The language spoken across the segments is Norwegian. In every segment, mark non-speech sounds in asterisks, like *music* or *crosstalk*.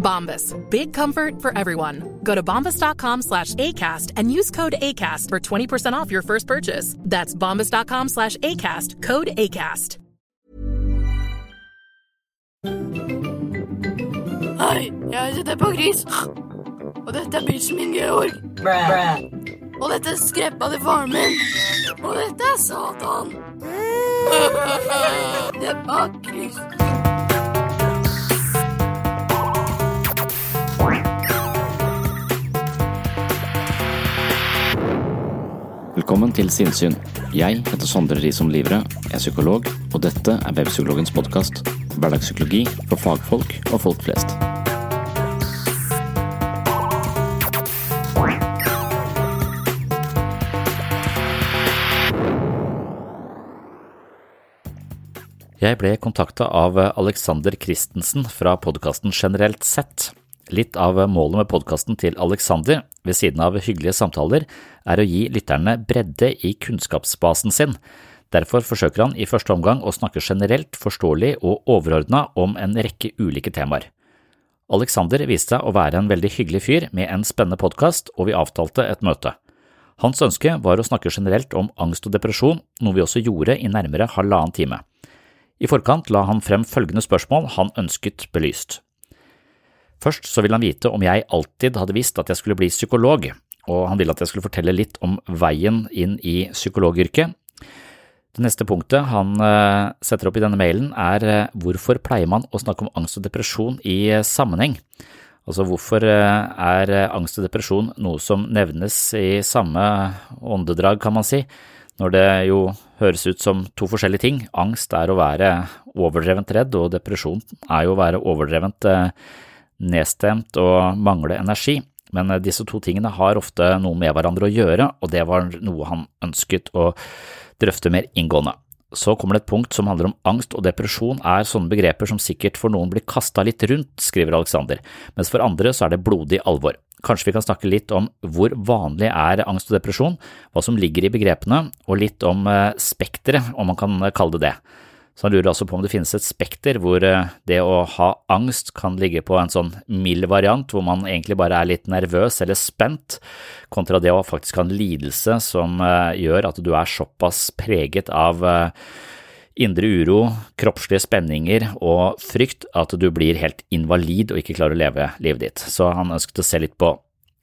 Bombas. Big comfort for everyone. Go to bombas.com slash ACAST and use code ACAST for 20% off your first purchase. That's bombas.com slash ACAST. Code ACAST. Hei, jeg heter på Gris. Og dette er bitchen min, Georg. Og dette er skreppa til faren min. Og dette er Satan. *laughs* Det er Velkommen til Sinnsyn. Jeg heter Sondre Risom Livre, er psykolog, og dette er Webpsykologens podkast. Hverdagspsykologi for fagfolk og folk flest. Jeg ble kontakta av Alexander Christensen fra podkasten Generelt sett. Litt av målet med podkasten til Alexander, ved siden av hyggelige samtaler, er å gi lytterne bredde i kunnskapsbasen sin. Derfor forsøker han i første omgang å snakke generelt, forståelig og overordna om en rekke ulike temaer. Alexander viste seg å være en veldig hyggelig fyr med en spennende podkast, og vi avtalte et møte. Hans ønske var å snakke generelt om angst og depresjon, noe vi også gjorde i nærmere halvannen time. I forkant la han frem følgende spørsmål han ønsket belyst. Først så ville han vite om jeg alltid hadde visst at jeg skulle bli psykolog, og han ville at jeg skulle fortelle litt om veien inn i psykologyrket. Det neste punktet han eh, setter opp i denne mailen er eh, hvorfor pleier man å snakke om angst og depresjon i eh, sammenheng? Altså hvorfor er angst og depresjon noe som nevnes i samme åndedrag, kan man si, når det jo høres ut som to forskjellige ting. Angst er å være overdrevent redd, og depresjon er jo å være overdrevent nedstemt og mangle energi. Men disse to tingene har ofte noe med hverandre å gjøre, og det var noe han ønsket å drøfte mer inngående. Så kommer det et punkt som handler om angst og depresjon er sånne begreper som sikkert for noen blir kasta litt rundt, skriver Alexander, mens for andre så er det blodig alvor. Kanskje vi kan snakke litt om hvor vanlig er angst og depresjon, hva som ligger i begrepene, og litt om spekteret, om man kan kalle det det. Så han lurer altså på om det finnes et spekter hvor det å ha angst kan ligge på en sånn mild variant, hvor man egentlig bare er litt nervøs eller spent, kontra det å faktisk ha en lidelse som gjør at du er såpass preget av indre uro, kroppslige spenninger og frykt at du blir helt invalid og ikke klarer å leve livet ditt. Så han ønsket å se litt på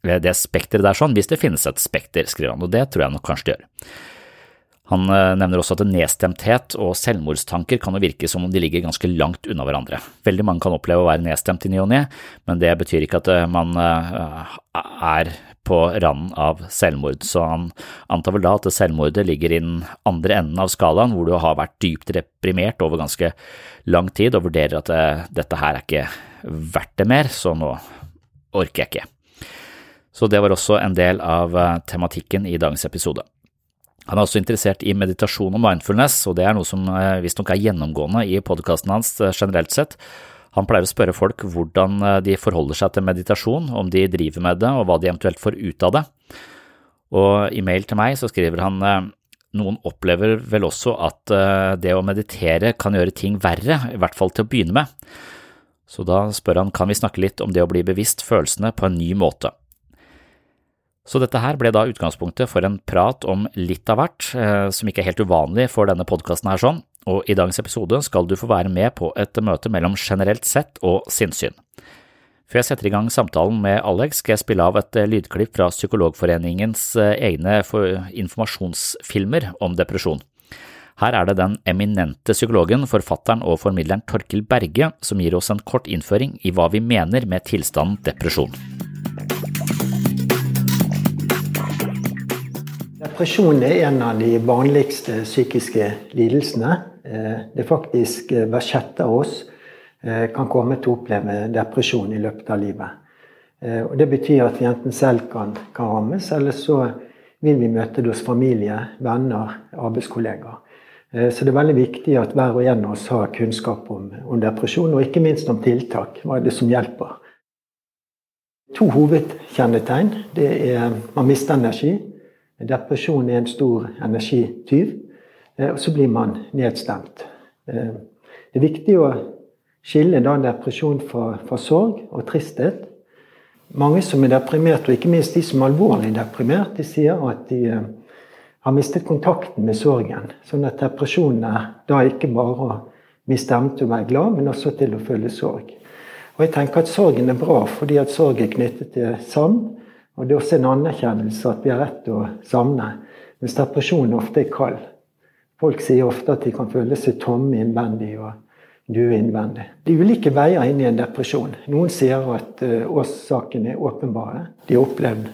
det spekteret der sånn, hvis det finnes et spekter, skriver han, og det tror jeg nok kanskje det gjør. Han nevner også at nedstemthet og selvmordstanker kan jo virke som om de ligger ganske langt unna hverandre. Veldig mange kan oppleve å være nedstemt i ny og ne, men det betyr ikke at man er på randen av selvmord, så han antar vel da at selvmordet ligger i den andre enden av skalaen, hvor du har vært dypt reprimert over ganske lang tid og vurderer at dette her er ikke verdt det mer, så nå orker jeg ikke. Så det var også en del av tematikken i dagens episode. Han er også interessert i meditasjon og mindfulness, og det er noe som visstnok er gjennomgående i podkasten hans generelt sett. Han pleier å spørre folk hvordan de forholder seg til meditasjon, om de driver med det og hva de eventuelt får ut av det. Og i mail til meg så skriver han Noen opplever vel også at eh, det å meditere kan gjøre ting verre, i hvert fall til å begynne med. Så da spør han kan vi snakke litt om det å bli bevisst følelsene på en ny måte. Så dette her ble da utgangspunktet for en prat om litt av hvert, eh, som ikke er helt uvanlig for denne podkasten her sånn, og i dagens episode skal du få være med på et møte mellom generelt sett og sinnssyn. Før jeg setter i gang samtalen med Alex, skal jeg spille av et eh, lydklipp fra Psykologforeningens eh, egne informasjonsfilmer om depresjon. Her er det den eminente psykologen, forfatteren og formidleren Torkil Berge som gir oss en kort innføring i hva vi mener med tilstanden depresjon. Depresjon er en av de vanligste psykiske lidelsene. Eh, det er faktisk hver sjette av oss Eh, kan komme til å oppleve depresjon i løpet av livet. Eh, og Det betyr at vi enten selv kan, kan rammes, eller så vil vi møte det hos familie, venner, arbeidskollegaer. Eh, så det er veldig viktig at hver og en av oss har kunnskap om, om depresjon, og ikke minst om tiltak. Hva er det som hjelper? To hovedkjennetegn. Det er man mister energi. Depresjon er en stor energityv. Og så blir man nedstemt. Det er viktig å skille da depresjon fra, fra, sorg og tristhet. Mange som er deprimert, og ikke minst de som er alvorlig deprimert, de sier at de eh, har mistet kontakten med sorgen. Sånn at depresjonen er da ikke bare å miste evnen til å være glad, men også til å føle sorg. Og jeg tenker at Sorgen er bra fordi at sorg er knyttet til savn. Og det er også en anerkjennelse at vi har rett til å savne. Mens depresjon ofte er kald. Folk sier ofte at de kan føle seg tomme innvendig. og er innvendig. Det er ulike veier inn i en depresjon. Noen sier at uh, årsakene er åpenbare. De har opplevd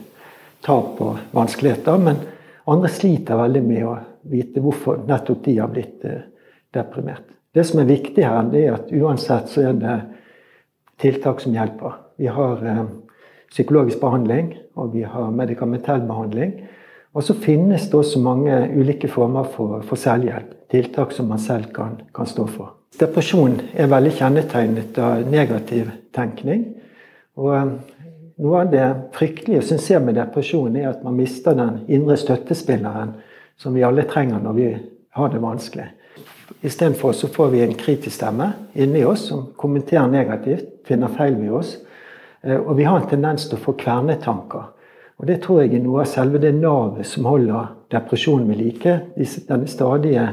tap og vanskeligheter. Men andre sliter veldig med å vite hvorfor nettopp de har blitt uh, deprimert. Det som er viktig her, det er at uansett så er det tiltak som hjelper. Vi har uh, psykologisk behandling, og vi har medikamentell behandling. Og så finnes det også mange ulike former for, for selvhjelp. Tiltak som man selv kan, kan stå for. Depresjon er veldig kjennetegnet av negativ tenkning. Og eh, noe av det fryktelige som ser med depresjon, er at man mister den indre støttespilleren som vi alle trenger når vi har det vanskelig. Istedenfor så får vi en kritisk stemme inni oss som kommenterer negativt, finner feil ved oss. Eh, og vi har en tendens til å få kvernetanker. Og Det tror jeg er noe av selve det navet som holder depresjonen ved like. Denne stadige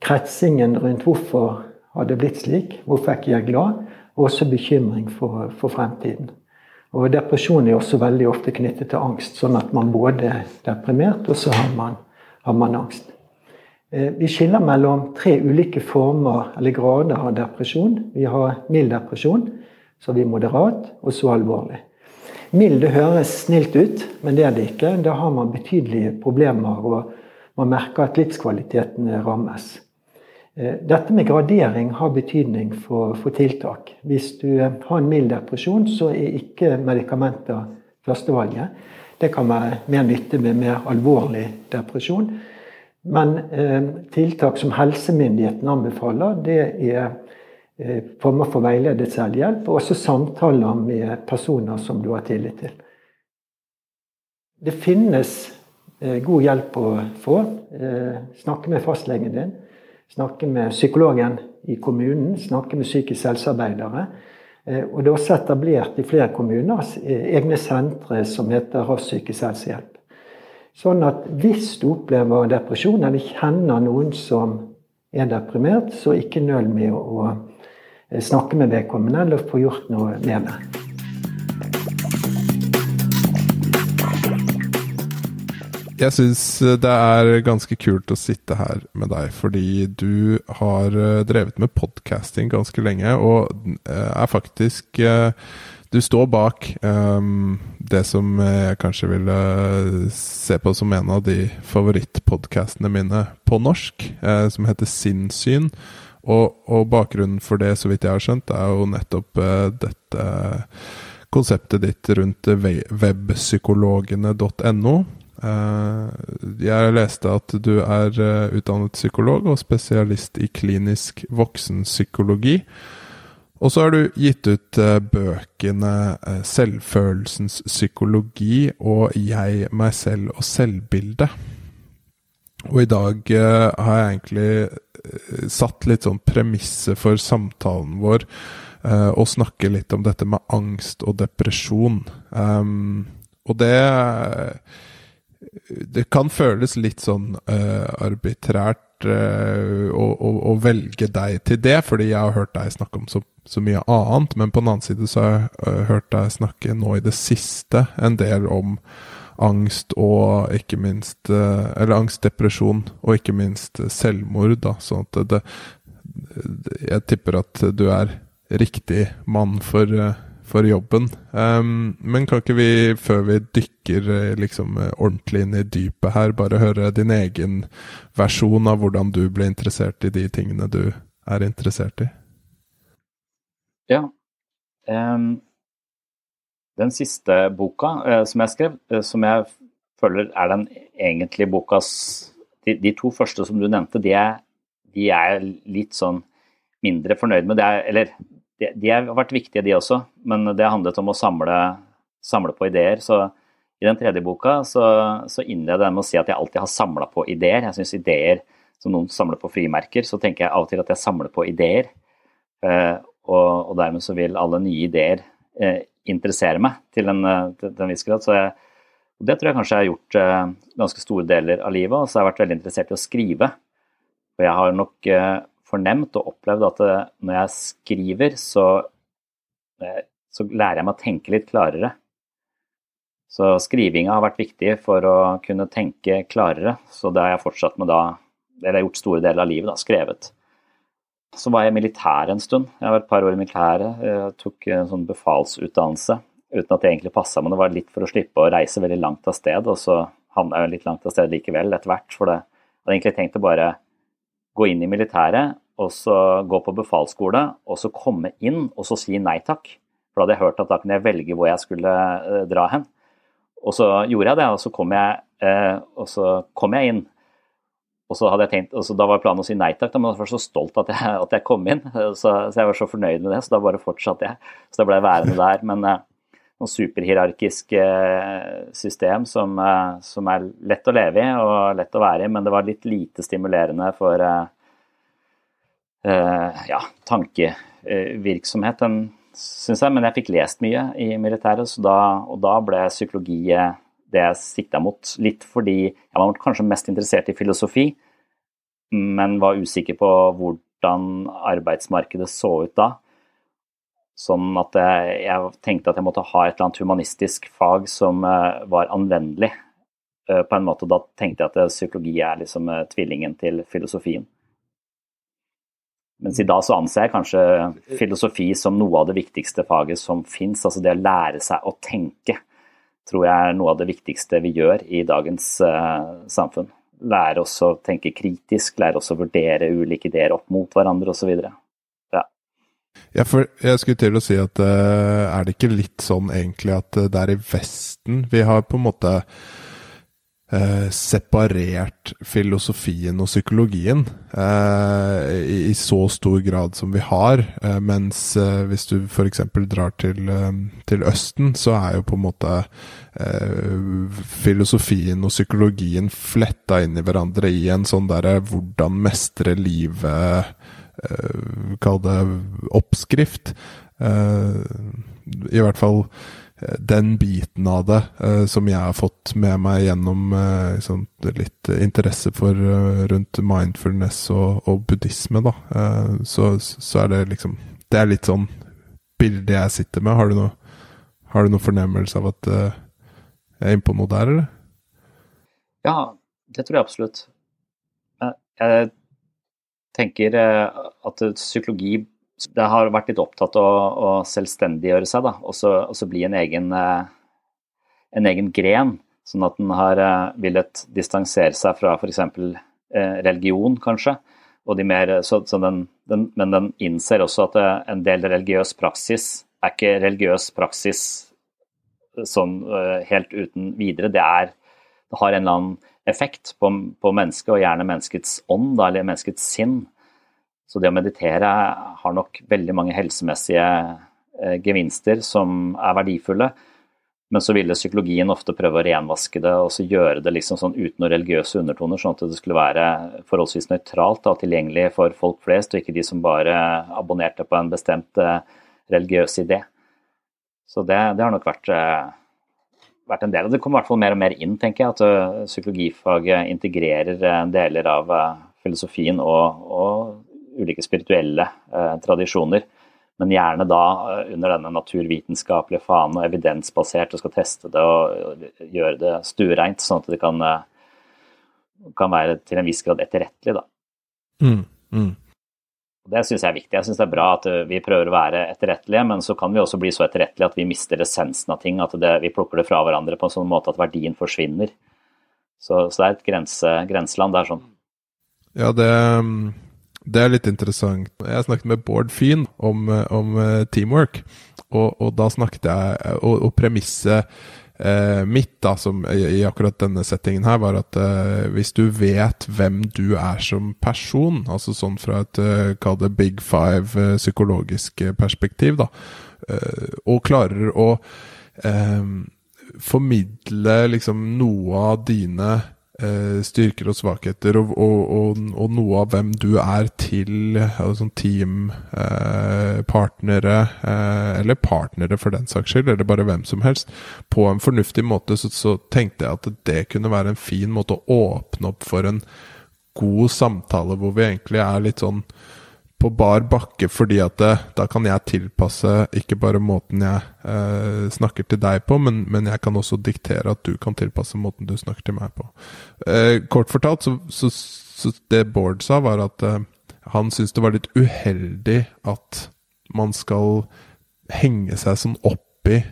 kretsingen rundt hvorfor har det blitt slik, hvorfor er ikke jeg glad, og også bekymring for, for fremtiden. Og Depresjon er også veldig ofte knyttet til angst, sånn at man både er deprimert, og så har man, har man angst. Eh, vi skiller mellom tre ulike former eller grader av depresjon. Vi har mild depresjon, så vi moderat, og så alvorlig. Mild det høres snilt ut, men det er det ikke. Da har man betydelige problemer, og man merker at livskvaliteten rammes. Eh, dette med gradering har betydning for, for, tiltak. Hvis du har en mild depresjon, så er ikke medikamenter førstevalget. Det kan være mer nytte med mer alvorlig depresjon. Men eh, tiltak som helsemyndighetene anbefaler, det er former for veiledet selvhjelp, og også samtaler med personer som du har tillit til. Det finnes eh, god hjelp å få. Eh, snakke med fastlegen din snakke med psykologen i kommunen, snakke med psykisk helsearbeidere. Eh, og det er også etablert i flere kommuner eh, egne sentre som heter Rask psykisk helsehjelp. Sånn at hvis du opplever depresjon, eller kjenner noen som er deprimert, så ikke nøl med å eh, snakke med vedkommende eller få gjort noe med det. Jeg syns eh, det er ganske kult å sitte her med deg, fordi du har eh, drevet med podcasting ganske lenge, og eh, er faktisk Du står bak um, det som jeg kanskje ville se på som en av de favorittpodkastene mine på norsk, uh, som heter Sinnssyn. Og, og, bakgrunnen for det, så vidt jeg har skjønt, er jo nettopp uh, dette konseptet ditt rundt webpsykologene.no. Eh, jeg leste at du er eh, utdannet psykolog og spesialist i klinisk voksenpsykologi. Og så har du gitt ut bøkene 'Selvfølelsens psykologi' og 'Jeg, meg selv og selvbildet'. Og i dag eh, har jeg egentlig eh, satt litt sånn premisset for samtalen vår, eh, og snakke litt om dette med angst og depresjon. Um, og det Det kan føles litt sånn uh, arbitrært uh, å, å, å, velge deg til det, fordi jeg har hørt deg snakke om så, så mye annet. Men på den annen side så har jeg uh, hørt deg snakke nå i det siste en del om angst og ikke minst eh, Eller angst, depresjon og ikke minst selvmord, da. Sånn at det, Jeg tipper at du er riktig mann for, eh, for jobben. Um, men kan ikke vi, før vi dykker eh, liksom ordentlig inn i dypet her, bare høre din egen versjon av hvordan du ble interessert i de tingene du er interessert i? Ja. Um den siste boka eh, som jeg skrev, eh, som jeg føler er den egentlige bokas de, de, to første som du nevnte, de er, de er litt sånn mindre fornøyd med. Det er, eller de, de, har vært viktige, de også, men det handlet om å samle, samle på ideer. Så i den tredje boka så, så innleder jeg med å si at jeg alltid har samla på ideer. Jeg syns ideer som noen samler på frimerker, så tenker jeg av og til at jeg samler på ideer. Eh, og, og dermed så vil alle nye ideer eh, interessere meg til en, eh, til en viss grad. Så jeg, det tror jeg kanskje jeg har gjort eh, ganske store deler av livet. Og så har jeg vært veldig interessert i å skrive. Og jeg har nok eh, fornemt og opplevd at når jeg skriver, så, så lærer jeg meg å tenke litt klarere. Så skrivinga har vært viktig for å kunne tenke klarere. Så det har jeg fortsatt med da, eller jeg har gjort store deler av livet, da, skrevet. Så var jeg i militæret en stund. Jeg var et par år i militæret. Jeg tok en sånn befalsutdannelse uten at det egentlig passa, men det var litt for å slippe å reise veldig langt av sted. Og så havna jeg litt langt av sted likevel etter hvert. For det. hadde egentlig tenkt å bare gå inn i militæret, og så gå på befalsskole, og så komme inn og så si nei takk. For da hadde jeg hørt at da kunne jeg velge hvor jeg skulle eh, dra hen. Og så gjorde jeg det, og så kom jeg, eh, og så kom jeg inn. Og så hadde jeg tenkt, og Da var planen å si nei takk, men jeg var så stolt at jeg, at jeg kom inn. *laughs* Så, så, jeg var så fornøyd med det, så da bare fortsatte jeg. Så da ble jeg værende der. Men eh, noe superhierarkisk eh, system som, eh, som, er lett å leve i og lett å være i, men det var litt lite stimulerende for eh, eh ja, tankevirksomhet, syns jeg. Men jeg fikk lest mye i militæret, da, og da ble psykologi det jeg sikta mot. Litt fordi jeg var kanskje mest interessert i filosofi, men var usikker på hvordan arbeidsmarkedet så ut da. Sånn at jeg, jeg tenkte at jeg måtte ha et eller annet humanistisk fag som uh, var anvendelig. Uh, på en måte, Da tenkte jeg at psykologi er liksom tvillingen til filosofien. Mens i dag så anser jeg kanskje filosofi som noe av det viktigste faget som fins. Altså det å lære seg å tenke tror jeg er noe av det viktigste vi gjør i dagens uh, samfunn. Lære oss å tenke kritisk, lære oss å vurdere ulike ideer opp mot hverandre osv. Ja. ja, jeg skulle til å si at uh, er det ikke litt sånn egentlig at uh, det er i Vesten vi har på en måte eh, separert filosofien og psykologien eh, i, i, så stor grad som vi har. Eh, mens eh, hvis du f.eks. drar til, eh, til, Østen, så er jo på en måte filosofien og psykologien fletta inn i hverandre i en sånn derre hvordan mestre livet Kall det oppskrift. I hvert fall den biten av det uh, som jeg har fått med meg gjennom sånn, litt interesse for rundt mindfulness og, og buddhisme, da, så, så, er det liksom Det er litt sånn bildet jeg sitter med. Har du noe, har du noe fornemmelse av at jeg er inne på noe der, eller? Ja, det tror jeg absolutt. Jeg tenker at psykologi det har vært litt opptatt av å, selvstendiggjøre seg, da, og så bli en egen, eh, en egen, gren. Sånn at den har eh, villet distansere seg fra f.eks. Eh, religion, kanskje. De mer, så, så den, den, men den innser også at en del religiøs praksis er ikke religiøs praksis sånn helt uten videre. Det, er, det har en eller annen effekt på, på mennesket, og gjerne menneskets ånd, da, eller menneskets sinn. Så det å meditere har nok veldig mange helsemessige eh, gevinster som er verdifulle. Men så ville psykologien ofte prøve å renvaske det og så gjøre det liksom sånn uten noen religiøse undertoner, sånn at det skulle være forholdsvis nøytralt og tilgjengelig for folk flest, og ikke de som bare abonnerte på en bestemt uh, religiøs idé. Så det, det har nok vært, uh, vært, en del. Og det kommer i hvert fall mer og mer inn, tenker jeg, at psykologifaget integrerer deler av filosofien og, og ulike spirituelle tradisjoner men gjerne da eh, under denne naturvitenskapelige fanen og evidensbasert og skal teste det og gjøre det stuereint, sånn at det kan, eh, kan, være til en viss grad etterrettelig. Da. Mm, mm. Det syns jeg er viktig. Jeg syns det er bra at eh, vi prøver å være etterrettelige, men så kan vi også bli så etterrettelige at vi mister essensen av ting, at det, vi plukker det fra hverandre på en sånn måte at verdien forsvinner. Så, så det er et grense, grenseland er sånn. Ja, det mm, det er litt interessant. Jeg snakket med Bård Fyn om, om uh, teamwork, og, og, da snakket jeg Og, og premisset eh, mitt da, som, i, i, akkurat denne settingen her, var at eh, hvis du vet hvem du er som person, altså sånn fra et uh, kall det big five psykologisk perspektiv, da, og klarer å formidle liksom noe av dine eh, styrker og svakheter, og, og, og, noe av hvem du er til altså teampartnere, eh, eh, eller partnere for den saks skyld, eller bare hvem som helst, på en fornuftig måte, så, så, tenkte jeg at det kunne være en fin måte å åpne opp for en god samtale, hvor vi egentlig er litt sånn på bar bakke, fordi at det, da kan jeg tilpasse ikke bare måten jeg eh, snakker til deg på, men, men, jeg kan også diktere at du kan tilpasse måten du snakker til meg på. Eh, kort fortalt, så, så, så, det Bård sa, var at eh, han syntes det var litt uheldig at man skal henge seg sånn opp i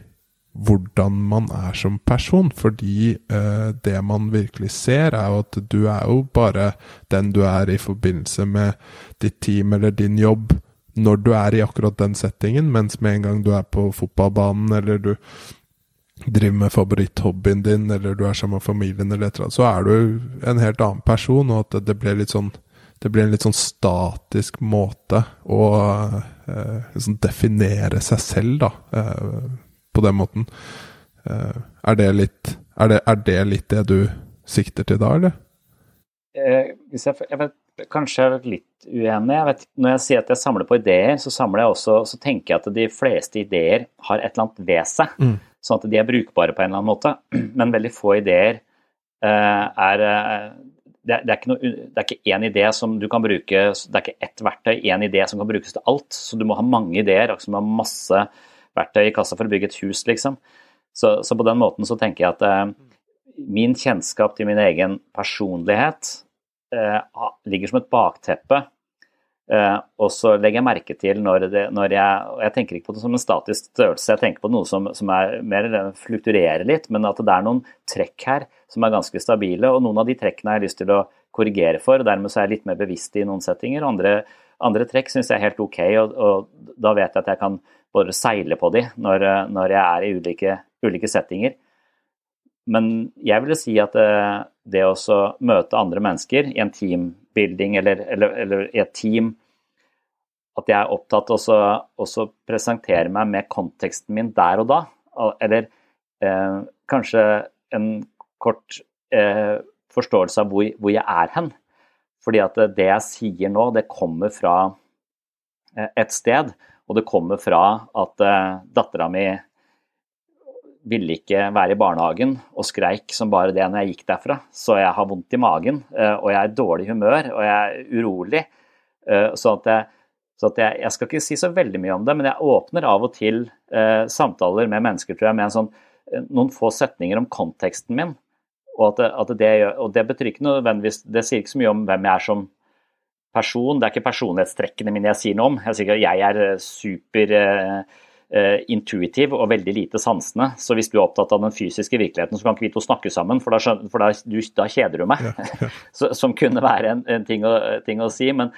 hvordan man er som person. Fordi eh, det man virkelig ser, er jo at du er jo bare den du er i forbindelse med ditt team eller din jobb når du er i akkurat den settingen, mens med en gang du er på fotballbanen eller du driver med favoritthobbyen din, eller du er sammen med familien, eller et eller annet, så er du en helt annen person, og at det blir litt sånn det blir en litt sånn statisk måte å eh, liksom definere seg selv, da. Eh, på den måten. Uh, er, det litt, er, det, er, det litt det du sikter til da, eller? Eh, jeg, jeg vet, kanskje jeg er litt uenig. Jeg vet, når jeg sier at jeg samler på ideer, så samler jeg også, så tenker jeg at de fleste ideer har et eller annet ved seg. Mm. Sånn at de er brukbare på en eller annen måte. *clears throat* Men veldig få ideer eh, er uh, det, det, er ikke noe, det er ikke én idé som du kan bruke, det er ikke ett verktøy, én idé som kan brukes til alt. Så du må ha mange ideer, akkurat som du har masse verktøy i kassa for å bygge et hus, liksom. Så, så på den måten så tenker jeg at eh, min kjennskap til min egen personlighet eh, ligger som et bakteppe. Eh, og så legger jeg merke til når, det, når jeg Og jeg tenker ikke på det som en statisk størrelse, jeg tenker på noe som, som er mer flukturerer litt, men at det er noen trekk her som er ganske stabile. Og noen av de trekkene har jeg lyst til å korrigere for, og dermed så er jeg litt mer bevisst i noen settinger. Andre, andre trekk syns jeg er helt ok, og, og da vet jeg at jeg kan bare seile på de når, når jeg er i ulike, ulike, settinger. Men jeg ville si at eh, det å møte andre mennesker i en teambuilding eller, eller, eller, i et team At jeg er opptatt av å presentere meg med konteksten min der og da. Eller eh, kanskje en kort eh, forståelse av hvor, hvor, jeg er hen. Fordi at det jeg sier nå, det kommer fra eh, et sted. Og det kommer fra at uh, dattera mi ville ikke være i barnehagen og skreik som bare det når jeg gikk derfra. Så jeg har vondt i magen, uh, og jeg er i dårlig humør, og jeg er urolig. Uh, så at, jeg, så at jeg, jeg, skal ikke si så veldig mye om det, men jeg åpner av og til uh, samtaler med mennesker tror jeg, med sånn, noen få setninger om konteksten min. Og, at, at det, og det betyr ikke nødvendigvis Det sier ikke så mye om hvem jeg er som person. Det er ikke personlighetstrekkene mine jeg sier noe om. Jeg at jeg er eh, super uh, intuitiv og veldig lite sansende. Så hvis du er opptatt av den fysiske virkeligheten, så kan ikke vi to snakke sammen, for da, for da, du, da kjeder du meg. Ja, ja. *laughs* så, som kunne være en, en ting, å, ting, å, si. Men,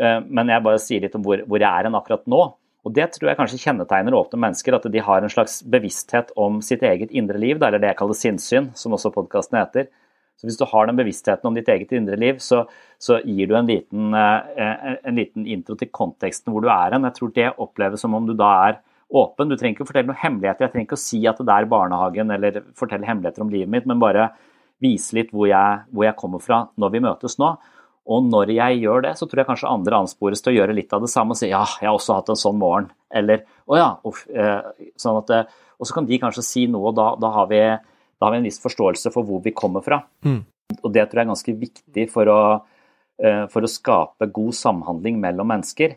uh, men, jeg bare sier litt om hvor, hvor jeg er hen akkurat nå. Og Det tror jeg kanskje kjennetegner åpne mennesker, at de har en slags bevissthet om sitt eget indre liv, eller det jeg kaller sinnssyn, som også podkasten heter. Så Hvis du har den bevisstheten om ditt eget indre liv, så, så gir du en liten, eh, en liten, intro til konteksten hvor du er hen. Jeg tror det oppleves som om du da er åpen. Du trenger ikke å fortelle noen hemmeligheter. Jeg trenger ikke å si at det er barnehagen eller fortelle hemmeligheter om livet mitt, men bare vise litt hvor jeg, hvor jeg kommer fra når vi møtes nå. Og når jeg gjør det, så tror jeg kanskje andre anspores til å gjøre litt av det samme og si ja, jeg har også hatt en sånn morgen. Eller å ja, uff. Eh, sånn at, eh, og så kan de kanskje si noe, og da, da, har vi, da, har vi, en viss forståelse for hvor vi kommer fra. Mm. Og det tror jeg er ganske viktig for å, eh, for å skape god samhandling mellom mennesker.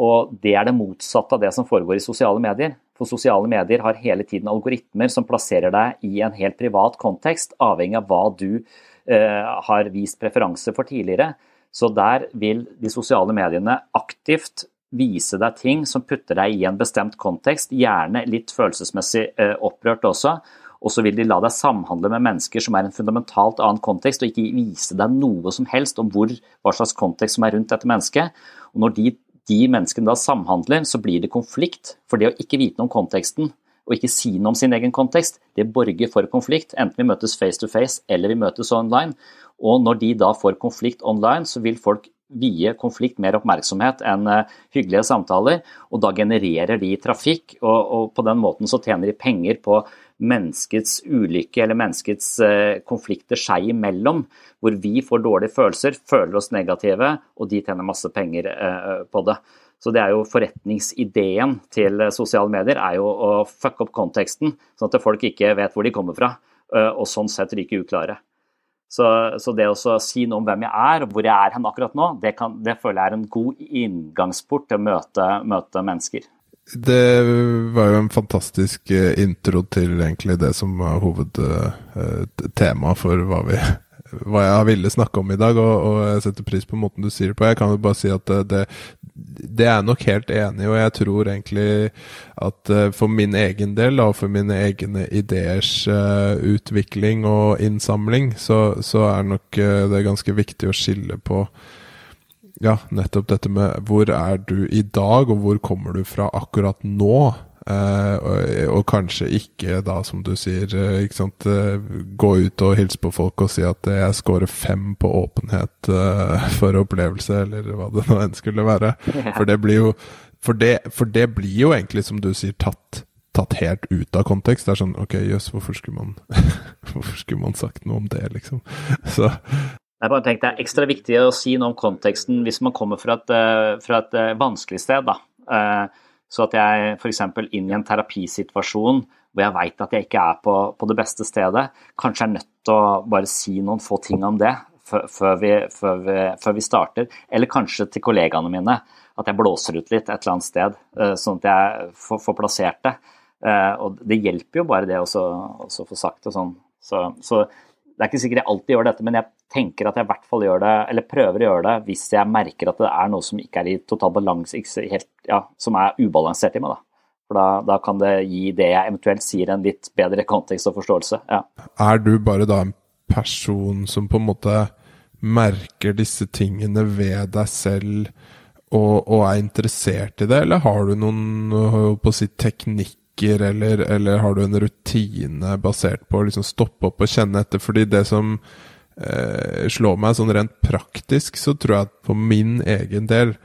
Og det er det motsatte av det som foregår i sosiale medier. For sosiale medier har hele tiden algoritmer som plasserer deg i en helt privat kontekst, avhengig av hva du eh, har vist preferanse for tidligere. Så der vil de sosiale mediene aktivt vise deg ting som putter deg i en bestemt kontekst, gjerne litt følelsesmessig eh, opprørt også. Og så vil de la deg samhandle med mennesker som er en fundamentalt annen kontekst, og ikke vise deg noe som helst om hvor, hva slags kontekst som er rundt dette mennesket. Og når de de menneskene da samhandler, så blir det konflikt. For det å ikke vite noe om konteksten og ikke si noe om sin egen kontekst, det borger for konflikt. Enten vi møtes face to face eller vi møtes online. Og når de da får konflikt online, så vil folk vie konflikt mer oppmerksomhet enn eh, hyggelige samtaler, og da genererer de trafikk, og, og på den måten så tjener de penger på menneskets ulykke eller menneskets eh, konflikter seg imellom, hvor vi får dårlige følelser, føler oss negative, og de tjener masse penger eh, på det. Så det er jo Forretningsideen til sosiale medier er jo å fucke opp konteksten, sånn at folk ikke vet hvor de kommer fra, eh, og sånn sett ryker uklare. Så, så, det å si noe om hvem jeg er og hvor jeg er hen akkurat nå, det, kan, det føler jeg er en god inngangsport til å møte, møte mennesker. Det var jo en fantastisk eh, intro til egentlig det som var hovedtemaet for hva, vi, hva jeg ville snakke om i dag, og, og, jeg setter pris på måten du sier det på. Jeg kan jo bare si at det, det er nok helt enig og jeg tror egentlig at eh, for min egen del, og for mine egne ideers utvikling og innsamling, så, så er nok det ganske viktig å skille på ja, nettopp dette med hvor er du i dag, og hvor kommer du fra akkurat nå? Eh, og, og, kanskje ikke da, som du sier, eh, ikke sant, eh, gå ut og hilse på folk og si at jeg scorer fem på åpenhet eh, for opplevelse, eller hva det nå enn skulle være. For det blir jo for det, for det blir jo egentlig, som du sier, tatt tatt helt ut av kontekst. Det er sånn Ok, jøss, hvorfor skulle man *laughs* Hvorfor skulle man sagt noe om det, liksom? Så jeg bare tenkte Det er ekstra viktig å si noe om konteksten hvis man kommer fra et, eh, fra et eh, vanskelig sted. Da. Eh, så at jeg f.eks. inn i en terapisituasjon hvor jeg veit at jeg ikke er på, på, det beste stedet, kanskje er nødt til å bare si noen få ting om det før vi, før vi, før vi starter. Eller kanskje til kollegaene mine at jeg blåser ut litt et eller annet sted, sånn at jeg får, får plassert det. Og det hjelper jo bare det å få sagt det sånn. Så, så det er ikke sikkert jeg alltid gjør dette, men jeg tenker at jeg i hvert fall gjør det, eller prøver å gjøre det hvis jeg merker at det er noe som ikke er i total balanse, ja, som er ubalansert i meg. da. For da, da, kan det gi det jeg eventuelt sier, en litt bedre kontekst og forståelse. Ja. Er du bare da en person som på en måte merker disse tingene ved deg selv og, og er interessert i det, eller har du noen på å si, teknikk eller, eller, har du en rutine basert på å liksom stoppe opp og kjenne etter? Fordi det som eh, slår meg sånn rent praktisk, så tror jeg at på min egen del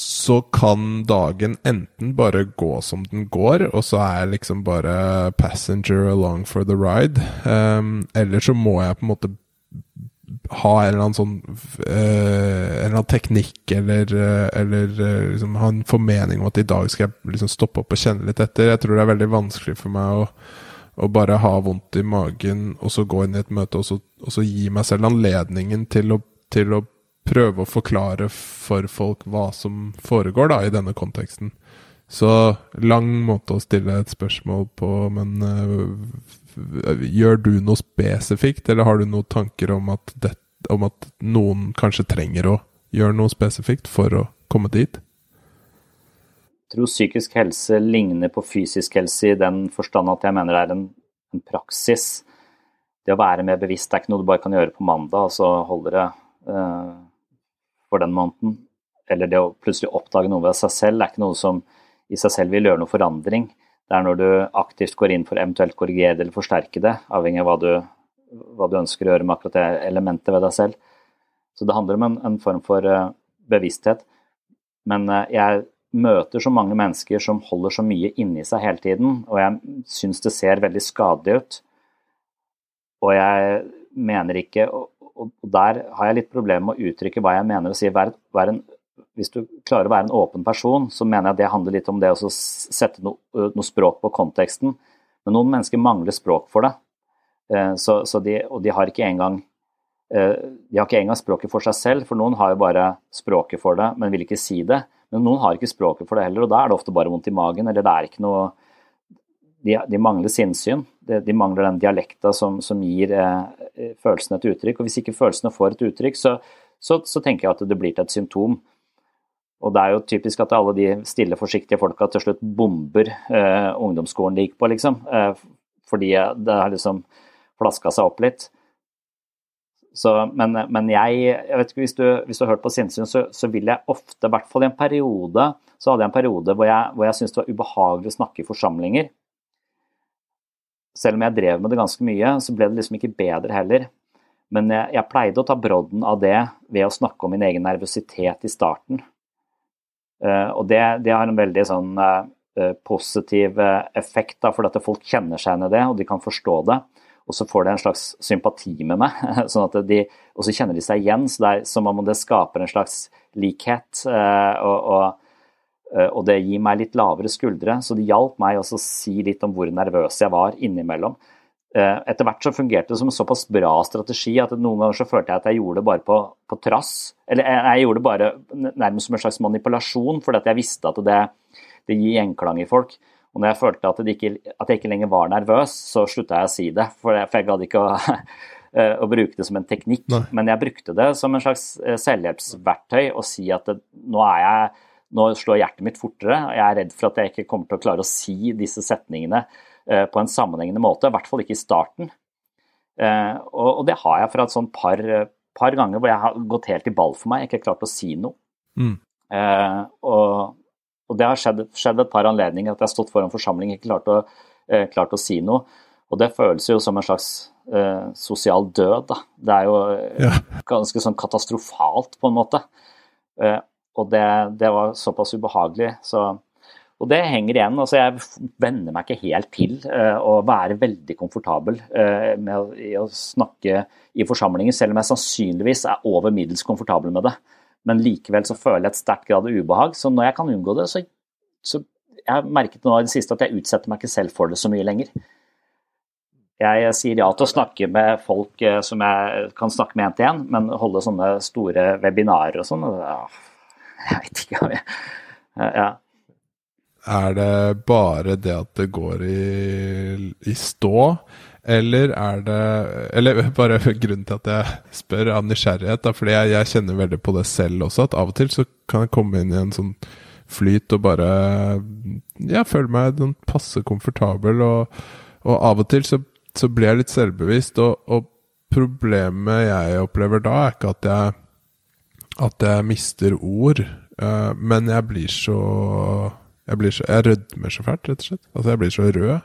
så kan dagen enten bare gå som den går, og så er jeg liksom bare passenger along for the ride. Um, eller så må jeg på en måte ha en eller annen sånn uh, En eller annen teknikk, eller, uh, eller uh, liksom ha en formening om at i dag skal jeg liksom stoppe opp og kjenne litt etter. Jeg tror det er veldig vanskelig for meg å, å bare ha vondt i magen, og så gå inn i et møte, og så, og så gi meg selv anledningen til å, til å, prøve å forklare for folk hva som foregår da i denne konteksten. Så lang måte å stille et spørsmål på, men Gjør du noe spesifikt, eller har du noen tanker om at, det, om at noen kanskje trenger å gjøre noe spesifikt for å komme dit? Jeg tror psykisk helse ligner på fysisk helse i den forstand at jeg mener det er en, en praksis. Det å være mer bevisst er ikke noe du bare kan gjøre på mandag, og så holder det uh, for den måneden. Eller det å plutselig oppdage noe ved seg selv er ikke noe som i seg selv vil gjøre noe forandring. Det er når du aktivt går inn for eventuelt korrigere det eller forsterke det, avhengig av hva du, hva du, ønsker å gjøre med akkurat det elementet ved deg selv. Så det handler om en, en form for uh, bevissthet. Men uh, jeg møter så mange mennesker som holder så mye inni seg hele tiden, og jeg syns det ser veldig skadelig ut. Og jeg mener ikke Og, og der har jeg litt problemer med å uttrykke hva jeg mener og si. Vær, vær en, hvis du klarer å være en åpen person, så mener jeg det handler litt om det å sette noe, noe språk på konteksten. Men noen mennesker mangler språk for det. Eh, så, så de, og de har ikke engang eh, de har ikke engang språket for seg selv, for noen har jo bare språket for det, men vil ikke si det. Men noen har ikke språket for det heller, og da er det ofte bare vondt i magen, eller det er ikke noe De, de mangler sinnssyn. De, de, mangler den dialekta som, som gir eh, følelsene et uttrykk. Og hvis ikke følelsene får et uttrykk, så, så, så, tenker jeg at det blir til et symptom. Og det er jo typisk at alle de stille, forsiktige folka til slutt bomber eh, ungdomsskolen de gikk på, liksom. Eh, fordi det har liksom flaska seg opp litt. Så, men, men, jeg, jeg vet ikke, hvis du, hvis du har hørt på sinnssyn, så, så, vil jeg ofte, i hvert fall i en periode, så hadde jeg en periode hvor jeg, hvor jeg syntes det var ubehagelig å snakke i forsamlinger. Selv om jeg drev med det ganske mye, så ble det liksom ikke bedre heller. Men jeg, jeg pleide å ta brodden av det ved å snakke om min egen nervøsitet i starten. Uh, og det, det, har en veldig sånn uh, positiv effekt, da, for at folk kjenner seg igjen i det, og de kan forstå det og så får de en slags sympati med meg. *laughs* sånn at de, Og så kjenner de seg igjen, så det er som om det skaper en slags likhet. Eh, og, og, eh, og det gir meg litt lavere skuldre, så det hjalp meg også å si litt om hvor nervøs jeg var innimellom. Eh, etter hvert så fungerte det som en såpass bra strategi at noen ganger så følte jeg at jeg gjorde det bare på, på trass. Eller jeg gjorde det bare nærmest som en slags manipulasjon, fordi at jeg visste at det, det gir gjenklang i folk. Og når jeg følte at, ikke, at, jeg ikke lenger var nervøs, så slutta jeg å si det. For jeg, for jeg gadd ikke å, *laughs* å, bruke det som en teknikk. Nei. Men jeg brukte det som en slags eh, selvhjelpsverktøy å si at det, nå, jeg, nå slår hjertet mitt fortere. og Jeg er redd for at jeg ikke kommer til å klare å si disse setningene på en sammenhengende måte. I hvert fall ikke i starten. Uh, og, det har jeg fra et sånt par, par, ganger hvor jeg har gått helt i ball for meg, ikke klart å si noe. Mm. Uh, og og det har skjedd, skjedd, et par anledninger at jeg har stått foran forsamling og ikke klart å, eh, klart å, si noe. Og det føles jo som en slags eh, sosial død. Da. Det er jo eh, ja. ganske sånn katastrofalt, på en måte. Eh, og det, det, var såpass ubehagelig. Så, og det henger igjen. altså Jeg venner meg ikke helt til uh, å være veldig komfortabel uh, med å, å snakke i forsamlinger, selv om jeg sannsynligvis er over middels komfortabel med det men likevel så føler jeg et sterkt grad av ubehag. Så når jeg kan unngå det, så, så jeg har merket nå i det siste at jeg utsetter meg ikke selv for det så mye lenger. Jeg sier ja til å snakke med folk eh, som jeg kan snakke med én til én, men holde sånne store webinarer og sånn, jeg vet ikke. Ja. Er det bare det at det går i, i stå, eller er det Eller *laughs* bare grunnen til at jeg spør av nysgjerrighet, da, fordi jeg, jeg, kjenner veldig på det selv også, at av og til så kan jeg komme inn i en sånn flyt og bare Ja, føle meg sånn passe komfortabel, og, og, av og til så, så blir jeg litt selvbevisst, og, og, problemet jeg opplever da, er ikke at jeg at jeg mister ord, uh, men jeg blir så Jeg blir så Jeg rødmer så fælt, rett og slett. Altså, jeg blir så rød.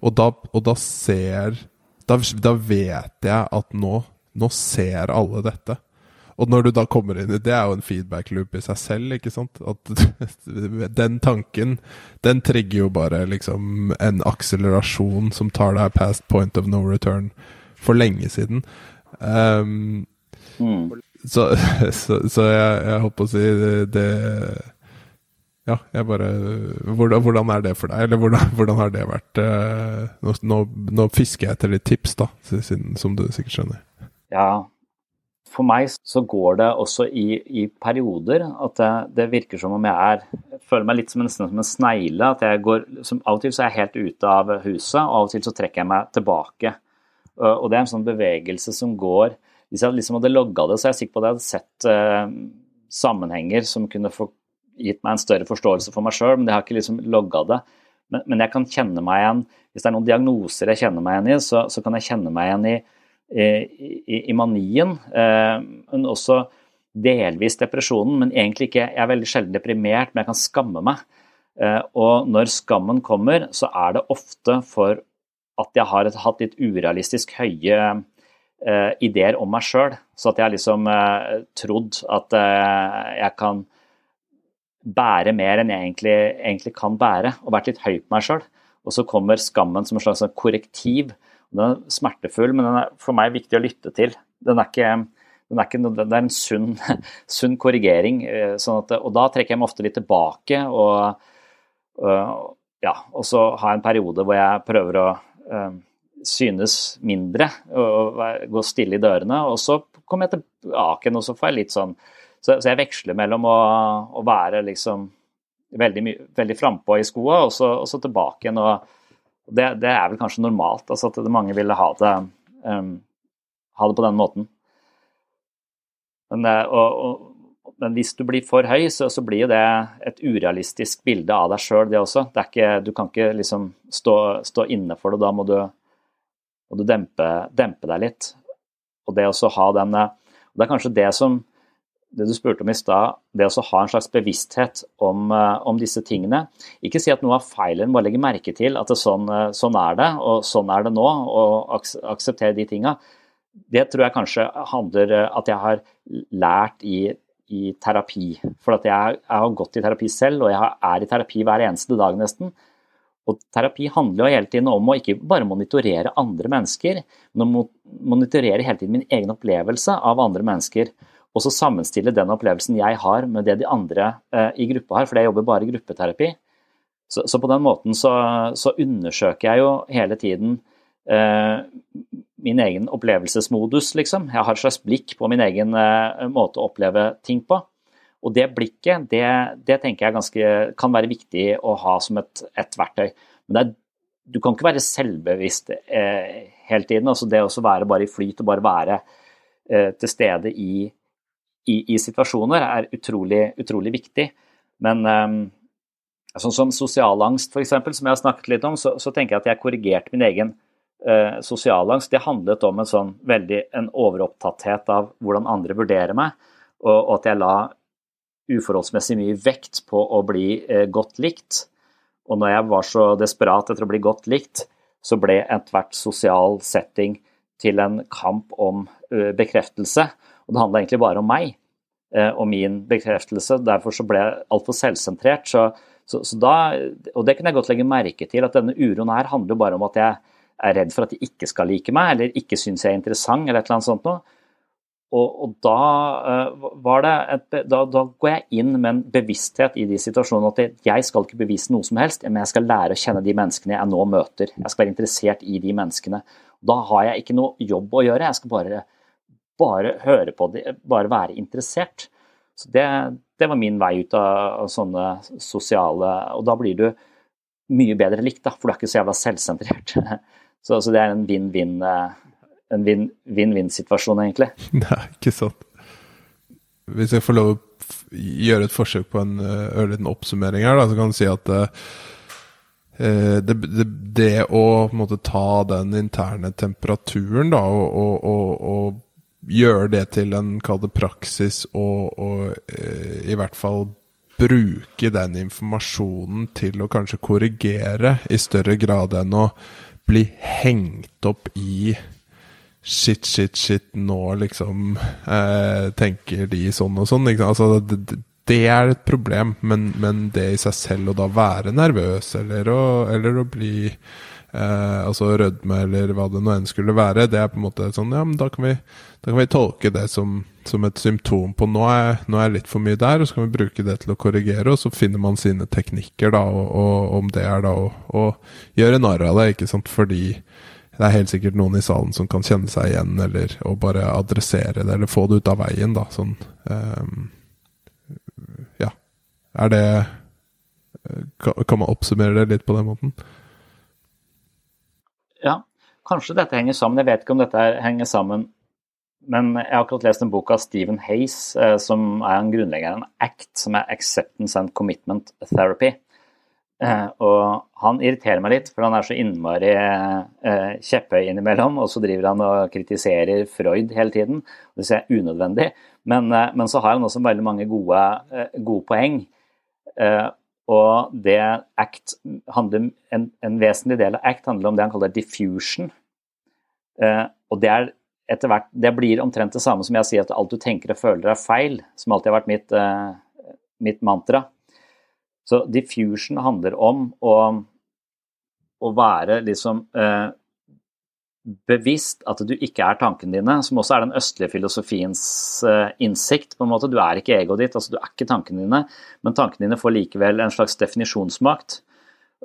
Og da, og da ser da, da, vet jeg at nå, nå ser alle dette. Og når du da kommer inn i Det er jo en feedback loop i seg selv, ikke sant? At *laughs* den tanken, den trigger jo bare liksom en akselerasjon som tar deg past point of no return for lenge siden. Um, mm. Så, *laughs* så, så jeg, jeg holdt på å si det, det ja, jeg bare hvordan, hvordan, er det for deg, eller hvordan, *laughs* hvordan har det vært? Eh, nå, nå, nå, fisker jeg etter litt tips, da, siden, som du sikkert skjønner. Ja, for meg så går det også i, i perioder at det, det, virker som om jeg er føler meg litt som en, som en snegle. at jeg går, som, Av og til så er jeg helt ute av huset, og av og til så trekker jeg meg tilbake. Og, det er en sånn bevegelse som går Hvis jeg liksom hadde logga det, så er jeg sikker på at jeg hadde sett eh, sammenhenger som kunne få gitt meg en større forståelse for meg sjøl, men jeg har ikke liksom logga det. Men, men, jeg kan kjenne meg igjen Hvis det er noen diagnoser jeg kjenner meg igjen i, så, så kan jeg kjenne meg igjen i, i, i manien, eh, men også delvis depresjonen. Men egentlig ikke Jeg er veldig sjelden deprimert, men jeg kan skamme meg. Eh, og når skammen kommer, så er det ofte for at jeg har et, hatt litt urealistisk høye eh, ideer om meg sjøl. Så at jeg har liksom eh, trodd at eh, jeg kan bære mer enn jeg egentlig, egentlig kan bære, og vært litt høy på meg sjøl. Og så kommer skammen som en slags sånn korrektiv. Den er smertefull, men den er for meg viktig å lytte til. Den er ikke, den er, ikke, det er en sunn, *laughs* sunn korrigering. Eh, sånn at, og da trekker jeg meg ofte litt tilbake, og, og, ja, og så har jeg en periode hvor jeg prøver å um, synes mindre og gå stille i dørene. Og så kommer jeg tilbake, og så får jeg litt sånn så, så, jeg veksler mellom å, å være liksom veldig, veldig frampå i skoa, og, og, så tilbake igjen. og det, det, er vel kanskje normalt, altså at mange ville ha det, um, ha det på den måten. Men, eh, og, og, men, hvis du blir for høy, så, så blir det et urealistisk bilde av deg sjøl, det også. Det ikke, du kan ikke liksom stå, stå, inne for det, da må du, må du dempe, dempe, deg litt. Og det å ha den eh, Det er kanskje det som det du spurte om i stad, det å ha en slags bevissthet om, eh, om, disse tingene. Ikke si at noe er feil, men bare legge merke til at sånn, eh, sånn, er det, og sånn er det nå, og akseptere de tinga. Det tror jeg kanskje handler eh, at jeg har lært i, i terapi. For at jeg, jeg, har gått i terapi selv, og jeg er i terapi hver eneste dag nesten. Og terapi handler jo hele tiden om å ikke bare monitorere andre mennesker, men å monitorere hele tiden min egen opplevelse av andre mennesker og så sammenstille den opplevelsen jeg har med det de andre eh, i gruppa har, for jeg jobber bare i gruppeterapi. Så, så på den måten så, så, undersøker jeg jo hele tiden eh, min egen opplevelsesmodus, liksom. Jeg har et slags blikk på min egen eh, måte å oppleve ting på. Og det blikket, det, det tenker jeg ganske, kan være viktig å ha som et, et verktøy. Men er, du kan ikke være selvbevisst eh, hele tiden. altså Det å være bare i flyt og bare være eh, til stede i i, i situasjoner er utrolig, utrolig viktig. Men um, sånn som sosial angst, f.eks., som jeg har snakket litt om, så, så, tenker jeg at jeg korrigerte min egen uh, sosial angst. Det handlet om en sånn veldig en overopptatthet av hvordan andre vurderer meg, og, og at jeg la uforholdsmessig mye vekt på å bli uh, godt likt. Og når jeg var så desperat etter å bli godt likt, så ble ethvert sosial setting til en kamp om uh, bekreftelse. Og det handla egentlig bare om meg eh, og min bekreftelse. Derfor så ble jeg altfor selvsentrert. Så, så, så da, og det kunne jeg godt legge merke til, at denne uroen her handler jo bare om at jeg er redd for at de ikke skal like meg, eller ikke syns jeg er interessant, eller et eller annet sånt noe. Og, og da, det et, da, da, går jeg inn med en bevissthet i de situasjonene at jeg skal ikke bevise noe som helst, men jeg skal lære å kjenne de menneskene jeg nå møter. Jeg skal være interessert i de menneskene. Da har jeg ikke noe jobb å gjøre, jeg skal bare bare høre på det, bare være interessert. Så det, det var min vei ut av, sånne sosiale Og da blir du mye bedre likt, da, for du er ikke så jævla selvsentrert. *laughs* Så, så det er en vinn-vinn eh, en vinn-vinn-situasjon, egentlig. *laughs* Nei, ikke sant. Hvis jeg får lov å gjøre et forsøk på en eh, ørliten oppsummering her, da, så kan du si at uh, det, det, det, å måtte ta den interne temperaturen da, og, og, og, og gjøre det til en kall det praksis, og, og eh, i hvert fall bruke den informasjonen til å kanskje korrigere i større grad enn å bli hengt opp i Shit, shit, shit, nå liksom eh, tenker de sånn og sånn. Altså, det, det, er et problem, men, men, det i seg selv å da være nervøs, eller å, eller å bli eh, altså rødme eller hva det nå enn skulle være, det er på en måte sånn Ja, men da kan vi, da kan vi tolke det som, som, et symptom på nå er, nå er litt for mye der, og så kan vi bruke det til å korrigere, og så finner man sine teknikker, da, og, og om det er da å, gjøre narr av det, ikke sant, fordi det er helt sikkert noen i salen som kan kjenne seg igjen, eller å bare adressere det, eller få det ut av veien, da, sånn um, Ja. Er det kan man oppsummere det litt på den måten? Ja, kanskje dette henger sammen. Jeg vet ikke om dette henger sammen. Men jeg har akkurat lest en bok av Stephen Hayes, eh, som er en grunnlegger av ACT, som er Acceptance and Commitment Therapy. Eh, og han irriterer meg litt, for han er så innmari eh, kjepphøy innimellom. Og så driver han og kritiserer Freud hele tiden. Det ser jeg unødvendig. Men, men så har han også veldig mange gode, gode poeng. Og det ACT handler, en, en, vesentlig del av ACT handler om det han kaller diffusion. Eh, og det er etter hvert Det blir omtrent det samme som jeg sier at alt du tenker og føler er feil, som alltid har vært mitt, eh, mitt mantra. Så diffusion handler om å, å være liksom eh, bevisst at du ikke er tankene dine, som også er den østlige filosofiens uh, innsikt. på en måte. Du er ikke egoet ditt, altså du er ikke tankene dine, men tankene dine får likevel en slags definisjonsmakt.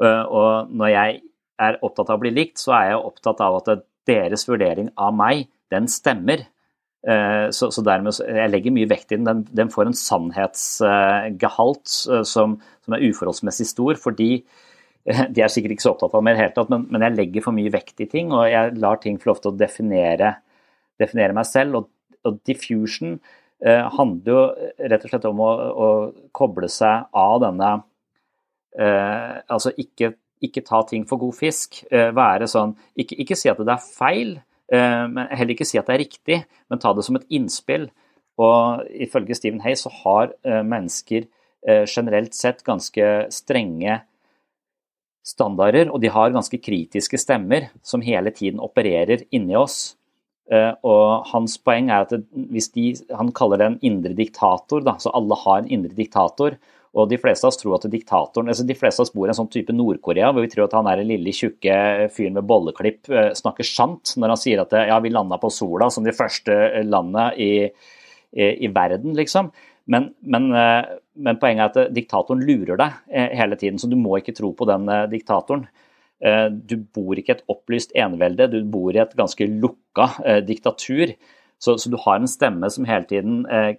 Uh, og når jeg er opptatt av å bli likt, så er jeg opptatt av at deres vurdering av meg, den stemmer. Uh, så, dermed, Jeg legger mye vekt i. Den, den får en sannhetsgehalt som, som, er uforholdsmessig stor, fordi *laughs* de er sikkert ikke så opptatt av det i det hele tatt, men, men, jeg legger for mye vekt i ting, og jeg lar ting få lov til å definere, definere meg selv. Og, og diffusion eh, handler jo rett og slett om å, å koble seg av denne eh, Altså ikke, ikke, ta ting for god fisk. Eh, være sånn ikke, ikke, si at det er feil, eh, men heller ikke si at det er riktig, men ta det som et innspill. Og ifølge Stephen Hay så har eh, mennesker eh, generelt sett ganske strenge standarder, og de har ganske kritiske stemmer som hele tiden opererer inni oss. Eh, og hans poeng er at hvis de, Han kaller det en indre diktator, da, så alle har en indre diktator. Og de fleste av oss tror at diktatoren, altså de fleste av oss bor i en sånn type Nord-Korea, hvor vi tror at han er en lille, tjukke fyren med bolleklipp eh, snakker sant når han sier at ja, vi landa på sola som de første landet i, i, i verden, liksom. Men, men, eh, men, poenget er at diktatoren lurer deg eh, hele tiden, så du må ikke tro på den eh, diktatoren. Du bor ikke i et opplyst enevelde, du bor i et ganske lukka diktatur. Så, så, du har en stemme som hele tiden eh,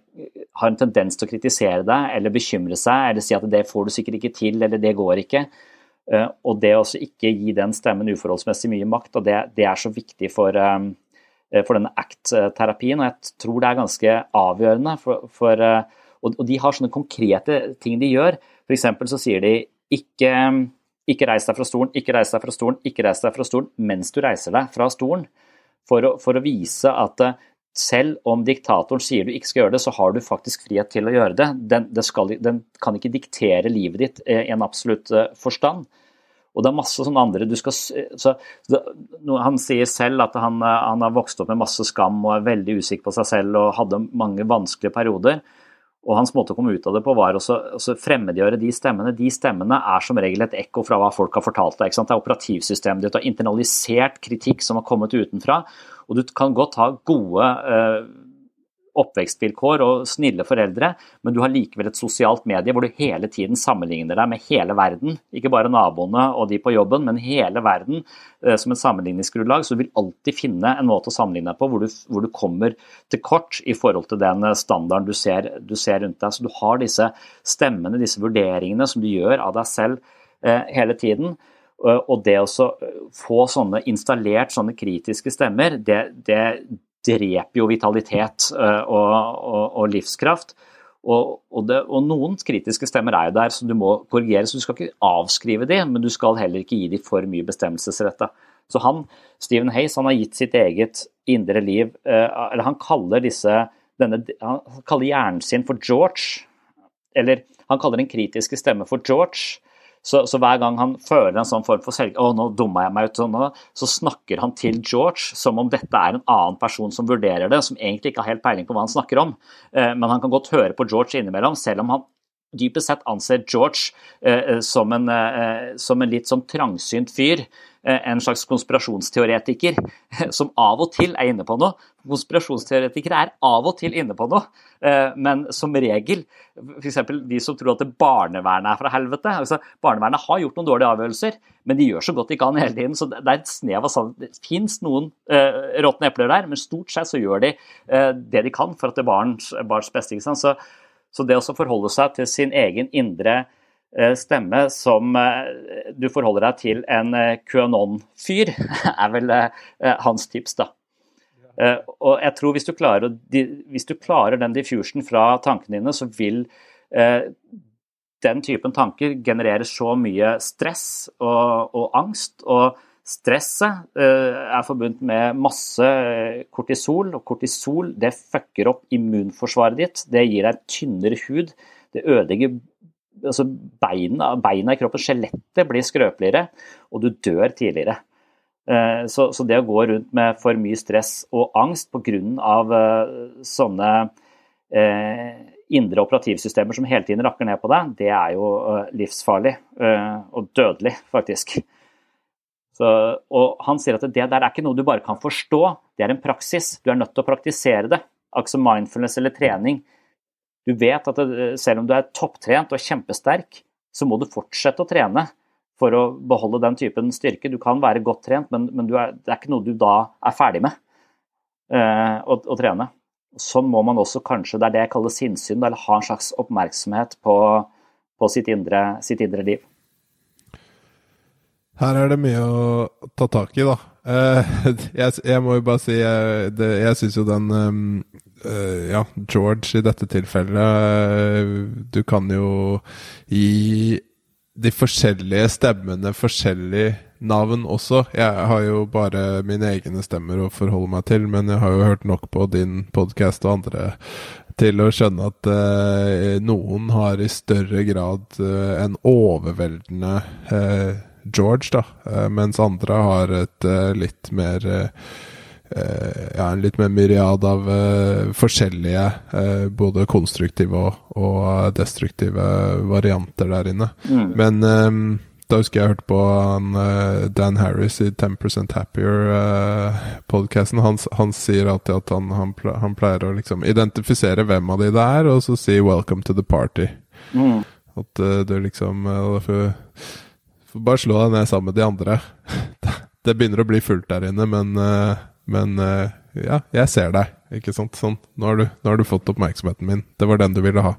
har en tendens til å kritisere deg eller bekymre seg eller si at det får du sikkert ikke til eller det går ikke. Eh, og det å ikke gi den stemmen uforholdsmessig mye makt, og det, det er så viktig for, eh, Eh, for denne ACT-terapien. Og jeg tror det er ganske avgjørende. For, for, eh, og, de har sånne konkrete ting de gjør. F.eks. så sier de ikke, ikke reis deg fra stolen, ikke reis deg fra stolen, ikke reis deg fra stolen mens du reiser deg fra stolen. For å, for å vise at eh, selv om diktatoren sier du ikke skal gjøre det, så har du faktisk frihet til å gjøre det. Den, det skal, den kan ikke diktere livet ditt i en absolutt forstand. Og det er masse sånne andre du skal, så, Han sier selv at han, han, har vokst opp med masse skam og er veldig usikker på seg selv og hadde mange vanskelige perioder. Og hans måte å komme ut av det på var å fremmedgjøre de stemmene. De stemmene er som regel et ekko fra hva folk har fortalt deg. Det er operativsystemet ditt. Du internalisert kritikk som har kommet utenfra. Og du kan godt ha gode eh, oppvekstvilkår og snille foreldre, men du har likevel et sosialt medie hvor du hele tiden sammenligner deg med hele verden. Ikke bare naboene og de på jobben, men hele verden eh, som et sammenligningsgrunnlag. Så du vil alltid finne en måte å sammenligne deg på hvor du, hvor du kommer til kort i forhold til den eh, standarden du ser, du ser, rundt deg. Så du har disse stemmene, disse vurderingene som du gjør av deg selv eh, hele tiden. Og det å få sånne installert sånne kritiske stemmer, det, det, dreper jo vitalitet eh, og, og, og livskraft. Og, det, og, noen kritiske stemmer er jo der som du må korrigere, så du skal ikke avskrive de, men du skal heller ikke gi de for mye bestemmelsesrett. Så han, Stephen Hayes han har gitt sitt eget indre liv eh, Eller han kaller disse denne, Han kaller hjernen sin for George. Eller han kaller den kritiske stemme for George. Så, så, hver gang han føler en sånn form for selv... Å, nå dumma jeg meg ut. Sånn, så snakker han til George som om dette er en annen person som vurderer det, som egentlig ikke har helt peiling på hva han snakker om. Eh, men han kan godt høre på George innimellom, selv om han dypest sett anser George eh, som, en, eh, som, en, litt sånn trangsynt fyr Eh, en slags konspirasjonsteoretiker som av og til er inne på noe. Konspirasjonsteoretikere er av og til inne på noe, eh, men som regel F.eks. de som tror at barnevernet er fra helvete. Altså, barnevernet har gjort noen dårlige avgjørelser, men de gjør så godt de kan hele tiden. Så det er et snev av sannhet. Det fins noen uh, råtne epler der, men stort sett så gjør de uh, det de kan for at det er barns, barns beste. Så, så, det å forholde seg til sin egen indre Eh, stemme som eh, du forholder deg til en eh, QAnon-fyr, *laughs* er vel hans tips, da. Og jeg tror hvis du klarer, hvis du klarer den diffusion fra tankene dine, så vil den typen tanker generere så mye stress og, og angst. Og stresset er forbundet med masse kortisol, og kortisol det fucker opp immunforsvaret ditt. Det gir deg tynnere hud. Det ødelegger altså beina, beina, i kroppen, skjelettet, blir skrøpeligere, og du dør tidligere. Eh, så, så, det å gå rundt med for mye stress og angst pga. Uh, sånne eh, indre operativsystemer som hele tiden rakker ned på deg, det er jo livsfarlig og dødelig, faktisk. Så, og han sier at det der er ikke noe du bare kan forstå, det er en praksis. Du er nødt til å praktisere det. Akkurat som mindfulness eller trening. Du vet at det, selv om du er topptrent og kjempesterk, så må du fortsette å trene for å beholde den typen styrke. Du kan være godt trent, men, men er, det er ikke noe du da er ferdig med eh, å, å, trene. Sånn må man også kanskje, det er det jeg kaller sinnssyn, eller ha en slags oppmerksomhet på, på sitt, indre, sitt indre liv. Her er det mye å ta tak i, da. *laughs* Uh, jeg, må jo bare si Jeg, det, syns jo den uh, Ja, George i dette tilfellet uh, Du kan jo gi de forskjellige stemmene forskjellig navn også. Jeg har jo bare mine egne stemmer å forholde meg til, men jeg har jo hørt nok på din podkast og andre til å skjønne at noen har i større grad en overveldende George, da, eh, mens andre har et eh, litt mer eh, ja, en litt mer myriad av uh, forskjellige, uh, både konstruktive og, og, destruktive varianter der inne. Mm. Men um, da husker jeg hørte på han, uh, Dan Harris i 10% Happier-podkasten. Han, han, sier alltid at han, han, han, pleier å liksom identifisere hvem av de det er, og så si 'welcome to the party'. Mm. At du liksom uh, bare slå deg ned sammen med de andre. *laughs* Det begynner å bli fullt der inne, men, eh, men eh, ja, jeg ser deg. Ikke sant? Sånn, nå har, du, nå har, du, fått oppmerksomheten min. Det var den du ville ha.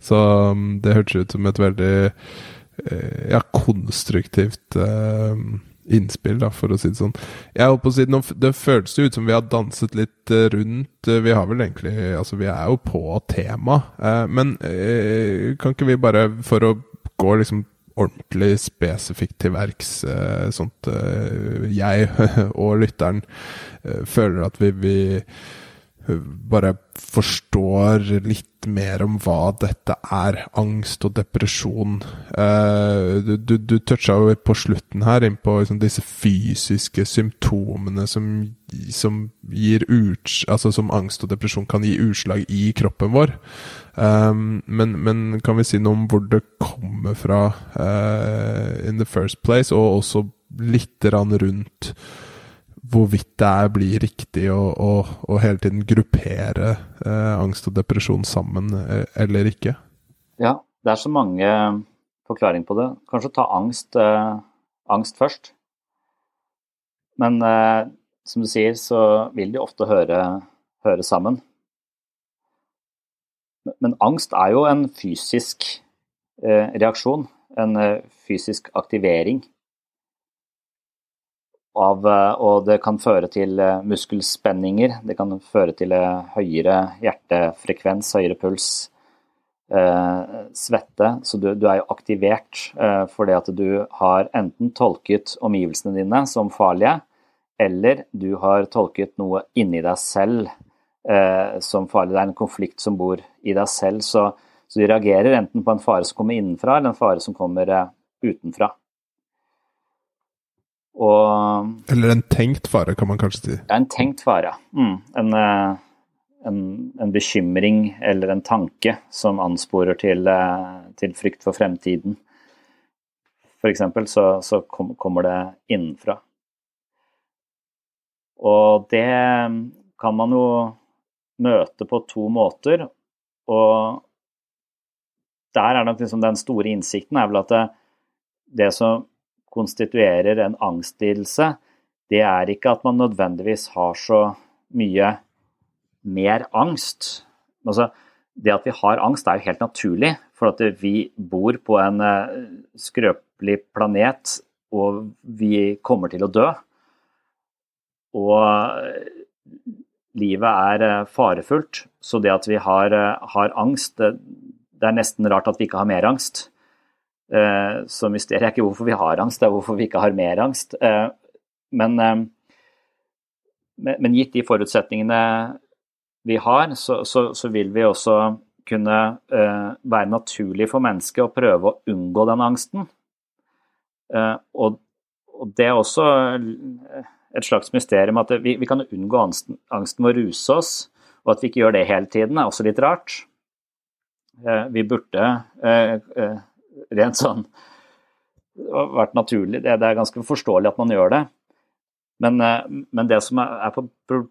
Så mm, det hørtes ut som et veldig eh, ja, konstruktivt uh, innspill, da, for å si det sånn. Jeg holdt på å si, Det føles jo ut som vi har danset litt rundt. Vi har vel egentlig Altså, vi er jo på tema. Uh, men uh, kan ikke vi bare, for å gå liksom ordentlig spesifikt til verks, Sånt sånn at eh, jeg *laughs* og lytteren eh, føler at vi, vi bare forstår litt mer om hva dette er. Angst og depresjon. du, du, du toucha jo på slutten her inn på liksom disse fysiske symptomene som, som gir ut, altså som angst og depresjon kan gi utslag i kroppen vår. Um, men, men, kan vi si noe om hvor det kommer fra uh, in the first place, og også litt rundt hvorvidt det er, blir riktig å, å, å, hele tiden gruppere eh, angst og depresjon sammen, eh, eller ikke? Ja, det er så mange forklaringer på det. Kanskje ta angst, angst først. Men som du sier, så vil de ofte høre, høre sammen. Men angst er jo en fysisk eh, reaksjon, en eh, fysisk aktivering. Av, eh, og det kan føre til muskelspenninger, det kan føre til høyere hjertefrekvens, høyere puls, eh, svette. Så du, du, er jo aktivert eh, fordi at du har enten tolket omgivelsene dine som farlige, eller du har tolket noe inni deg selv eh, som farlig. Det er en konflikt som bor i deg selv. Så, så, du reagerer enten på en fare som kommer innenfra, eller en fare som kommer eh, utenfra. Og, eller en tenkt fare, kan man kanskje si. Ja, en tenkt fare. Mm. En, eh, en, en, bekymring eller en tanke som ansporer til, eh, til frykt for fremtiden. F.eks. Så, så kom, kommer det innenfra. Og det kan man jo møte på to måter. Og der er nok liksom den store innsikten er vel at det, det som konstituerer en angstlidelse, det er ikke at man nødvendigvis har så mye mer angst. Altså, det at vi har angst er jo helt naturlig, for at vi bor på en eh, skrøpelig planet, og vi kommer til å dø. Og livet er eh, farefullt. Så det at vi har, eh, har angst, det, det, er nesten rart at vi ikke har mer angst. Eh, så mysteriet er ikke hvorfor vi har angst, det er hvorfor vi ikke har mer angst. Men, men gitt de forutsetningene vi har, så, så, så vil vi også kunne være naturlig for mennesket å prøve å unngå den angsten. Og, og det er også et slags mysterium at vi, vi kan unngå angsten, angsten ved å ruse oss, og at vi ikke gjør det hele tiden, er også litt rart. Vi burde rent sånn vært naturlig. Det, er ganske forståelig at man gjør det. Men, men det som er på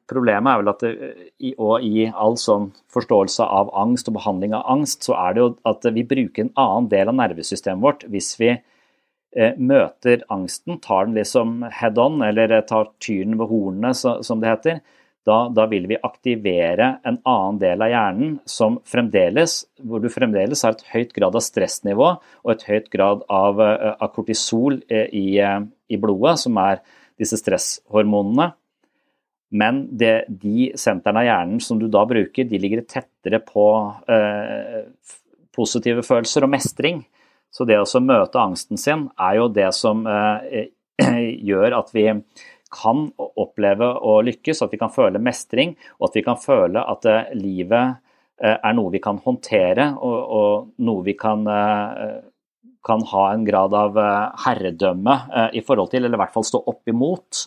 problemet, er vel at det, i, og i all sånn forståelse av angst og behandling av angst, så er det jo at vi bruker en annen del av nervesystemet vårt hvis vi eh, møter angsten, tar den liksom head on, eller tar tyren ved hornene, som det heter da, da, vil vi aktivere en annen del av hjernen som fremdeles, hvor du fremdeles har et høyt grad av stressnivå og et høyt grad av, eh, av kortisol eh, i, eh, i, blodet, som er disse stresshormonene. Men det, de sentrene av hjernen som du da bruker, de ligger tettere på eh, positive følelser og mestring. Så det å møte angsten sin er jo det som eh, *clears throat* gjør at vi kan oppleve å lykkes, at vi kan føle mestring, og at vi kan føle at eh, livet eh, er noe vi kan håndtere, og, og noe vi kan, eh, kan, ha en grad av herredømme i forhold til, eller i hvert fall stå opp imot,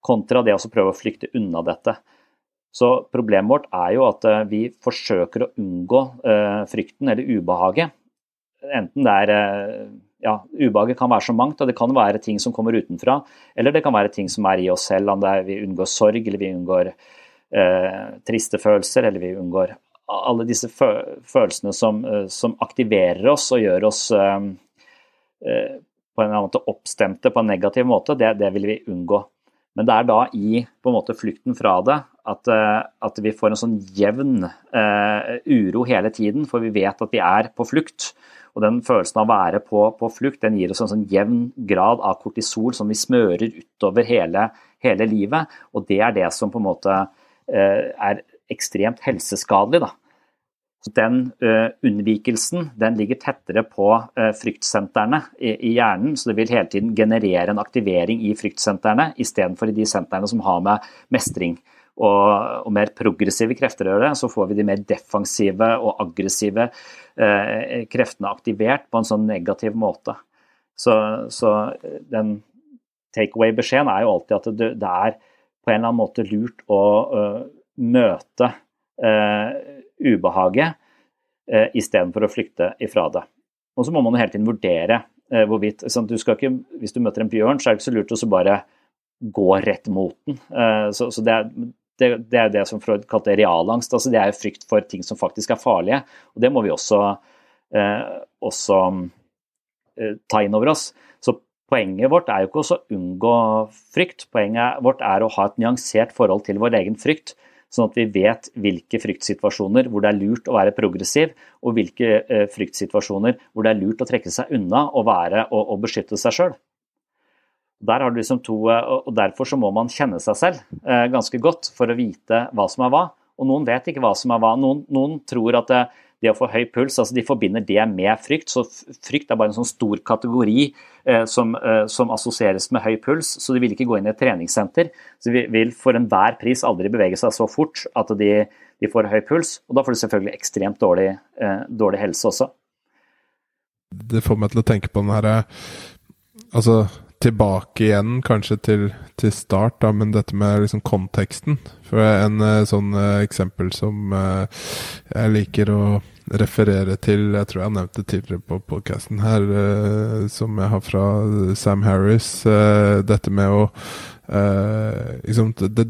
kontra det å prøve å flykte unna dette. Så problemet vårt er jo at vi forsøker å unngå frykten eller ubehaget. Enten det er ja, ubehaget kan være så mangt, og det kan være ting som kommer utenfra. Eller det kan være ting som er i oss selv, om det er vi unngår sorg, eller vi unngår eh, triste følelser, eller vi unngår alle disse følelsene som, eh, som aktiverer oss og gjør oss eh, eh, på en måte oppstemte på en negativ måte, det, det, vil vi unngå. Men det er da i på en måte flukten fra det at, eh, at vi får en sånn jevn eh, uro hele tiden, for vi vet at vi er på flukt. Og den følelsen av å være på, på flukt den gir oss en sånn jevn grad av kortisol som vi smører utover hele, hele livet. Og det er det som på en måte eh, er ekstremt helseskadelig. da. Så Den uh, unnvikelsen den ligger tettere på uh, fryktsentrene i, hjernen, så det vil hele tiden generere en aktivering i fryktsentrene istedenfor i de sentrene som har med mestring og, og, mer progressive krefter gjør det, så får vi de mer defensive og aggressive eh, kreftene aktivert på en sånn negativ måte. Så, så den takeaway-beskjeden er jo alltid at det, det, er på en eller annen måte lurt å uh, møte uh, ubehaget uh, istedenfor å flykte ifra det. Og så må man hele tiden vurdere hvorvidt sånn, du ikke, Hvis du møter en bjørn, så er det ikke så lurt å bare gå rett mot den. Så, så det, er, det, det, er det som Freud kalte realangst. altså Det er frykt for ting som faktisk er farlige. og Det må vi også, eh, også eh, ta inn over oss. Så Poenget vårt er jo ikke å unngå frykt, poenget vårt er å ha et nyansert forhold til vår egen frykt. Sånn at vi vet hvilke fryktsituasjoner hvor det er lurt å være progressiv, og hvilke eh, fryktsituasjoner hvor det er lurt å trekke seg unna og, være, og, og beskytte seg sjøl. Der har du liksom to, eh, og Derfor så må man kjenne seg selv eh, ganske godt for å vite hva som er hva. Og noen vet ikke hva som er hva. Noen, noen tror at det, det, å få høy puls, altså de forbinder det med frykt. Så frykt er bare en sånn stor kategori eh, som, eh, som, assosieres med høy puls. Så de vil ikke gå inn i et treningssenter. Så de vil for enhver pris aldri bevege seg så fort at de, de får høy puls. Og da får de selvfølgelig ekstremt dårlig, eh, dårlig helse også. Det får meg til å tenke på den herre Altså tilbake igjen, kanskje til, til, start, da, men dette med liksom konteksten. For en uh, sånn uh, eksempel som uh, jeg liker å referere til, jeg tror jeg har nevnt det tidligere på podkasten her, som jeg har fra Sam Harris, dette med å liksom det,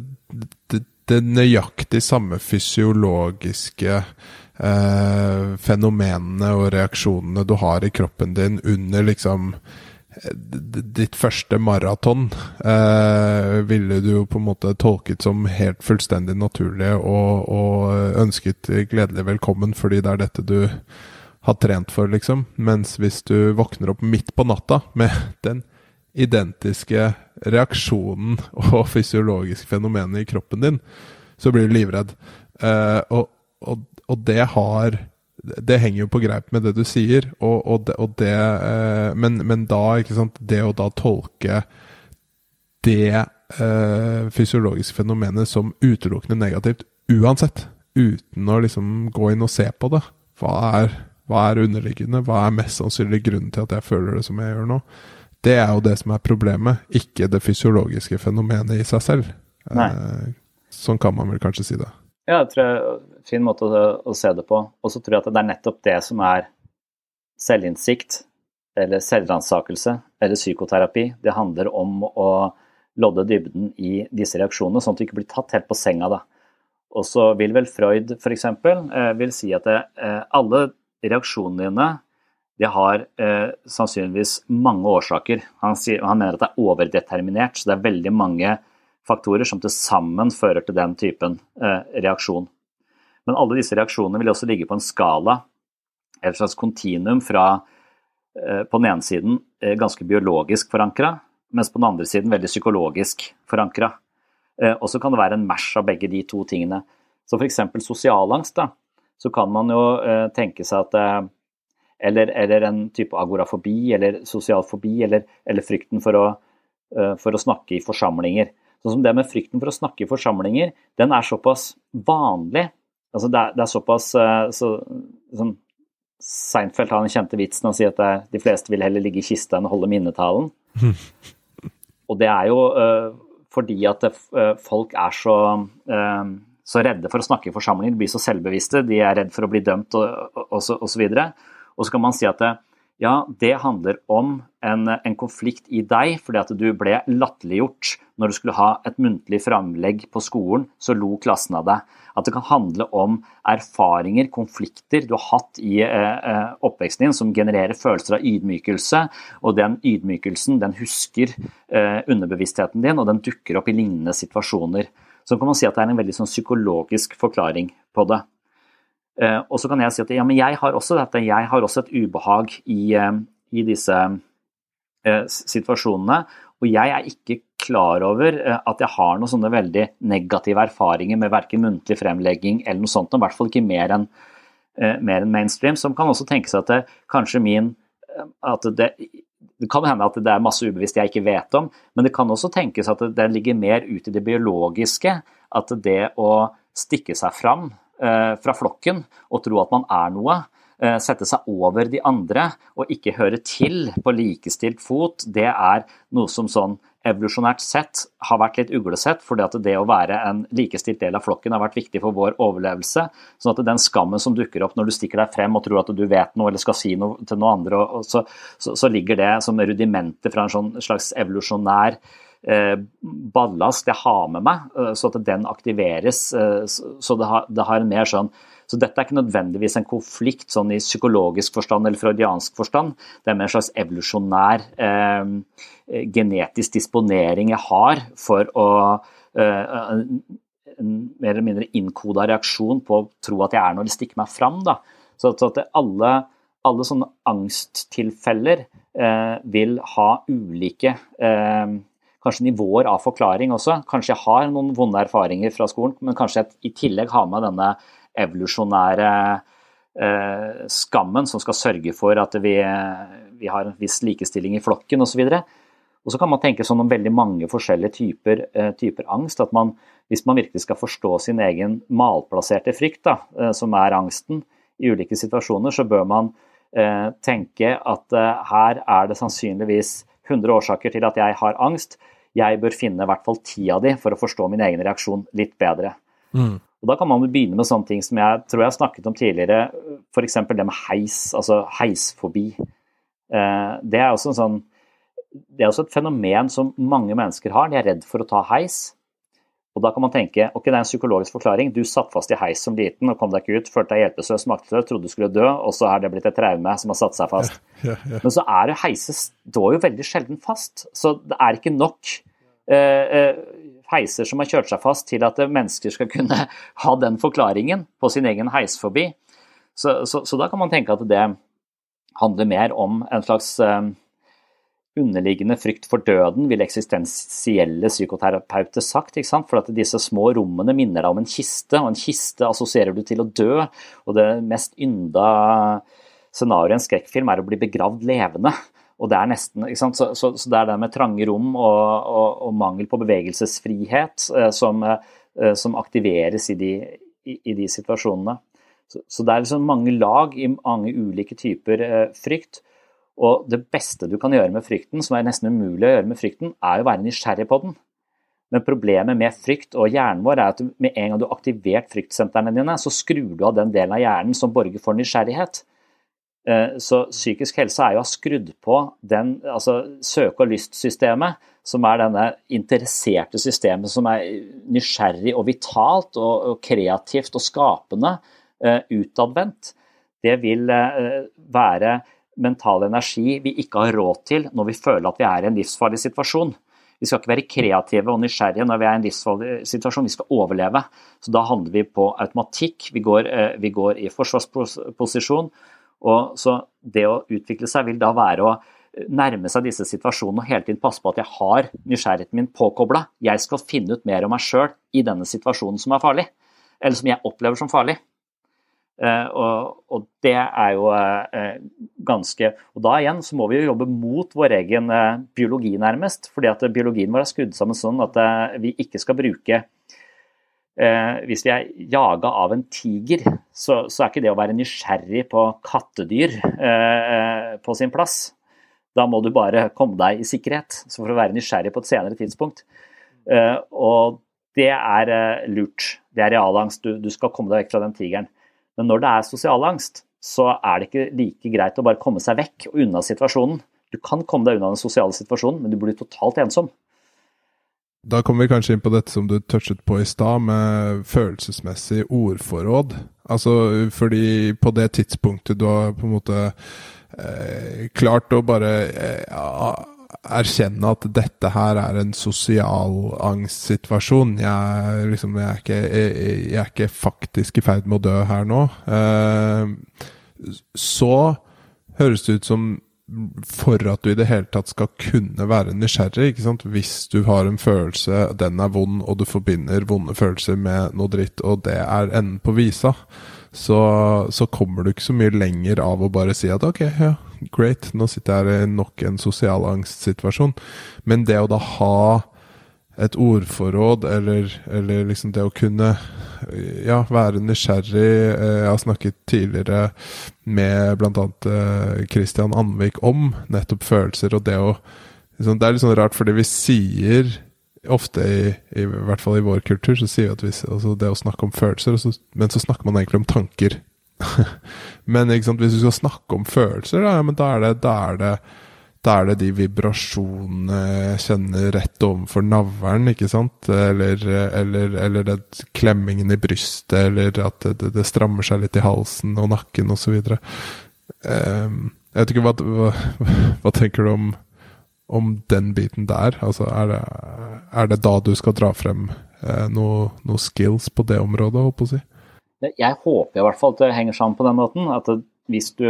det, det, nøyaktig samme fysiologiske fenomenene og reaksjonene du har i kroppen din under liksom ditt første maraton eh, ville du jo på en måte tolket som helt fullstendig naturlig og, og, ønsket gledelig velkommen fordi det er dette du har trent for, liksom. Mens hvis du våkner opp midt på natta med den identiske reaksjonen og fysiologiske fenomenet i kroppen din, så blir du livredd. Eh, og, og, og det har det henger jo på greip med det du sier, og, og det, og det eh, men, men, da, ikke sant Det å da tolke det eh, fysiologiske fenomenet som utelukkende negativt uansett, uten å liksom gå inn og se på det. Hva er, hva er underliggende? Hva er mest sannsynlig grunnen til at jeg føler det som jeg gjør nå? Det er jo det som er problemet, ikke det fysiologiske fenomenet i seg selv. Eh, sånn kan man vel kanskje si det. Ja, jeg tror fin måte å, å se det på. Og så tror jeg at det er nettopp det som er selvinnsikt, eller selvransakelse, eller psykoterapi. Det handler om å lodde dybden i disse reaksjonene, sånn at du ikke blir tatt helt på senga. da. Og så vil vel Freud f.eks. Eh, vil si at det, eh, alle reaksjonene dine de har eh, sannsynligvis mange årsaker. Han, sier, han, mener at det er overdeterminert, så det er veldig mange faktorer som til sammen fører til den typen eh, reaksjon. Men alle disse reaksjonene vil også ligge på en skala, et slags kontinuum fra eh, på den ene siden eh, ganske biologisk forankra, mens på den andre siden veldig psykologisk forankra. Eh, og så kan det være en mash av begge de to tingene. Så f.eks. sosialangst, da, så kan man jo tenke seg at eller, eller, en type agorafobi eller sosial fobi, eller, eller frykten for å, for å, snakke i forsamlinger. Sånn som det med frykten for å snakke i forsamlinger, den er såpass vanlig. Altså det, er, det er såpass uh, så, sånn, Seinfeld har den kjente vitsen å si at er, de fleste vil heller ligge i kista enn å holde minnetalen. *laughs* og det er jo uh, fordi at det, folk er så så redde for å snakke i forsamlinger, de blir så selvbevisste, de er redd for å bli dømt og osv. Og, så, og, og så kan man si at det, ja, det handler om en, en, konflikt i deg fordi at du ble latterliggjort når du skulle ha et muntlig framlegg på skolen, så lo klassen av deg. At det kan handle om erfaringer, konflikter du har hatt i eh, eh, oppveksten din som genererer følelser av ydmykelse, og den ydmykelsen den husker eh, underbevisstheten din, og den dukker opp i lignende situasjoner. Så kan man si at det er en veldig sånn psykologisk forklaring på det. Eh, og så kan jeg si at ja, men jeg har også dette, jeg har også et ubehag i, eh, i disse eh, situasjonene. Og jeg er ikke klar over at jeg har noen sånne veldig negative erfaringer med verken muntlig fremlegging eller noe sånt, og i hvert fall ikke mer enn enn mainstream. Som kan også tenke seg at det, kanskje min at det, det kan hende at det er masse ubevisst jeg ikke vet om, men det kan også tenkes at det, det ligger mer ut i det biologiske. At det å stikke seg fram fra flokken og tro at man er noe, eh, sette seg over de andre og ikke høre til på likestilt fot, det er noe som sånn evolusjonært sett har vært litt uglesett, fordi at det å være en likestilt del av flokken har vært viktig for vår overlevelse. sånn at den skammen som dukker opp når du stikker deg frem og tror at du vet noe eller skal si noe til noen andre, så, så, så ligger det som rudimenter fra en sånn slags evolusjonær Eh, ballast jeg har med meg, eh, så at den aktiveres. Eh, så det har, det har en mer sånn så dette er ikke nødvendigvis en konflikt sånn i psykologisk forstand eller freudiansk forstand. Det er mer en slags evolusjonær eh, genetisk disponering jeg har for å eh, En mer eller mindre innkoda reaksjon på å tro at jeg er noe eller stikke meg fram. Da. Så, så at alle, alle, sånne angsttilfeller eh, vil ha ulike eh, kanskje nivåer av forklaring også. Kanskje jeg har noen vonde erfaringer fra skolen, men kanskje jeg i tillegg har med denne evolusjonære eh, skammen som skal sørge for at vi, vi har en viss likestilling i flokken osv. Og så kan man tenke sånn om veldig mange forskjellige typer, eh, typer angst. at man, Hvis man virkelig skal forstå sin egen malplasserte frykt, da, eh, som er angsten, i ulike situasjoner, så bør man eh, tenke at eh, her er det sannsynligvis 100 årsaker til at jeg har angst. Jeg bør finne i hvert fall ti av de for å forstå min egen reaksjon litt bedre. Mm. Og Da kan man begynne med sånne ting som jeg tror jeg har snakket om tidligere, f.eks. det med heis, altså heisfobi. Eh, det er også, sånn, det er også et fenomen som mange mennesker har. De er redd for å ta heis. Og Da kan man tenke ok, det er en psykologisk forklaring. Du satt fast i heis som liten og kom deg ikke ut, følte deg hjelpeløs, maktesløs, trodde du skulle dø, og så er det blitt et traume som har satt seg fast. Ja, ja, ja. Men så er det heiser står jo veldig sjelden fast. Så det er ikke nok eh, eh, heiser som har kjørt seg fast til at mennesker skal kunne *laughs* ha den forklaringen på sin egen heisfobi. Så, så, så da kan man tenke at det handler mer om en slags eh, underliggende frykt for døden, ville eksistensielle psykoterapeuter sagt. For at disse små rommene minner deg om en kiste, og en kiste assosierer du til å dø. Og det mest ynda scenarioet i en skrekkfilm er å bli begravd levende. Og det er nesten? Så, så, så det er det med trange rom og, og, og mangel på bevegelsesfrihet eh, som, eh, som, aktiveres i de, i, i de situasjonene. Så, så, det er liksom mange lag i mange ulike typer eh, frykt. Og det beste du kan gjøre med frykten, som er nesten umulig å gjøre med frykten, er å være nysgjerrig på den. Men problemet med frykt og hjernen vår er at med en gang du har aktivert fryktsentrene dine, så skrur du av den delen av hjernen som borger for nysgjerrighet. Eh, så psykisk helse er jo å ha skrudd på den, altså søke- og lystsystemet, som er denne interesserte systemet som er nysgjerrig og vitalt og, kreativt og skapende uh, utadvendt. Det vil uh, være mental energi vi ikke har råd til når vi føler at vi er i en livsfarlig situasjon. Vi skal ikke være kreative og nysgjerrige når vi er i en livsfarlig situasjon, vi skal overleve. Så da handler vi på automatikk, vi går, eh, vi går i forsvarsposisjon. Og så det å utvikle seg vil da være å nærme seg disse situasjonene og hele tiden passe på at jeg har nysgjerrigheten min påkobla. Jeg skal finne ut mer om meg sjøl i denne situasjonen som er farlig, eller som jeg opplever som farlig. Eh, og, og, det er jo eh, ganske Og da igjen så må vi jo jobbe mot vår egen eh, biologi, nærmest. Fordi at biologien vår er skrudd sammen sånn at vi ikke skal bruke Hvis vi er jaga av en tiger, så, så, er ikke det å være nysgjerrig på kattedyr på sin plass. Da må du bare komme deg i sikkerhet. Så for å være nysgjerrig på et senere tidspunkt. Og det er lurt. Det er realangst. Du, du skal komme deg vekk fra den tigeren. Men når det er sosial angst, så er det ikke like greit å bare komme seg vekk og unna situasjonen. Du kan komme deg unna den sosiale situasjonen, men du blir totalt ensom. Da kommer vi kanskje inn på dette som du touchet på i stad, med følelsesmessig ordforråd. Altså fordi på det tidspunktet du har på en måte eh, klart å bare eh, erkjenne at dette her er en sosial angstsituasjon. Jeg, liksom, jeg, er ikke, jeg, jeg, er ikke, faktisk i ferd med å dø her nå. Eh, så høres det ut som for at du i det hele tatt skal kunne være nysgjerrig, ikke sant? hvis du har en følelse, den er vond, og du forbinder vonde følelser med noe dritt, og det er enden på visa, så, så kommer du ikke så mye lenger av å bare si at ok, ja, great, nå sitter jeg i nok en sosial angstsituasjon. Men det å da ha et ordforråd, eller, eller liksom det å kunne ja, være nysgjerrig eh, Jeg har snakket tidligere med bl.a. Eh, Christian Anvik om nettopp følelser, og det å liksom, Det er litt sånn rart, fordi vi sier ofte, i, i, i, hvert fall i vår kultur, så sier vi at vi, altså det å snakke om følelser, så, men så snakker man egentlig om tanker. *laughs* men hvis du skal snakke om følelser, da, ja, da, er det, da, er det, da, er det, de vibrasjonene jeg kjenner rett overfor navlen, ikke sant? Eller, eller, eller det, klemmingen i brystet, eller at det, det, strammer seg litt i halsen og nakken osv. Um, jeg vet ikke, hva, hva, *laughs* hva tenker du om, om den biten der? Altså, er det, er det da du skal dra frem eh, noen noe skills på det området, holdt på å si? Jeg håper i hvert fall at det henger sammen på den måten. At hvis du,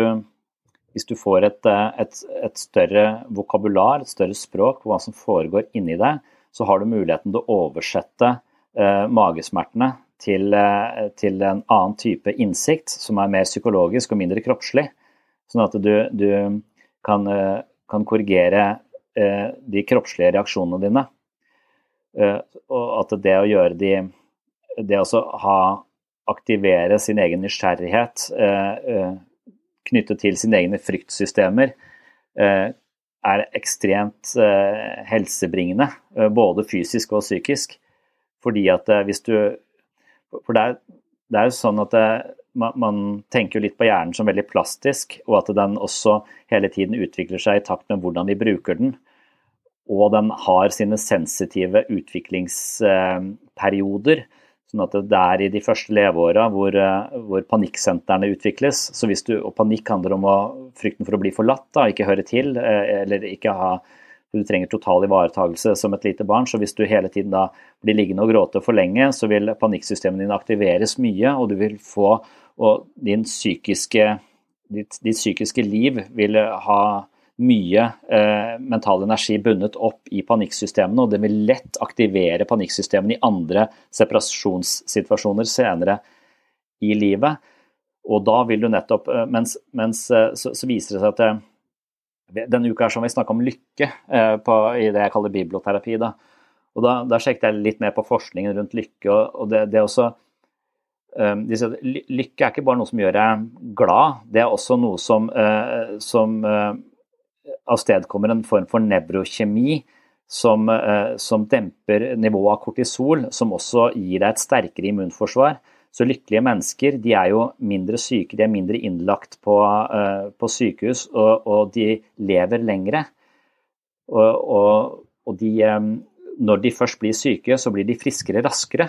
hvis du får et, et, et, større vokabular, et større språk på hva som foregår inni deg, så har du muligheten til å oversette eh, magesmertene til, eh, til, en annen type innsikt, som er mer psykologisk og mindre kroppslig. Sånn at du, du kan, eh, kan, korrigere eh, de kroppslige reaksjonene dine. Eh, og at det å gjøre de Det å ha aktivere sin egen nysgjerrighet eh, eh, knyttet til sine egne fryktsystemer, eh, er ekstremt helsebringende, både fysisk og psykisk. Fordi at hvis du For det er, det er jo sånn at det, man, man, tenker litt på hjernen som veldig plastisk, og at den også hele tiden utvikler seg i takt med hvordan vi bruker den. Og den har sine sensitive utviklingsperioder. Sånn at det er i de første leveåra hvor, eh, hvor panikksentrene utvikles. Så hvis du, og panikk handler om å, frykten for å bli forlatt, da, ikke høre til, eh, eller ikke ha Du trenger total ivaretagelse som et lite barn, så hvis du hele tiden da blir liggende og gråte for lenge, så vil panikksystemene dine aktiveres mye, og du vil få Og din psykiske, ditt, ditt psykiske liv vil ha mye eh, mental energi bundet opp i panikksystemene, og det vil lett aktivere panikksystemene i andre separasjonssituasjoner senere i livet. Og da vil du nettopp eh, Mens, mens eh, så, så, viser det seg at det, eh, denne uka er som vi snakka om lykke eh, på, i det jeg kaller biblioterapi. Da. Og da, da, sjekket jeg litt mer på forskningen rundt lykke. og, og det, det også um, de sier, Lykke er ikke bare noe som gjør deg glad, det er også noe som, uh, som uh, avstedkommer en form for nevrokjemi som, uh, som demper nivået av kortisol, som også gir deg et sterkere immunforsvar. Så lykkelige mennesker de er jo mindre syke, de er mindre innlagt på, uh, på sykehus, og, og, de lever lengre. Og, og, og de, um, når de først blir syke, så blir de friskere raskere.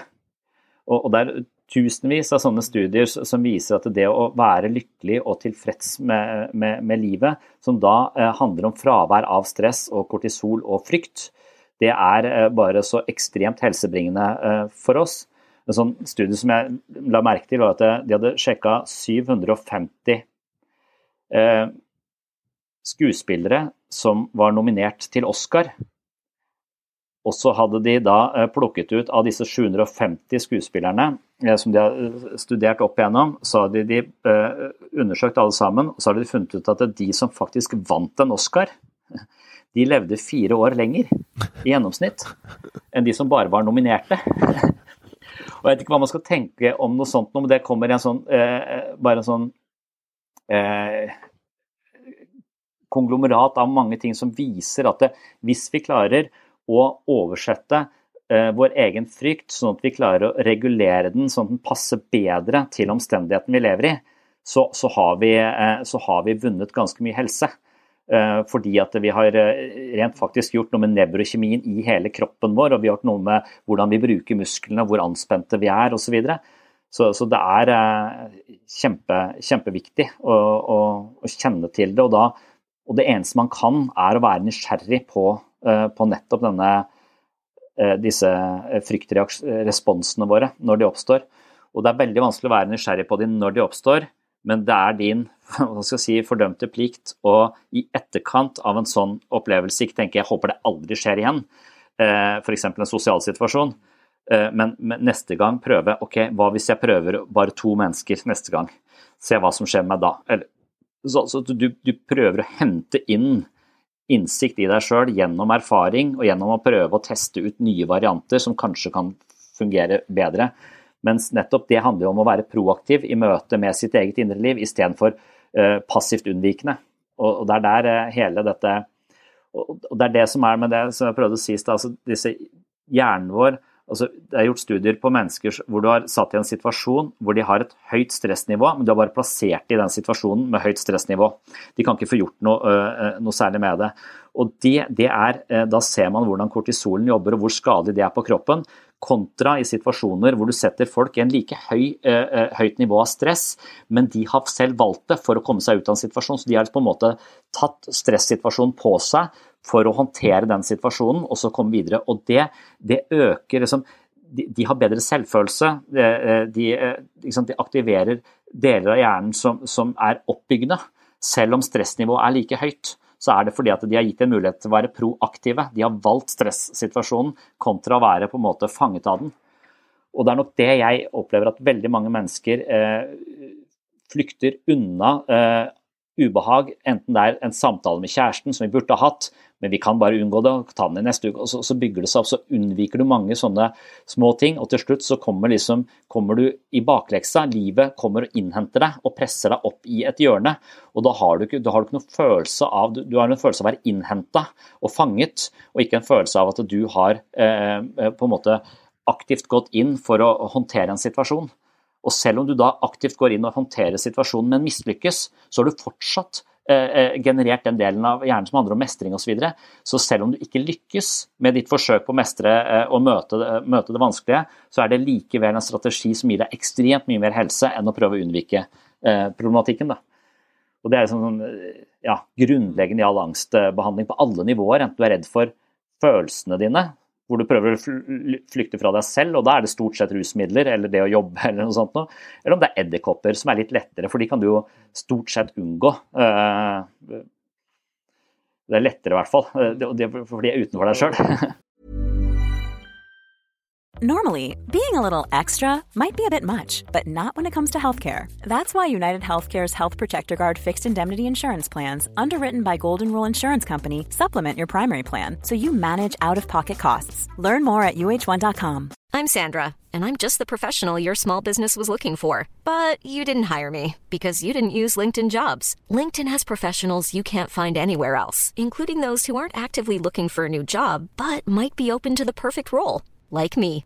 Og, det er tusenvis av sånne studier som viser at det å være lykkelig og tilfreds med, med, med livet, som da uh, handler om fravær av stress og kortisol og frykt, det er bare så ekstremt helsebringende for oss. En sånn studie som jeg la merke til, var at de hadde sjekka 750 eh, skuespillere som var nominert til Oscar. Og så hadde de da eh, plukket ut av disse 750 skuespillerne eh, som de har eh, studert opp igjennom, så hadde de undersøkt alle sammen, og så hadde de funnet ut at de som faktisk vant en Oscar, *laughs* de levde fire år lenger i gjennomsnitt enn de som bare var nominerte. *laughs* Og Jeg vet ikke hva man skal tenke om noe sånt, men det kommer en sånn, eh, bare en sånn eh, konglomerat av mange ting som viser at det, hvis vi klarer å oversette eh, vår egen frykt, sånn at vi klarer å regulere den sånn at den passer bedre til omstendigheten vi lever i, så, så, har, vi, eh, så har vi vunnet ganske mye helse. Eh, fordi at vi har eh, rent faktisk gjort noe med nevrokjemien i hele kroppen vår, og vi har gjort noe med hvordan vi bruker musklene, hvor anspente vi er osv. Så, videre. så Så det er eh, kjempe, kjempeviktig å, å, å, kjenne til det. Og, da, og, det eneste man kan, er å være nysgjerrig på, på nettopp denne, disse fryktresponsene våre når de oppstår. Og det er veldig vanskelig å være nysgjerrig på dem når de oppstår, men det er din *laughs* hva skal jeg si, fordømte plikt å i etterkant av en sånn opplevelse ikke tenke jeg håper det aldri skjer igjen, eh, f.eks. en sosial situasjon, eh, men, neste gang prøve ok, hva hvis jeg prøver bare to mennesker neste gang, se hva som skjer med meg da. Eller, så, så du, du, prøver å hente inn innsikt i deg sjøl gjennom erfaring og gjennom å prøve å teste ut nye varianter som kanskje kan fungere bedre. Mens nettopp det handler om å være proaktiv i møte med sitt eget indre liv, istedenfor uh, passivt unnvikende. Og, det er der uh, hele dette og, det er det som er med det som jeg prøvde å si altså disse Hjernen vår altså Det er gjort studier på mennesker hvor du har satt i en situasjon hvor de har et høyt stressnivå, men du har bare plassert i den situasjonen med høyt stressnivå. De kan ikke få gjort noe, uh, noe særlig med det. Og det, det er, Da ser man hvordan kortisolen jobber og hvor skadelig det er på kroppen kontra i situasjoner hvor du setter folk i en like høy, eh, høyt nivå av stress, men de har selv valgt det for å komme seg ut av en situasjon. Så de har på en måte tatt stressituasjonen på seg for å håndtere den situasjonen og så komme videre. Og det, det øker liksom de, de, har bedre selvfølelse. De, de, liksom, de, aktiverer deler av hjernen som, som er oppbyggende. Selv om stressnivået er like høyt så er det fordi at de har gitt en mulighet til å være proaktive. De har valgt stressituasjonen kontra å være på en måte fanget av den. Og det er nok det jeg opplever at veldig mange mennesker eh, flykter unna eh, ubehag, enten det er en samtale med kjæresten som vi burde ha hatt, men vi kan bare unngå det og ta den i neste uke. og Så, bygger det seg opp, så unnviker du mange sånne små ting, og til slutt så kommer, liksom, kommer du i bakleksa. Livet kommer og innhenter deg og presser deg opp i et hjørne. og Da har du ikke, har du ikke noen følelse av du har en følelse av å være innhenta og fanget, og ikke en følelse av at du har eh, på en måte aktivt gått inn for å håndtere en situasjon. Og selv om du da aktivt går inn og håndterer situasjonen, men mislykkes, så har du fortsatt Eh, eh, generert den delen av hjernen som handler om mestring osv. Så, videre. så selv om du ikke lykkes med ditt forsøk på å mestre og eh, møte, møte, det vanskelige, så er det likevel en strategi som gir deg ekstremt mye mer helse enn å prøve å unnvike problematikken. Da. Og Det er sånn, ja, grunnleggende i all angstbehandling på alle nivåer, enten du er redd for følelsene dine, hvor du prøver å flykte fra deg selv, og da er det stort sett rusmidler eller det å jobbe *laughs* eller noe sånt noe. Eller om det er edderkopper, som er litt lettere, for de kan du jo stort sett unngå. Eh, det er lettere i hvert fall, fordi for de er utenfor deg sjøl. *laughs* Normally, being a little extra might be a bit much, but not when it comes to healthcare. That's why United Healthcare's Health Protector Guard fixed indemnity insurance plans, underwritten by Golden Rule Insurance Company, supplement your primary plan so you manage out of pocket costs. Learn more at uh1.com. I'm Sandra, and I'm just the professional your small business was looking for. But you didn't hire me because you didn't use LinkedIn jobs. LinkedIn has professionals you can't find anywhere else, including those who aren't actively looking for a new job but might be open to the perfect role, like me.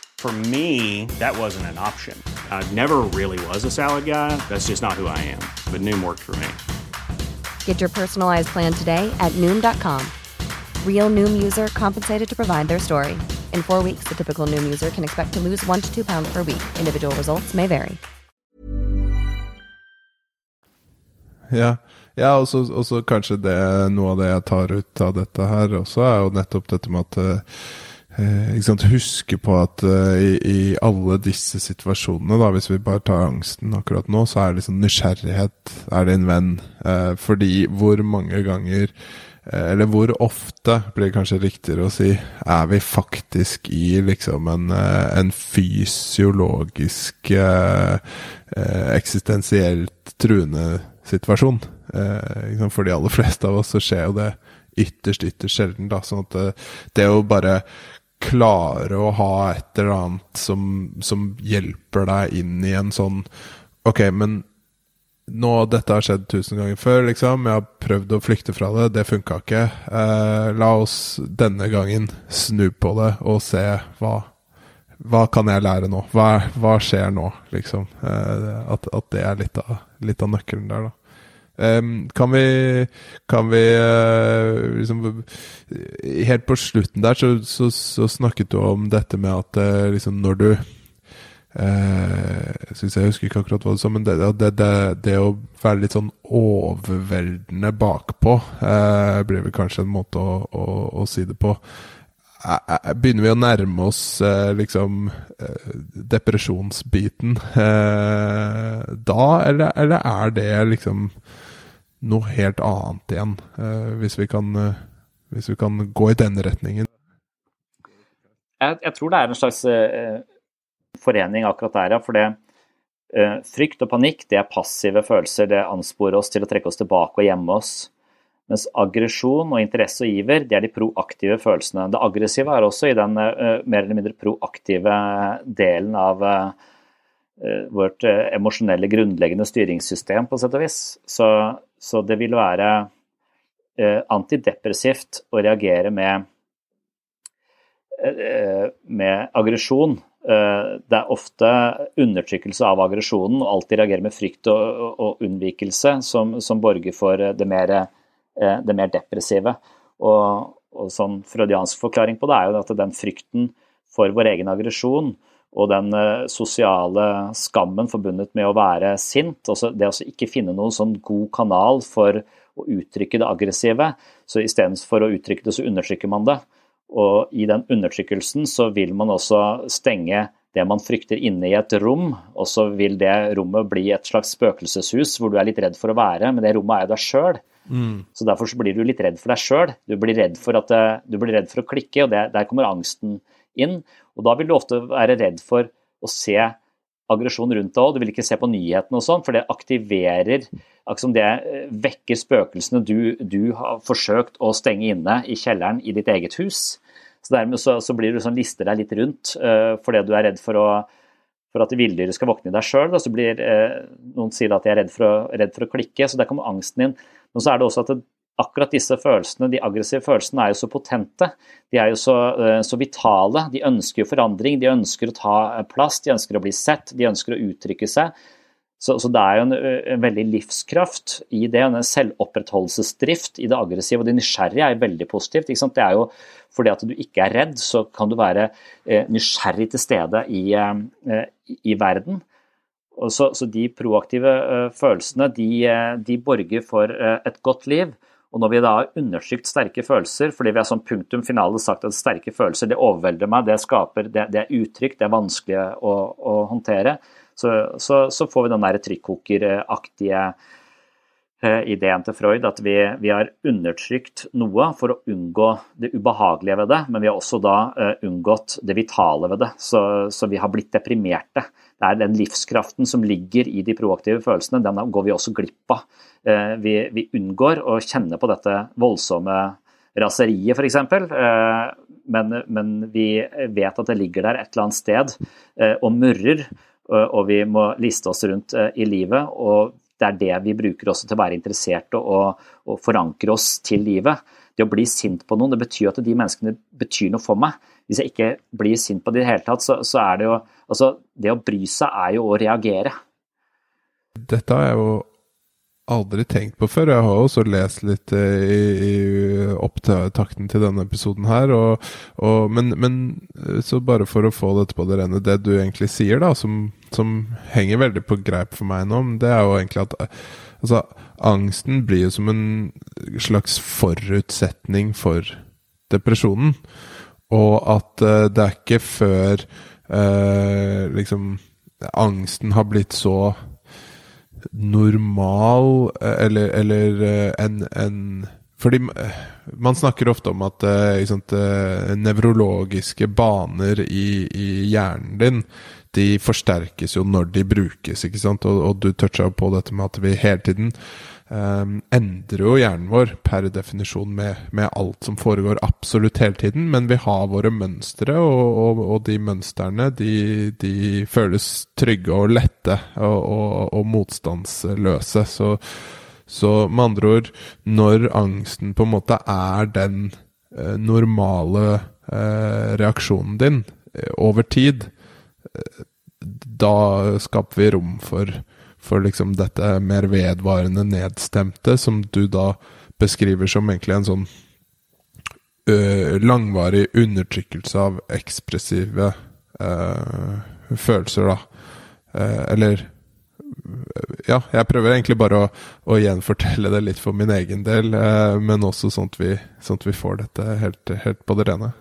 For me, that wasn't an option. I never really was a salad guy. That's just not who I am. But Noom worked for me. Get your personalized plan today at Noom.com. Real Noom user compensated to provide their story. In four weeks, the typical Noom user can expect to lose one to two pounds per week. Individual results may vary. Ja, ja og så og så kanskje det noe av det jeg tar ut av dette her også, er jo nettopp dette med at eh, Huske på at eh, i, i alle disse situasjonene, da, hvis vi bare tar angsten akkurat nå, så er liksom nysgjerrighet er din venn. Eh, fordi hvor mange ganger eh, eller hvor ofte, blir det kanskje riktigere å si, er vi faktisk i liksom en, eh, en fysiologisk eh, eksistensielt truende situasjon. For de aller fleste av oss så skjer jo det ytterst, ytterst sjelden. Da. Sånn at det, det å bare klare å ha et eller annet som, som hjelper deg inn i en sånn Ok, men nå, dette har skjedd tusen ganger før, liksom. Jeg har prøvd å flykte fra det, det funka ikke. Eh, la oss denne gangen snu på det og se hva hva kan jeg lære nå? Hva, hva skjer nå, liksom? Eh, at, at, det er litt av, litt av nøkkelen der, da. Um, kan vi, kan vi uh, liksom Helt på slutten der så, så, så, snakket du om dette med at uh, liksom når du uh, synes jeg husker ikke akkurat hva du sa, men det, det, det, det, å være litt sånn overveldende bakpå blir vel kanskje en måte å, å, å si det på. Begynner vi å nærme oss liksom depresjonsbiten da, eller, eller er det liksom noe helt annet igjen, uh, hvis, vi kan, uh, hvis, vi kan, gå i denne retningen. Jeg, jeg tror det er en slags uh, forening akkurat der, ja. For det, frykt og panikk det er passive følelser. Det ansporer oss til å trekke oss tilbake og gjemme oss. Mens aggresjon og interesse og iver det er de proaktive følelsene. Det aggressive er også i den mer eller mindre proaktive delen av vårt emosjonelle grunnleggende styringssystem, på sett og vis. Så så det vil være eh, antidepressivt å reagere med, eh, med aggresjon. Eh, det er ofte undertrykkelse av aggresjonen, og alltid reagere med frykt og, og, og unnvikelse som, som, borger for det mer, eh, det mer depressive. Og, og sånn freudiansk forklaring på det er jo at den frykten for vår egen aggresjon og den eh, sosiale skammen forbundet med å være sint. Også det å ikke finne noen sånn god kanal for å uttrykke det aggressive. Så istedenfor å uttrykke det, så undertrykker man det. Og i den undertrykkelsen så vil man også stenge det man frykter inne i et rom, og så vil det rommet bli et slags spøkelseshus hvor du er litt redd for å være, men det rommet er jo deg sjøl. Mm. Så derfor så blir du litt redd for deg sjøl. Du, for du blir redd for å klikke, og det, der kommer angsten inn. Og da vil du ofte være redd for å se aggresjon rundt deg òg. Du vil ikke se på nyhetene og sånn, for det aktiverer liksom Det eh, vekker spøkelsene du, du, har forsøkt å stenge inne i kjelleren i ditt eget hus. Så dermed så, så blir du sånn lister deg litt rundt uh, fordi du er redd for, å, for at villdyret skal våkne i deg sjøl. Uh, noen sier at de er redd for, å, redd for å klikke, så der kommer angsten inn. Men så er det også at det, akkurat disse følelsene, de aggressive følelsene, er jo så potente. De er jo så, eh, så, vitale. De ønsker jo forandring, de ønsker å ta plass, de ønsker å bli sett, de ønsker å uttrykke seg. Så, så det er jo en, en, veldig livskraft i det, en selvopprettholdelsesdrift i det aggressive. Og det nysgjerrige er jo veldig positivt. Det er jo fordi at du ikke er redd, så kan du være eh, nysgjerrig til stede i, eh, i verden. Så, så, de proaktive følelsene de, de, borger for et godt liv. Og når vi da har undertrykt sterke følelser, fordi vi har som punktum finale sagt at sterke følelser det overvelder meg, det skaper, det, det er utrygt, det er vanskelig å, å, håndtere, Så, så, så får vi den der trykkokeraktige ideen til Freud at vi, vi, har undertrykt noe for å unngå det ubehagelige ved det, men vi har også da uh, unngått det vitale ved det. Så, så, vi har blitt deprimerte. Det er den livskraften som ligger i de proaktive følelsene, den går vi også glipp av. Uh, vi, vi, unngår å kjenne på dette voldsomme raseriet, f.eks. Men, men vi vet at det ligger der et eller annet sted og murrer, og vi må liste oss rundt i livet. og det er det vi bruker også til å være interessert og, og forankre oss til livet. Det å bli sint på noen, det betyr at de menneskene betyr noe for meg. Hvis jeg ikke blir sint på det i det hele tatt, så, så er det jo Altså, det å bry seg er jo å reagere. Dette er jo aldri tenkt på før. Jeg har også lest litt eh, i, i opptakten til denne episoden her. Og, og, men, men, eh, så bare for å få dette på det rene, det du egentlig sier, da, som, som henger veldig på greip for meg nå, det er jo egentlig at altså, angsten blir jo som en slags forutsetning for depresjonen. Og at uh, det er ikke før uh, liksom angsten har blitt så normal eh, Eller, eller eh, en, en fordi eh, man snakker ofte om at nevrologiske baner i, i, hjernen din de forsterkes jo når de brukes, ikke sant? Og, og du toucha på dette med at vi hele tiden um, endrer jo hjernen vår per definisjon med, med, alt som foregår absolutt hele tiden, men vi har våre mønstre, og, og, og de mønstrene de, de, føles trygge og lette og, og motstandsløse. Så, så, med andre ord, når angsten på en måte er den eh, normale eh, reaksjonen din eh, over tid, eh, da skaper vi rom for for liksom dette mer vedvarende nedstemte, som du da beskriver som egentlig en sånn ø, langvarig undertrykkelse av ekspressive ø, følelser, da. Eller Ja, jeg prøver egentlig bare å, å gjenfortelle det litt for min egen del, men også sånn at, vi, sånn at vi får dette helt, helt på det rene.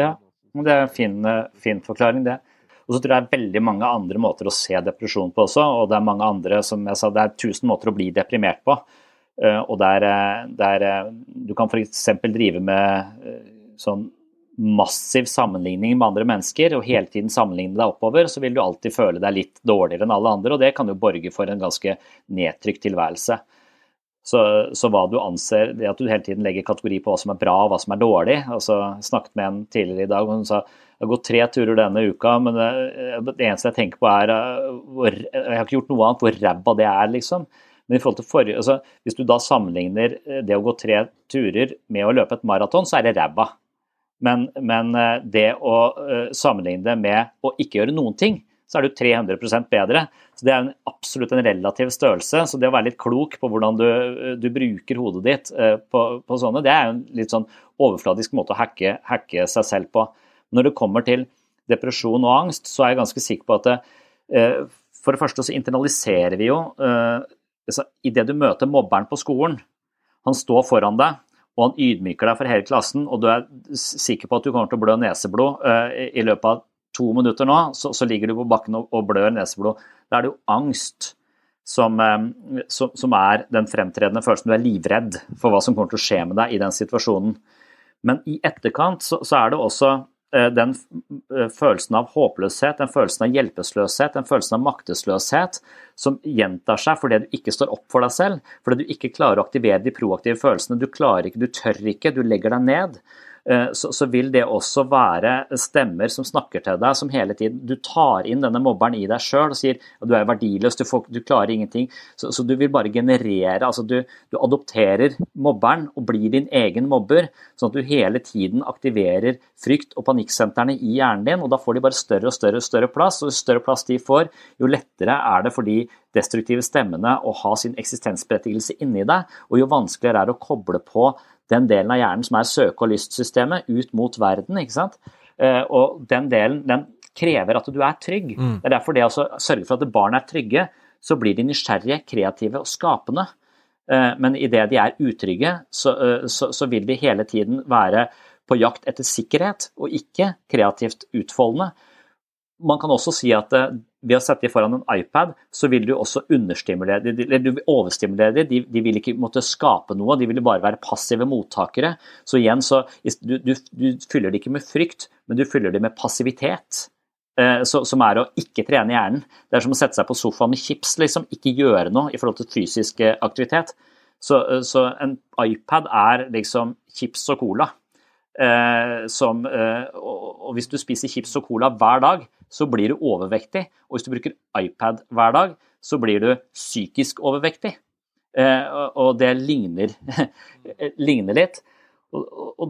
Ja, det er en fin, fin forklaring, det. Og så tror jeg det er veldig mange andre måter å se depresjon på også. Og det er mange andre, som jeg sa, det er tusen måter å bli deprimert på. Eh, og der, der Du kan f.eks. drive med eh, sånn massiv sammenligning med andre mennesker og hele tiden sammenligne deg oppover, så vil du alltid føle deg litt dårligere enn alle andre, og det kan jo borge for en ganske nedtrykt tilværelse. Så, så, hva du anser, det at du hele tiden legger kategori på hva som er bra og hva som er dårlig altså, Jeg snakket med en tidligere i dag, og hun sa jeg har gått tre turer denne uka, men det, det eneste jeg tenker på er eh, hvor, Jeg har ikke gjort noe annet, hvor ræva det er, liksom. Men i forhold til forrige, altså, hvis du da sammenligner eh, det å gå tre turer med å løpe et maraton, så er det ræva. Men, men, eh, det å sammenligne det med å ikke gjøre noen ting, så er du 300% bedre. Så Det er en, absolutt en relativ størrelse. Så det å være litt klok på hvordan du, du bruker hodet ditt på, på, sånne, det er en litt sånn overfladisk måte å hacke, hacke seg selv på. Når det kommer til depresjon og angst, så er jeg ganske sikker på at det, eh, for det første så internaliserer vi jo eh, altså, Idet du møter mobberen på skolen, han står foran deg og han ydmyker deg for hele klassen, og du er sikker på at du kommer til å blø neseblod eh, i løpet av to minutter nå, så, ligger du på bakken og, og blør neseblod. Da er det jo angst som, som, som, er den fremtredende følelsen. Du er livredd for hva som kommer til å skje med deg i den situasjonen. Men i etterkant så, så er det også den eh, følelsen av håpløshet, den følelsen av hjelpeløshet, den følelsen av maktesløshet som gjentar seg fordi du ikke står opp for deg selv, fordi du ikke klarer å aktivere de proaktive følelsene. Du klarer ikke, du tør ikke, du legger deg ned. Eh, så, så, vil det også være stemmer som snakker til deg, som hele tiden Du tar inn denne mobberen i deg sjøl og sier at du er verdiløs, du, får, du klarer ingenting. Så, så, du vil bare generere altså du, du, adopterer mobberen og blir din egen mobber, sånn at du hele tiden aktiverer frykt- og panikksentrene i hjernen din, og da får de bare større og større, og større plass. Og jo større plass de får, jo lettere er det for de destruktive stemmene å ha sin eksistensberettigelse inni deg, og jo vanskeligere er det å koble på den delen av hjernen som er søke- og lystsystemet, ut mot verden. ikke sant? Eh, og den delen den krever at du er trygg. Mm. Det er derfor det å sørge for at barn er trygge, så blir de nysgjerrige, kreative og skapende. Eh, men idet de er utrygge, så, eh, så, så, vil de hele tiden være på jakt etter sikkerhet, og ikke kreativt utfoldende. Man kan også si at ved å sette dem foran en iPad, så vil du også understimulere eller du overstimulere dem. De, de, vil ikke måtte skape noe, de vil bare være passive mottakere. Så igjen, så du, du, du fyller dem ikke med frykt, men du fyller dem med passivitet. Eh, så, som er å ikke trene hjernen. Det er som å sette seg på sofaen med chips, liksom. Ikke gjøre noe i forhold til fysisk eh, aktivitet. Så, eh, så en iPad er liksom chips og cola. Eh, som, eh, og, hvis du spiser chips og cola hver dag, så blir du overvektig. Og hvis du bruker iPad hver dag, så blir du psykisk overvektig. Eh, og det ligner, *laughs* ligner litt.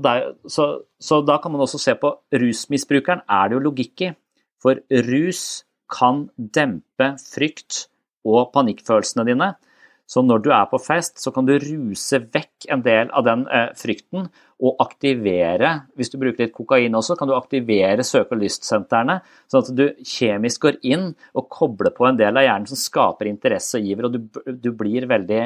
Der, så, så, da kan man også se på rusmisbrukeren, er det jo logikk i. For rus kan dempe frykt og panikkfølelsene dine. Så når du er på fest, så kan du ruse vekk en del av den eh, frykten og aktivere Hvis du bruker litt kokain også, kan du aktivere søke- og lystsentrene, sånn at du kjemisk går inn og kobler på en del av hjernen som skaper interesse og giver, og du, du blir veldig,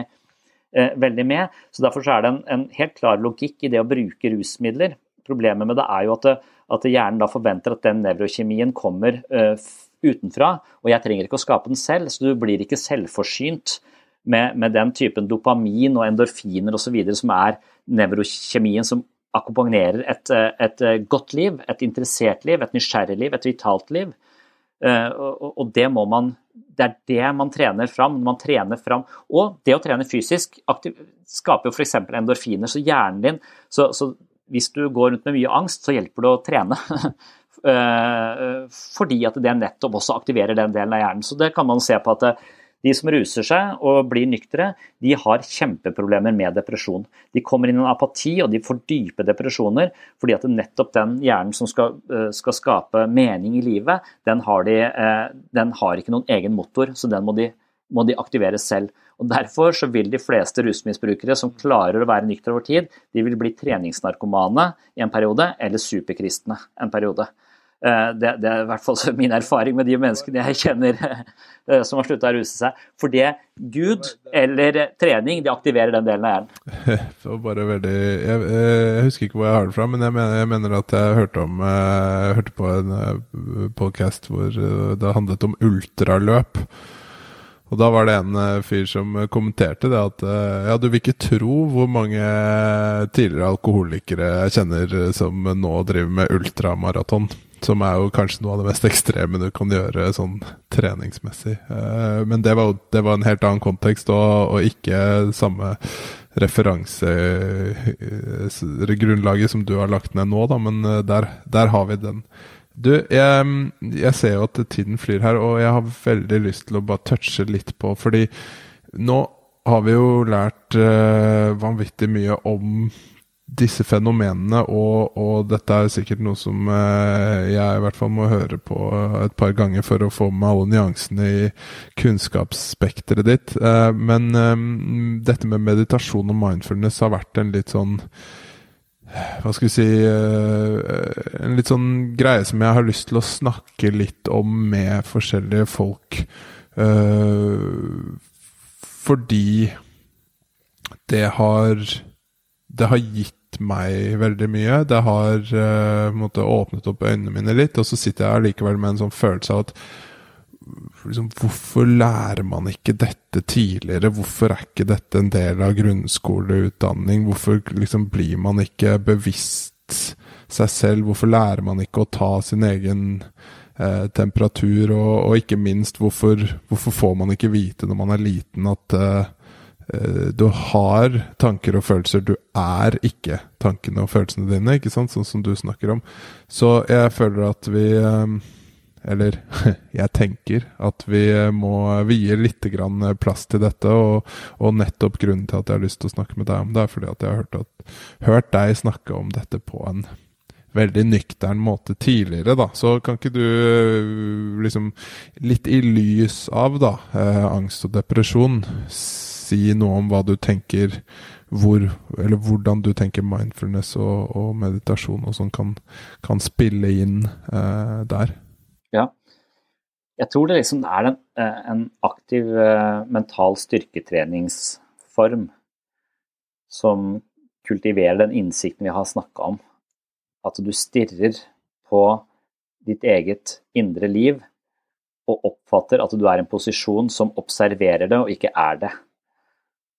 eh, veldig, med. Så Derfor så er det en, en, helt klar logikk i det å bruke rusmidler. Problemet med det er jo at, det, at hjernen da forventer at den nevrokjemien kommer eh, utenfra, og jeg trenger ikke å skape den selv, så du blir ikke selvforsynt med, med den typen dopamin og endorfiner osv. som er nevrokjemien som akkompagnerer et, et, godt liv, et interessert liv, et nysgjerrig liv, et vitalt liv. Eh, og det må man Det er det man trener fram. Man trener fram. Og det å trene fysisk aktiv, skaper jo f.eks. endorfiner, så hjernen din så, så, hvis du går rundt med mye angst, så hjelper det å trene. *laughs* Eh, fordi at det nettopp også aktiverer den delen av hjernen. Så det kan man se på at de som ruser seg og blir nyktre, de har kjempeproblemer med depresjon. De kommer inn i en apati, og de får dype depresjoner fordi at nettopp den hjernen som skal, eh, skal skape mening i livet, den har, de, eh, den har, ikke noen egen motor, så den må de, må de aktivere selv. Og Derfor så vil de fleste rusmisbrukere som klarer å være nyktre over tid, de vil bli treningsnarkomane i en periode, eller superkristne en periode. Eh, det, det, er i hvert fall *laughs* min erfaring med de menneskene jeg kjenner *laughs* eh, som har slutta å ruse seg. For det Gud eller trening, det aktiverer den delen av hjernen. *laughs* Det var bare veldig jeg, jeg, husker ikke hvor jeg har det fra, men jeg mener, jeg mener at jeg hørte, om, eh, jeg hørte på en podcast hvor det handlet om ultraløp. Og da var det en fyr som kommenterte det at ja, du vil ikke tro hvor mange tidligere alkoholikere jeg kjenner som nå driver med ultramaraton. Som er jo kanskje noe av det mest ekstreme du kan gjøre sånn treningsmessig. Uh, men det var, det var, en helt annen kontekst, og, og ikke samme referansegrunnlaget som du har lagt ned nå, da, men eh, der, der har vi den. Du, jeg, jeg, ser jo at tiden flyr her, og jeg har veldig lyst til å bare touche litt på Fordi nå har vi jo lært vanvittig mye om disse fenomenene, og, og, dette er sikkert noe som eh, jeg i hvert fall må høre på et par ganger for å få med alle nyansene i kunnskapsspekteret ditt. Eh, men eh, dette med meditasjon og mindfulness har vært en litt sånn hva skal vi si En litt sånn greie som jeg har lyst til å snakke litt om med forskjellige folk. Fordi det har det har gitt meg veldig mye. Det har uh, måtte, åpnet opp øynene mine litt, og så sitter jeg allikevel med en sånn følelse av at liksom, Hvorfor lærer man ikke dette tidligere? Hvorfor er ikke dette en del av grunnskoleutdanning? Hvorfor liksom, blir man ikke bevisst seg selv? Hvorfor lærer man ikke å ta sin egen eh, temperatur? Og, og, ikke minst, hvorfor, hvorfor, får man ikke vite når man er liten at eh, Eh, du har tanker og følelser. Du er ikke tankene og følelsene dine, ikke sant? sånn som du snakker om. Så jeg føler at vi eh, Eller *laughs* jeg tenker at vi eh, må vie litt plass til dette. Og, og, nettopp grunnen til at jeg har lyst til å snakke med deg om det, er fordi at jeg har hørt, at, hørt deg snakke om dette på en veldig nøktern måte tidligere, da. Så kan ikke du liksom Litt i lys av, da, eh, angst og depresjon si noe om hva du tenker hvor, eller hvordan du tenker mindfulness og, og meditasjon og sånn kan, kan, spille inn eh, der? Ja. Jeg tror det liksom er en, eh, en aktiv uh, mental styrketreningsform som kultiverer den innsikten vi har snakka om. At du stirrer på ditt eget indre liv og oppfatter at du er i en posisjon som observerer det, og ikke er det.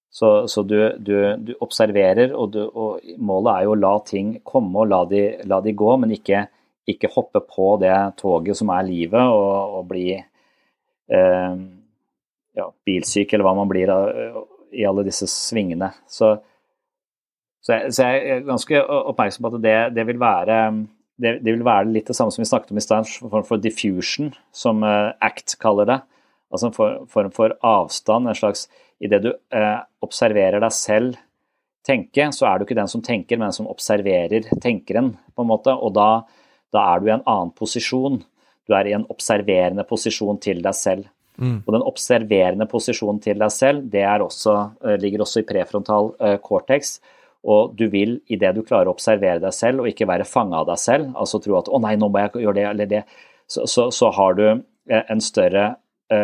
Så, så du, du, du, observerer, og, du, og, målet er jo å la ting komme og la de, la de gå, men ikke, ikke, hoppe på det toget som er livet, og, og bli eh, ja, bilsyk, eller hva man blir av, i alle disse svingene. Så, så, jeg, så jeg er ganske oppmerksom på at det, det vil være det, det, vil være litt det samme som vi snakket om i stad, en form for diffusion, som uh, ACT kaller det. Altså en form for avstand, en slags Idet du eh, observerer deg selv tenke, så er du ikke den som tenker, men den som observerer tenkeren, på en måte. Og da, da er du i en annen posisjon. Du er i en observerende posisjon til deg selv. Mm. Og den observerende posisjonen til deg selv, det også, uh, ligger også i prefrontal cortex og du vil, idet du klarer å observere deg selv og ikke være fanga av deg selv, altså tro at 'å nei, nå må jeg gjøre det eller det', så, så, så har du eh, en større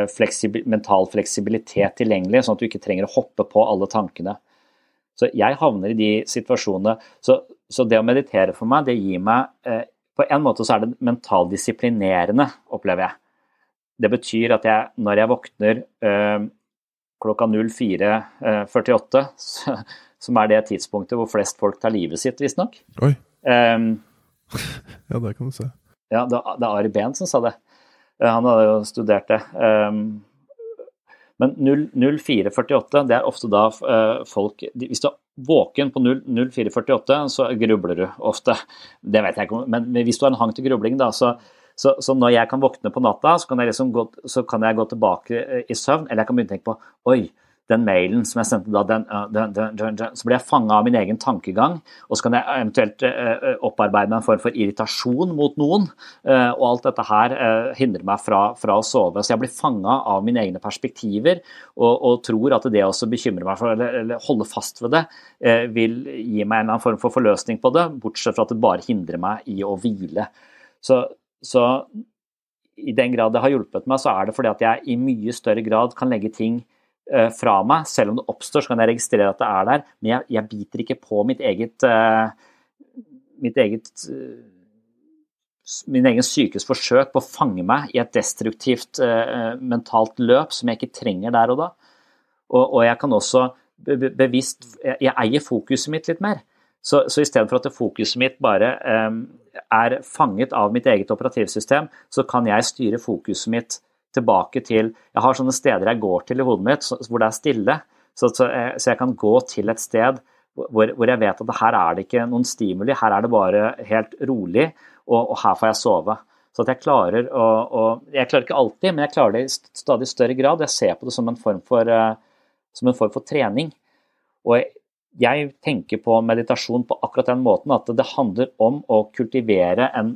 fleksibil, mental fleksibilitet tilgjengelig, sånn at du ikke trenger å hoppe på alle tankene. Så jeg havner i de situasjonene. Så, så det å meditere for meg, det gir meg eh, På en måte så er det mentaldisiplinerende, opplever jeg. Det betyr at jeg, når jeg våkner eh, klokka 04.48, eh, som er det tidspunktet hvor flest folk tar livet sitt, visstnok. Oi. Um, *laughs* ja, det kan du se. Ja, det, det er Ari Behn som sa det. Eh, han hadde jo studert det. Um, men 0448, det er ofte da uh, folk Hvis du er våken på 0448, så grubler du ofte. Det vet jeg ikke, men hvis du har en hang til grubling, da, så, så, så, når jeg kan våkne på natta, så kan, liksom gå, så kan jeg gå tilbake eh, i søvn, eller jeg kan begynne å tenke på Oi, den mailen som jeg sendte da, den, den, den, så blir jeg fanga av min egen tankegang. Og så kan jeg eventuelt uh, opparbeide meg en form for irritasjon mot noen. Uh, og alt dette her uh, hindrer meg fra, fra, å sove. Så jeg blir fanga av mine egne perspektiver og, og, tror at det også bekymrer meg for, eller, eller holde fast ved det, vil gi meg en eller annen form for forløsning på det, bortsett fra at det bare hindrer meg i å hvile. Så, så i den grad det har hjulpet meg, så er det fordi at jeg i mye større grad kan legge ting Eh, fra meg. Selv om det oppstår, så kan jeg registrere at det er der, men jeg, jeg biter ikke på mitt eget, uh, mitt eget uh, min egen sykes forsøk på å fange meg i et destruktivt mentalt løp som jeg ikke trenger der og da. Og, og jeg kan også be bevisst jeg, jeg, eier fokuset mitt litt mer. Så, så i stedet for at fokuset mitt bare um, er fanget av mitt eget operativsystem, så kan jeg styre fokuset mitt tilbake til Jeg har sånne steder jeg går til i hodet mitt hvor det er stille, så, så, jeg, så jeg, kan gå til et sted hvor, hvor, jeg vet at her er det ikke noen stimuli, her er det bare helt rolig, og, og her får jeg sove. Så at jeg klarer å, å, Jeg klarer ikke alltid, men jeg klarer det i stadig større grad. Jeg ser på det som en form for, som en form for trening. Og jeg, jeg tenker på meditasjon på akkurat den måten at det handler om å kultivere en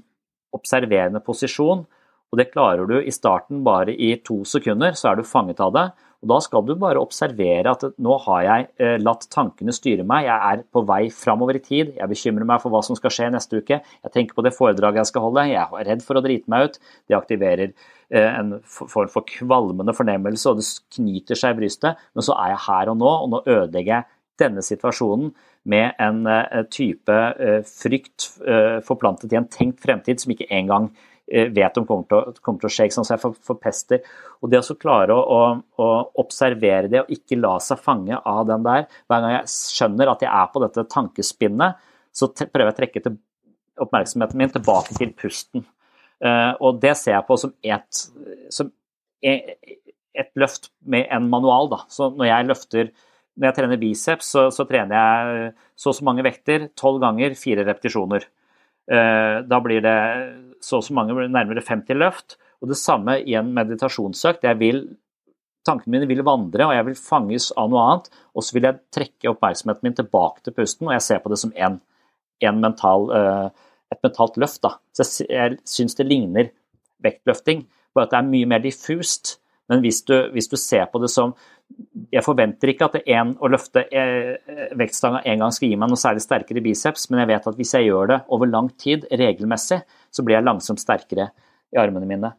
observerende posisjon og det klarer du i starten bare i to sekunder, så er du fanget av det. Og Da skal du bare observere at nå har jeg eh, latt tankene styre meg, jeg er på vei framover i tid, jeg bekymrer meg for hva som skal skje neste uke, jeg tenker på det foredraget jeg skal holde, jeg er redd for å drite meg ut. Det aktiverer eh, en form for kvalmende fornemmelse, og det knyter seg i brystet. Men så er jeg her og nå, og nå ødelegger jeg denne situasjonen med en eh, type frykt forplantet i en tenkt fremtid som ikke engang vet om kommer til å, kommer til å skje. Så jeg forpester. Og det å klare å, å, å, observere det og ikke la seg fange av den der Hver gang jeg skjønner at jeg er på dette tankespinnet, så prøver jeg å trekke oppmerksomheten min tilbake til pusten. Uh, og det ser jeg på som et, som et, et løft med en manual. Da. Så når jeg løfter når jeg trener biceps, så, så trener jeg så og så mange vekter, tolv ganger, fire repetisjoner. Uh, da blir det så og så mange, nærmere 50 løft. Og det samme i en meditasjonsøkt. Jeg vil, tankene mine vil vandre, og jeg vil fanges av noe annet. Og så vil jeg trekke oppmerksomheten min tilbake til pusten, og jeg ser på det som en, en mental, uh, et mentalt løft. Da. Så jeg syns det ligner vektløfting, bare at det er mye mer diffust. Men hvis du, hvis du ser på det som jeg forventer ikke at en, å løfte eh, vektstanga en gang skal gi meg noe særlig sterkere biceps, men jeg vet at hvis jeg gjør det over lang tid, regelmessig, så blir jeg langsomt sterkere i armene mine.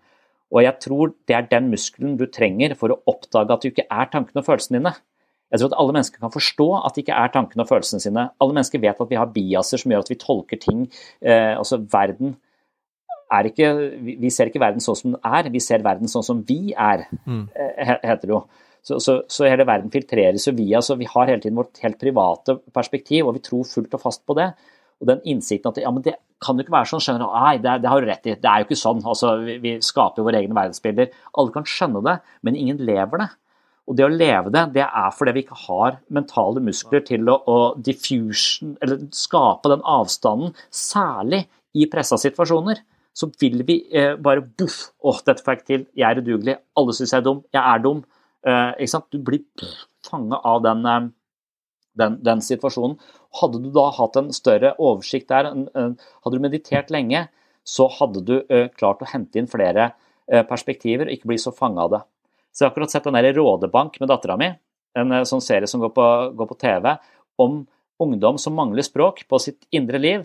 Og jeg tror det er den muskelen du trenger for å oppdage at det ikke er tankene og følelsene dine. Jeg tror at alle mennesker kan forstå at det ikke er tankene og følelsene sine. Alle mennesker vet at vi har biaser som gjør at vi tolker ting, eh, altså verden er ikke Vi ser ikke verden sånn som den er, vi ser verden sånn som vi er, Mm. heter det jo. Så, så, så, hele verden filtreres jo via så Vi har hele tiden vårt helt private perspektiv, og vi tror fullt og fast på det. Og den innsikten at ja, men det kan jo ikke være sånn, skjønner du. Nei, det, det har du rett i. Det er jo ikke sånn. Altså, vi, vi skaper jo våre egne verdensbilder. Alle kan skjønne det, men ingen lever det. Og det å leve det, det er fordi vi ikke har mentale muskler til å, å diffusion, eller skape den avstanden, særlig i pressa situasjoner. Så vil vi eh, bare boff, åh, dette får jeg ikke til, jeg er udugelig, alle syns jeg er dum, jeg er dum. Eh? Du blir fanga av den, eh, den, den, situasjonen. Hadde du da hatt en større oversikt der, hadde du meditert lenge, så hadde du eh, klart å hente inn flere perspektiver og ikke bli så fanga av det. Så jeg har akkurat sett den der Rådebank med dattera mi, en sånn serie som går på, går på, TV, om ungdom som mangler språk på sitt indre liv.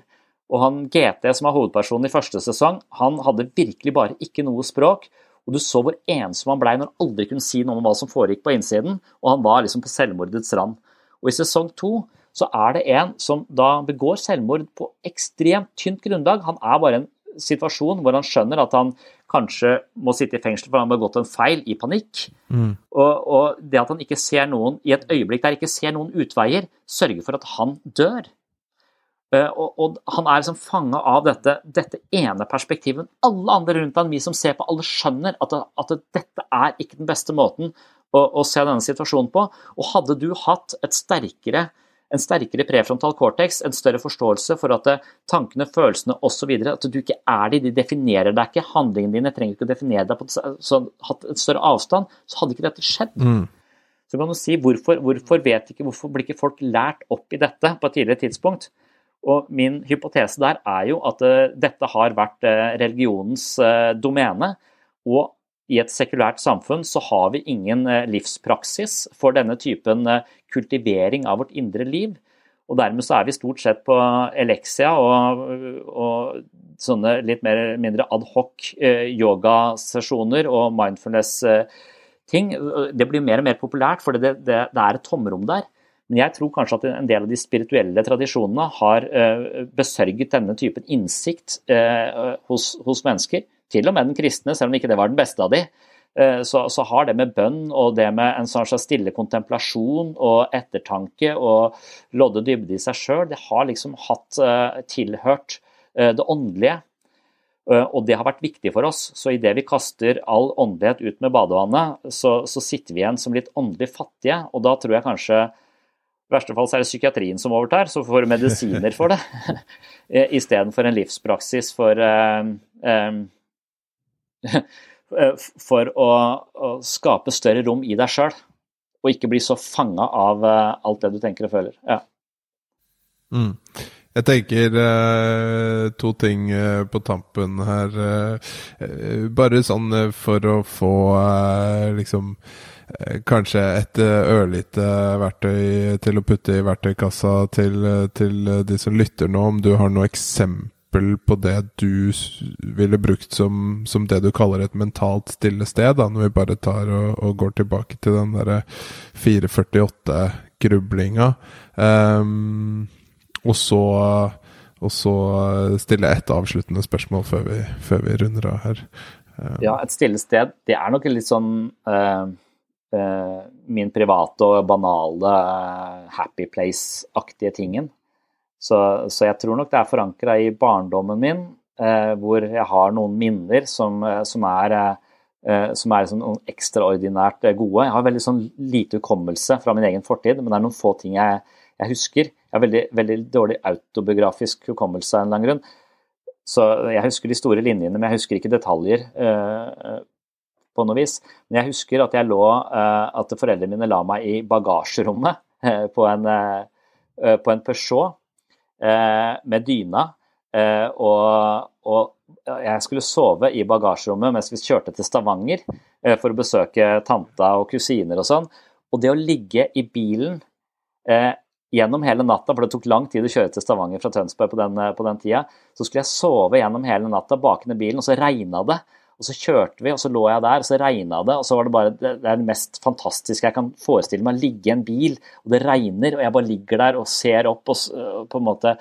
Og han GT, som er hovedpersonen i første sesong, han hadde virkelig bare ikke noe språk. Og du så hvor ensom han blei når han aldri kunne si noe om hva som foregikk på innsiden. Og han var liksom på selvmordets rand. Og i sesong to så er det en som da begår selvmord på ekstremt tynt grunnlag. Han er bare en situasjon hvor han skjønner at han kanskje må sitte i fengsel for han har begått en feil i panikk. Mm. Og, og, det at han ikke ser noen i et øyeblikk der ikke ser noen utveier, sørger for at han dør. Uh, og, og, han er liksom fanga av dette, dette, ene perspektivet. Alle andre rundt ham, vi som ser på, alle skjønner at, at dette er ikke den beste måten å, å, se denne situasjonen på. Og hadde du hatt et sterkere en sterkere prefrontal cortex, en større forståelse for at eh, tankene, følelsene osv. At du ikke er de, de definerer deg ikke. Handlingene dine trenger ikke å definere deg på så hatt en større avstand, så hadde ikke dette skjedd. Mm. Så kan du si hvorfor, hvorfor, vet ikke, hvorfor blir ikke folk lært opp i dette på et tidligere tidspunkt? Og Min hypotese der er jo at uh, dette har vært uh, religionens uh, domene. Og i et sekulært samfunn så har vi ingen livspraksis for denne typen kultivering av vårt indre liv. Og dermed så er vi stort sett på Elexia og, og sånne litt mer, mindre adhoc eh, yogasesjoner og mindfulness-ting. Det blir mer og mer populært, for det, det, det, er et tomrom der. Men jeg tror kanskje at en del av de spirituelle tradisjonene har eh, besørget denne typen innsikt eh, hos, hos mennesker. Til og med den kristne, selv om ikke det var den beste av de. Eh, så, så, har det med bønn og det med en sånn stille kontemplasjon og ettertanke og lodde dybde i seg sjøl, det har liksom hatt tilhørt det åndelige. Og det har vært viktig for oss. Så idet vi kaster all åndelighet ut med badevannet, så, så, sitter vi igjen som litt åndelig fattige. Og da tror jeg kanskje i verste fall så er det psykiatrien som overtar, så får du medisiner for det. *laughs* Istedenfor en livspraksis for Eh, for å, skape større rom i deg sjøl, og ikke bli så fanga av alt det du tenker og føler. Ja. Mm. Jeg tenker eh, to ting eh, på tampen her. bare sånn for å få liksom Kanskje et ørlite verktøy til å putte i verktøykassa til, til de som lytter nå, om du har noe eksempel på det du ville brukt som, som, det du kaller et mentalt stille sted, da, når vi bare tar og, og går tilbake til den derre 448-grublinga. Um, og så og så stille ett avsluttende spørsmål før vi, før vi runder av her. Um, ja, et stille sted. Det er nok litt sånn uh, min private og banale uh, happy place-aktige tingen. Så, så, jeg tror nok det er forankra i barndommen min, eh, hvor jeg har noen minner som, eh, som er, eh, som er sånn ekstraordinært gode. Jeg har veldig sånn lite hukommelse fra min egen fortid, men det er noen få ting jeg, jeg husker. Jeg har veldig, veldig dårlig autobiografisk hukommelse av en eller annen grunn. Så jeg husker de store linjene, men jeg husker ikke detaljer. Eh, på noe vis. Men jeg husker at jeg lå, eh, at foreldrene mine la meg i bagasjerommet eh, på en, på en Peugeot Eh, med dyna. Eh, og, og, jeg skulle sove i bagasjerommet mens vi kjørte til Stavanger eh, for å besøke tanta og kusiner og sånn. Og det å ligge i bilen gjennom hele natta, for det tok lang tid å kjøre til Stavanger fra Tønsberg på den, på den tida, så skulle jeg sove gjennom hele natta bak i bilen, og så regna det. Og så kjørte vi, og så lå jeg der, og så regna det. Og så var det bare det, er det mest fantastiske jeg kan forestille meg. Ligge i en bil, og det regner, og jeg bare ligger der og ser opp og på en måte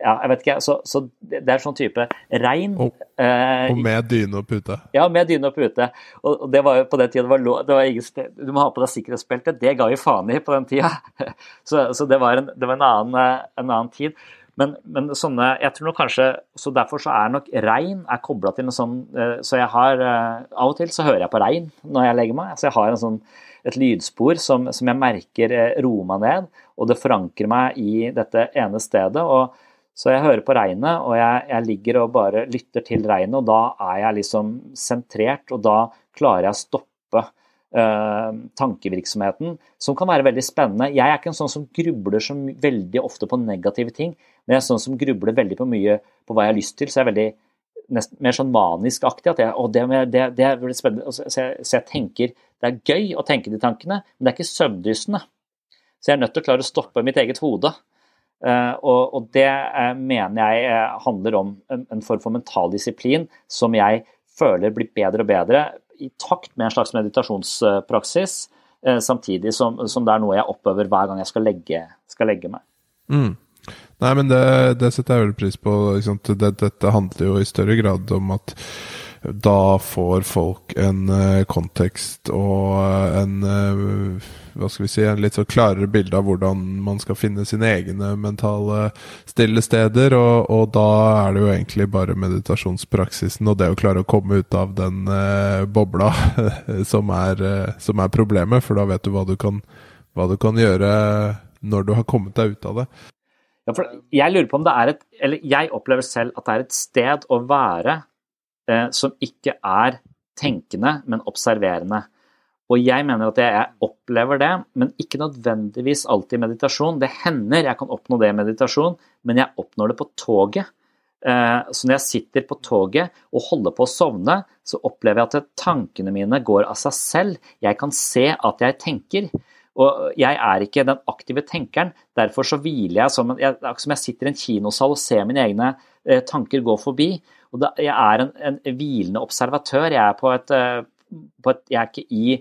ja, jeg vet ikke. Så, så det er sånn type regn. Og, eh, og med dyne og pute? Ja, med dyne og pute. Og, og det var jo på den tida det var lov det var ingen, Du må ha på deg sikkerhetsbelte. Det ga vi faen i på den tida. *laughs* Så, så det var en, det var en, annen, eh, en annen tid. Men, men, sånne jeg tror nok kanskje, så Derfor så er nok regn er kobla til en sånn eh, Så jeg har Av og til så hører jeg på regn når jeg legger meg. Så jeg har en sånn, et lydspor som, som jeg merker roer meg ned, og det forankrer meg i dette ene stedet. og så jeg hører på regnet, og jeg, jeg, ligger og bare lytter til regnet, og da er jeg liksom sentrert, og da klarer jeg å stoppe tankevirksomheten, som kan være veldig spennende. Jeg er ikke en sånn som grubler så veldig ofte på negative ting, men jeg er sånn som grubler veldig på mye på hva jeg har lyst til, så jeg er veldig nesten mer sånn manisk-aktig. at jeg, det, det, det, er spennende. Så jeg, så jeg tenker det er gøy å tenke de tankene, men det er ikke søvndyssende. Så jeg er nødt til å klare å stoppe mitt eget hode. Uh, og, og det uh, mener jeg eh, handler om en, en form for mental disiplin som jeg føler blir bedre og bedre i takt med en slags meditasjonspraksis, samtidig som, som det er noe jeg oppøver hver gang jeg skal legge, skal legge meg. Mm. Nei, men det, det, setter jeg veldig pris på. Det, dette handler jo i større grad om at da får folk en uh, kontekst og uh, en uh, hva skal vi si, en litt så klarere bilde av hvordan man skal finne sine egne mentale stillesteder. Og, og da er det jo egentlig bare meditasjonspraksisen og det å klare å komme ut av den bobla *laughs* som er, som, er, problemet. For da vet du hva du, kan, hva du kan gjøre når du har kommet deg ut av det. Ja, jeg lurer på om det er et Eller jeg opplever selv at det er et sted å være eh, som ikke er tenkende, men observerende. Og jeg mener at jeg opplever det, men ikke nødvendigvis alltid i meditasjon. Det hender jeg kan oppnå det i meditasjon, men jeg oppnår det på toget. Eh, så når jeg sitter på toget og holder på å sovne, så opplever jeg at tankene mine går av seg selv. Jeg kan se at jeg tenker. Og jeg er ikke den aktive tenkeren, derfor så hviler jeg som, jeg, som jeg sitter i en kinosal og ser mine egne eh, tanker gå forbi. Og da, jeg er en, en, hvilende observatør. Jeg er, på et, eh, på et, jeg er ikke i,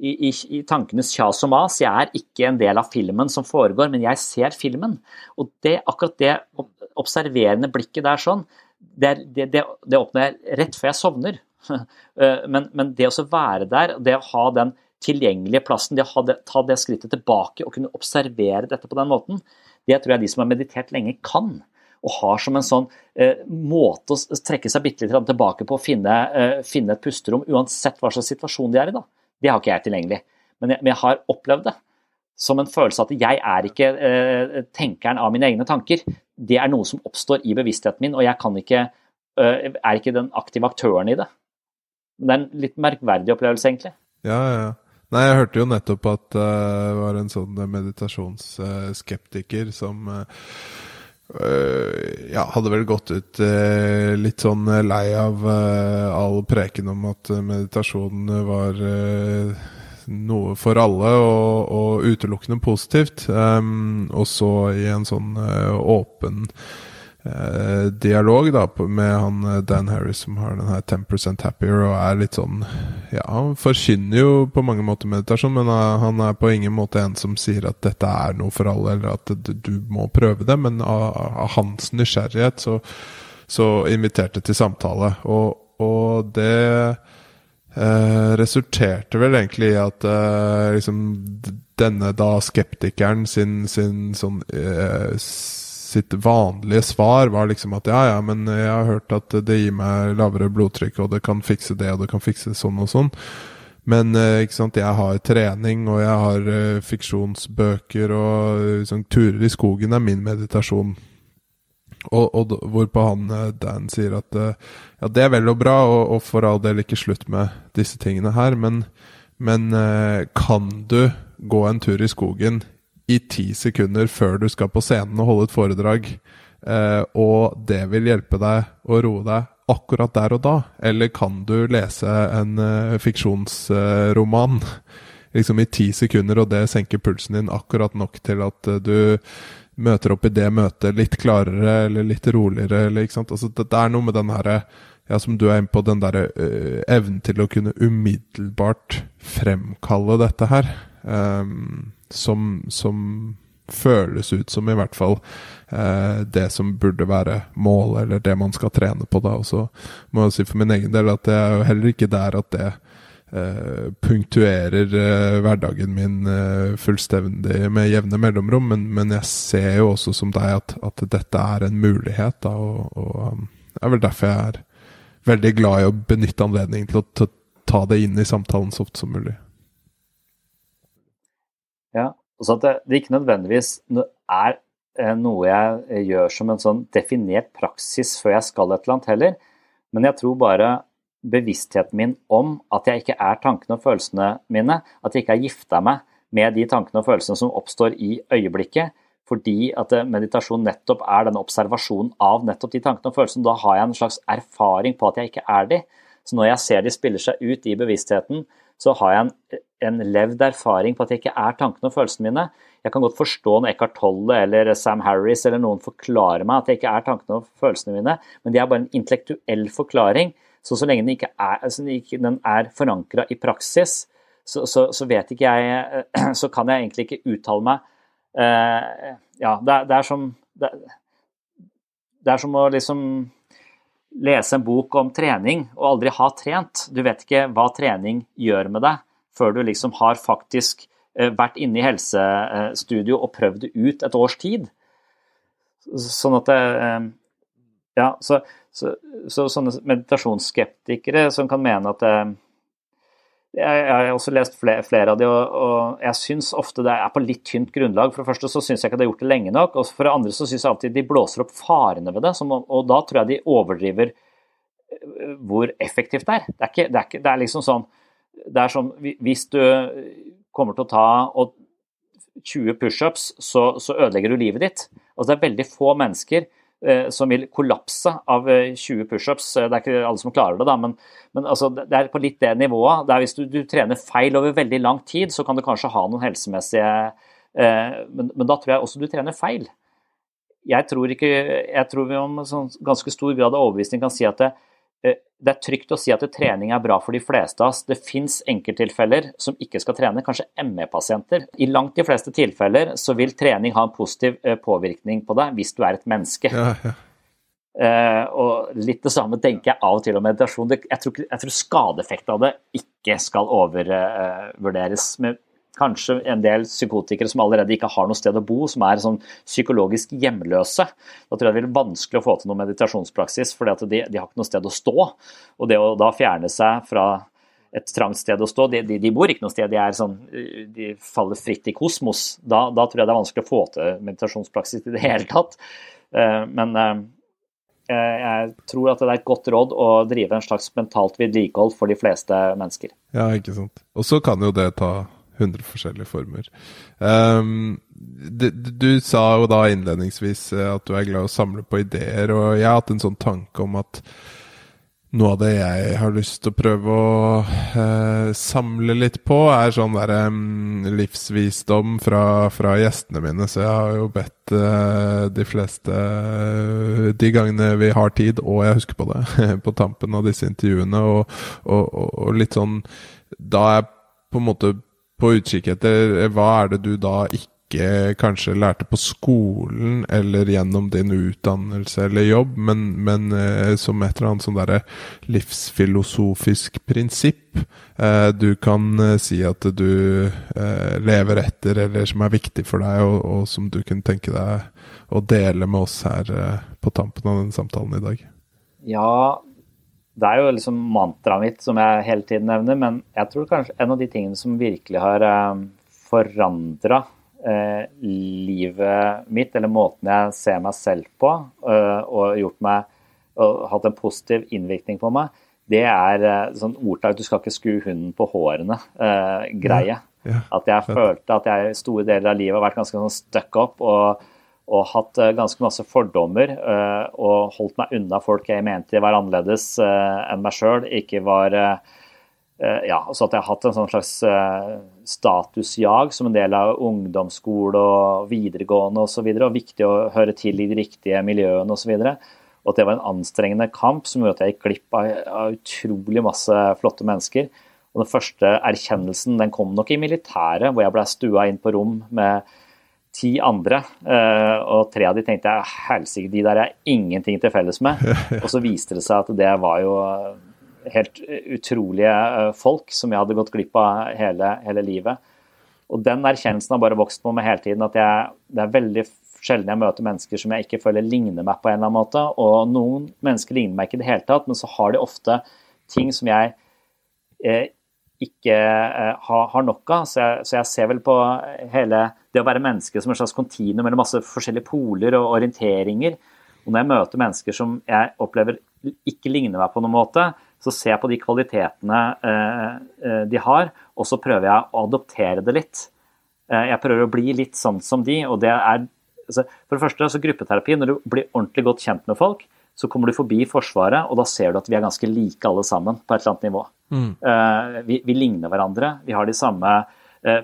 i, i, tankenes kjas og mas. Jeg er ikke en del av filmen som foregår, men jeg ser filmen. Og det, akkurat det observerende blikket der sånn, det, det, det, det åpner jeg rett før jeg sovner. *laughs* Eh, men, men, det å være der, det å ha den tilgjengelige plassen, det å ta det skrittet tilbake og kunne observere dette på den måten, det tror jeg de som har meditert lenge, kan og har som en sånn eh, måte å trekke seg bitte litt tilbake på å finne, eh, finne, et pusterom, uansett hva slags situasjon de er i. da. Det har ikke jeg tilgjengelig, men jeg, men jeg har opplevd det som en følelse av at jeg er ikke eh, tenkeren av mine egne tanker. Det er noe som oppstår i bevisstheten min, og jeg ikke, eh, er ikke den aktive aktøren i det. Det er en litt merkverdig opplevelse, egentlig. Ja, ja, ja. Nei, jeg hørte jo nettopp at uh, var en sånn meditasjonsskeptiker uh, som Uh, ja, hadde vel gått ut uh, litt sånn lei av uh, all preken om at meditasjon var noe for alle og, og utelukkende positivt. Um, og så i en sånn åpen eh, dialog da, med han eh, Dan Harris som har den her 10% happier og er litt sånn Ja, han forkynner jo på mange måter meditasjon, men uh, han er på ingen måte en som sier at dette er noe for alle, eller at du må prøve det. Men av, av hans nysgjerrighet så, så inviterte til samtale. Og, og det eh, resulterte vel egentlig i at eh, liksom denne da skeptikeren sin, sin sånn eh, sitt vanlige svar var liksom at ja, ja, men jeg har hørt at det gir meg lavere blodtrykk, og det kan fikse det, og det kan fikse sånn og sånn. Men eh, ikke sant, jeg har trening, og jeg har uh, fiksjonsbøker, og liksom, turer i skogen er min meditasjon. Og, og hvorpå han Dan sier at ja, det er vel og bra, og, og, for all del ikke slutt med disse tingene her, men, men kan du gå en tur i skogen i ti sekunder før du skal på scenen og holde et foredrag. Eh, og det vil hjelpe deg å roe deg akkurat der og da. Eller kan du lese en eh, fiksjonsroman eh, liksom i ti sekunder, og det senker pulsen din akkurat nok til at uh, du møter opp i det møtet litt klarere eller litt roligere. Eller? Altså, det, det, er noe med den herre ja, som du er inne på, den derre evnen til å kunne umiddelbart fremkalle dette her. Um, som, som føles ut som i hvert fall eh, det som burde være mål, eller det man skal trene på. da, Og så må jeg si for min egen del at det er jo heller ikke der at det eh, punktuerer eh, hverdagen min eh, fullstendig med jevne mellomrom, men, men, jeg ser jo også som deg at, at dette er en mulighet, da, og, og um, det er vel derfor jeg er veldig glad i å benytte anledningen til å ta det inn i samtalen så ofte som mulig. Ja, og så at det, det ikke nødvendigvis er eh, noe jeg gjør som en sånn definert praksis før jeg skal et eller annet heller, men jeg tror bare bevisstheten min om at jeg ikke er tankene og følelsene mine, at jeg ikke har gifta meg med de tankene og følelsene som oppstår i øyeblikket, fordi at eh, meditasjon nettopp er den observasjonen av nettopp de tankene og følelsene. Da har jeg en slags erfaring på at jeg ikke er de. Så når jeg ser de spiller seg ut i bevisstheten, så har jeg en, en levd erfaring på at jeg ikke er tankene og følelsene mine. Jeg kan godt forstå når Eckhart Tolle eller Sam Harris eller noen forklarer meg at jeg ikke er tankene og følelsene mine, men det er bare en intellektuell forklaring. Så så lenge den ikke er, altså er forankra i praksis, så, så, så, vet ikke jeg *clears throat* Så kan jeg egentlig ikke uttale meg uh, Ja, det er, det er som det, det er som å liksom lese en bok om trening og aldri ha trent. Du vet ikke hva trening gjør med deg før du liksom har faktisk eh, vært inne i helsestudio og prøvd det ut et års tid. Sånn at det, eh, Ja, så, så, så sånne meditasjonsskeptikere som kan mene at eh, jeg, har også lest flere, flere av de, og, og jeg syns ofte det er på litt tynt grunnlag. For det første så syns jeg ikke det har gjort det lenge nok, og for det andre så syns jeg alltid de blåser opp farene ved det. Som, og da tror jeg de overdriver eh, hvor effektivt det er. Det er, ikke, det er, ikke, det er liksom sånn Det er sånn hvis du kommer til å ta 20 pushups, så, så ødelegger du livet ditt. Altså det er veldig få mennesker som vil kollapse av 20 eh, pushups. Eh, det er ikke alle som klarer det, da, men, men altså, det er på litt det nivået. Det hvis du, du, trener feil over veldig lang tid, så kan du kanskje ha noen helsemessige eh, men, men, da tror jeg også du trener feil. Jeg tror, ikke, jeg tror vi om sånn ganske stor grad av overbevisning kan si at det, Eh, det er trygt å si at trening er bra for de fleste av oss. Det fins enkelttilfeller som ikke skal trene, kanskje ME-pasienter. I langt de fleste tilfeller så vil trening ha en positiv eh, påvirkning på deg hvis du er et menneske. Ja, ja. Uh, og litt det samme tenker jeg av og til om meditasjon. Jeg tror, jeg tror skadeeffekten av det ikke skal overvurderes. Uh, kanskje en del psykotikere som allerede ikke har noe sted å bo, som er sånn psykologisk hjemløse. Da tror jeg det blir vanskelig å få til noe meditasjonspraksis, for de, de, har ikke noe sted å stå. Og det å da fjerne seg fra et trangt sted å stå, de, de, de bor ikke noe sted, de, sånn, de faller fritt i kosmos. Da, da, tror jeg det er vanskelig å få til meditasjonspraksis i det hele tatt. Eh, men eh, jeg tror at det er et godt råd å drive en slags mentalt vedlikehold for de fleste mennesker. Ja, ikke sant. Og så kan jo det ta 100 forskjellige former. Um, du, du, sa jo da innledningsvis eh, at du er glad i å samle på ideer, og jeg har hatt en sånn tanke om at noe av det jeg har lyst til å prøve å uh, samle litt på, er sånn der um, livsvisdom fra, fra, gjestene mine. Så jeg har jo bedt uh, de fleste uh, de gangene vi har tid, og jeg husker på det, *laughs* på tampen av disse intervjuene, og, og, og, og litt sånn Da jeg på en måte på utkikk etter eh, hva er det du da ikke kanskje lærte på skolen eller gjennom din utdannelse eller jobb, men, men eh, som et eller annet sånn derre livsfilosofisk prinsipp eh, du kan si at du lever etter, eller som er viktig for deg, og, og, som du kunne tenke deg å dele med oss her på tampen av denne samtalen i dag? Ja, det er jo liksom mantraet mitt som jeg hele tiden nevner, men jeg tror kanskje en av de tingene som virkelig har eh, forandra eh, livet mitt, eller måten jeg ser meg selv på, eh, og gjort meg og hatt en positiv innvirkning på meg, det er eh, sånn ordtak 'du skal ikke skue hunden på hårene'-greie. Eh, ja, ja, at jeg følte at jeg store deler av livet har vært ganske sånn stuck up og og hatt eh, ganske masse fordommer eh, og holdt meg unna folk jeg mente var annerledes eh, enn meg sjøl. Ja, så at jeg har hatt en sånn slags statusjag som en del av ungdomsskole og videregående osv. Og, så og viktig å høre til i de riktige miljøene osv. Og, så og at det var en anstrengende kamp som gjorde at jeg gikk glipp av, av utrolig masse flotte mennesker. Og den første erkjennelsen den kom nok i militæret, hvor jeg ble stua inn på rom med ti andre, eh, og tre av de tenkte jeg helsike, de der er ingenting til felles med. *laughs* Og så viste det seg at det var jo helt utrolige eh, folk som jeg hadde gått glipp av hele, hele livet. Og den erkjennelsen har bare vokst på meg hele tiden. At jeg, det er veldig sjelden jeg møter mennesker som jeg ikke føler ligner meg på en eller annen måte. Og noen mennesker ligner meg ikke i det hele tatt, men så har de ofte ting som jeg eh, ikke eh, har, har, nok av. Så jeg, så jeg, ser vel på hele det å være menneske som en slags kontinuum mellom masse forskjellige poler og orienteringer. Og når jeg møter mennesker som jeg opplever ikke ligner meg på noen måte, så ser jeg på de kvalitetene eh, eh de har, og så prøver jeg å adoptere det litt. Eh, jeg prøver å bli litt sånn som de, og det er altså, For det første, altså gruppeterapi, når du blir ordentlig godt kjent med folk, så kommer du forbi Forsvaret, og da ser du at vi er ganske like alle sammen på et eller annet nivå. Mm. Uh, vi, vi, ligner hverandre, vi har de samme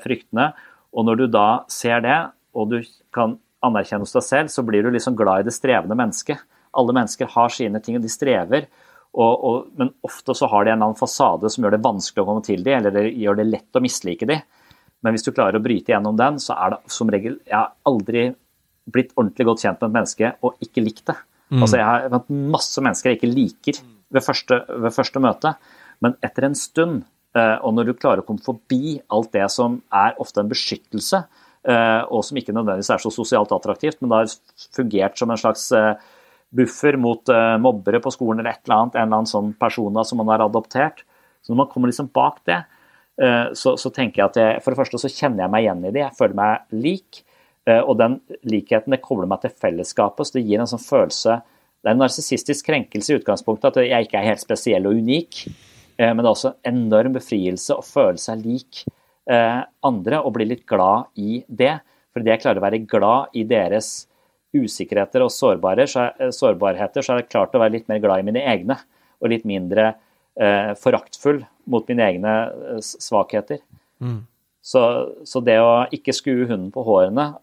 fryktene. Og når du da ser det, og du kan anerkjenne hos deg selv, så blir du liksom glad i det strevende mennesket. Alle mennesker har sine ting, og de strever. Og, og, men ofte så har de en eller annen fasade som gjør det vanskelig å komme til dem, eller det gjør det lett å mislike dem. Men hvis du klarer å bryte gjennom den, så er det som regel Jeg har aldri blitt ordentlig godt kjent med et menneske og ikke likt det. Mm. Altså Jeg har vært masse mennesker jeg ikke liker ved første, ved første møte, men etter en stund, og når du klarer å komme forbi alt det som er ofte en beskyttelse, eh, og som ikke nødvendigvis er så sosialt attraktivt, men det har fungert som en slags eh, buffer mot mobbere på skolen eller et eller annet, en eller annen sånn persona som man har adoptert. Så når man kommer liksom bak det, så, så tenker jeg at jeg, for det første så kjenner jeg meg igjen i det, jeg føler meg lik. Eh, og den likheten det kobler meg til fellesskapet, så det gir en sånn følelse Det er en narsissistisk krenkelse i utgangspunktet, at jeg ikke er helt spesiell og unik. Eh, men det er også en enorm befrielse å føle seg lik eh, andre og bli litt glad i det. Fordi jeg klarer å være glad i deres usikkerheter og sårbarheter, så har jeg klart å være litt mer glad i mine egne. Og litt mindre eh, foraktfull mot mine egne svakheter. Mm. Så, så, det å ikke skue hunden på hårene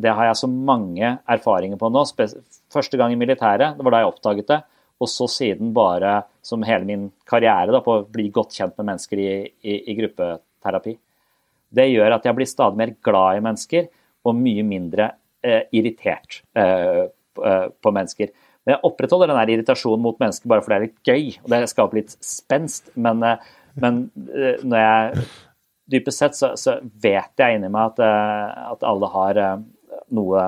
det har jeg så mange erfaringer på nå. Første gang i militæret, det var da jeg oppdaget det. Og så siden bare som hele min karriere da, på å bli godt kjent med mennesker i, i, i gruppeterapi. Det gjør at jeg blir stadig mer glad i mennesker og mye mindre eh, irritert eh, eh på mennesker. Men jeg opprettholder den irritasjonen mot mennesker bare fordi det er litt gøy og det skaper litt spenst. Men, eh, men eh, når jeg dypest sett så, så, vet jeg inni meg at, eh, at alle har noe,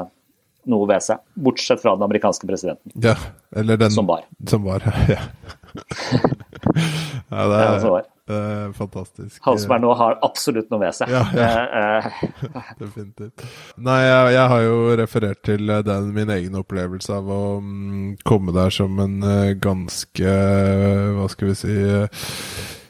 noe, ved seg. Bortsett fra den amerikanske presidenten. Ja, eller den som var. Som var, *laughs* ja. Ja det er, ja, Uh, fantastisk. Han som er nå, har absolutt noe ved seg. Ja, ja. *laughs* Definitivt. Nei, jeg, jeg, har jo referert til den, min egen opplevelse av å um, komme der som en ganske, hva skal vi si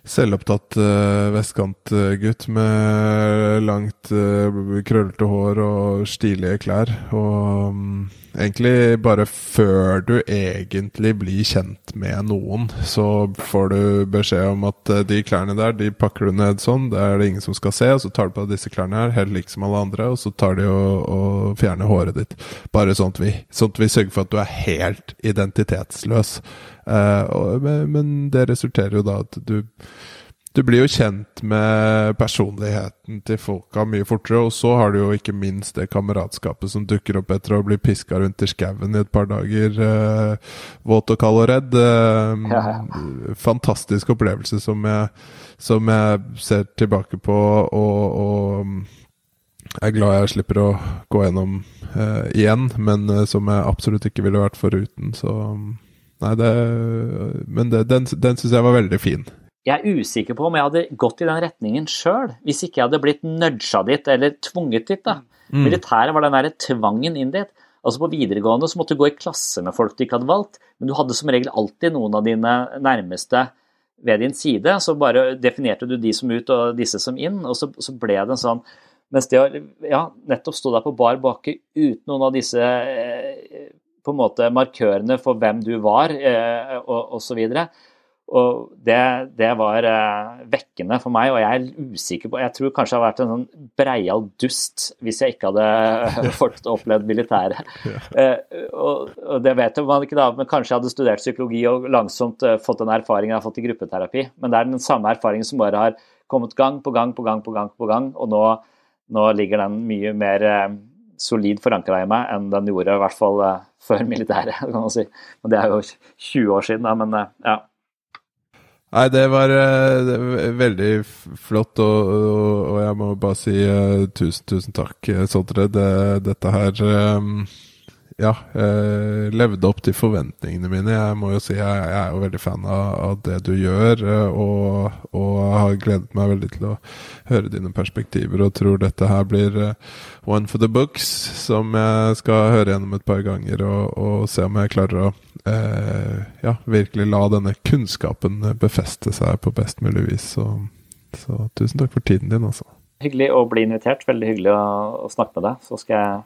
selvopptatt uh, vestkantgutt med langt, uh, krøllete hår og stilige klær. Og um, egentlig bare før du egentlig blir kjent med noen, så får du beskjed om at uh, de klærne der, de pakker du ned sånn, det er det ingen som skal se, og så tar du på deg disse klærne her, helt like som alle andre, og så tar de og, og fjerner håret ditt. Bare sånn vi, sånn at vi sørger for at du er helt identitetsløs. Uh, men det resulterer jo da at du du blir jo kjent med personligheten til folka mye fortere, og så har du jo ikke minst det kameratskapet som dukker opp etter å bli piska rundt i skauen i et par dager, eh, våt og kald og redd. Eh, ja, ja. Fantastisk opplevelse som jeg, som jeg, ser tilbake på, og, og jeg er glad jeg slipper å gå gjennom eh, igjen, men som jeg absolutt ikke ville vært foruten. Så Nei, det Men det, den, den syns jeg var veldig fin. Jeg er usikker på om jeg hadde gått i den retningen sjøl, hvis ikke jeg hadde blitt nudga dit eller tvunget dit. da. Mm. Militæret var den derre tvangen inn dit. Altså På videregående så måtte du gå i klasse med folk du ikke hadde valgt, men du hadde som regel alltid noen av dine nærmeste ved din side. Så bare definerte du de som ut og disse som inn, og så, så ble det en sånn Mens det å ja, nettopp stå der på bar bakke uten noen av disse eh, på en måte markørene for hvem du var, eh, og osv., og det, det var eh, vekkende for meg, og jeg er usikker på Jeg tror kanskje jeg hadde vært en sånn breial dust hvis jeg ikke hadde *laughs* fått opplevd militæret. Eh, og, og, det vet man ikke da, men kanskje jeg hadde studert psykologi og langsomt eh, fått den erfaringen jeg har fått i gruppeterapi. Men det er den samme erfaringen som bare har kommet gang på gang på gang på gang, på gang, og nå, nå ligger den mye mer eh, solid forankra i meg enn den gjorde, i hvert fall uh, før militæret, kan man si. Men det er jo 20 år siden, da, men uh, ja. Nei, det var uh, veldig flott, og, og, og, jeg må bare si tusen, tusen takk, Sondre. Det, dette her um ja, eh, levde opp til forventningene mine. Jeg må jo si jeg, jeg er jo veldig fan av, av det du gjør, eh, og, og, har gledet meg veldig til å høre dine perspektiver, og tror dette her blir uh, one for the books, som jeg skal høre gjennom et par ganger, og, og se om jeg klarer å uh, ja, virkelig la denne kunnskapen befeste seg på best mulig vis. Så, så tusen takk for tiden din, altså. Hyggelig å bli invitert. Veldig hyggelig å, å snakke med deg. Så skal jeg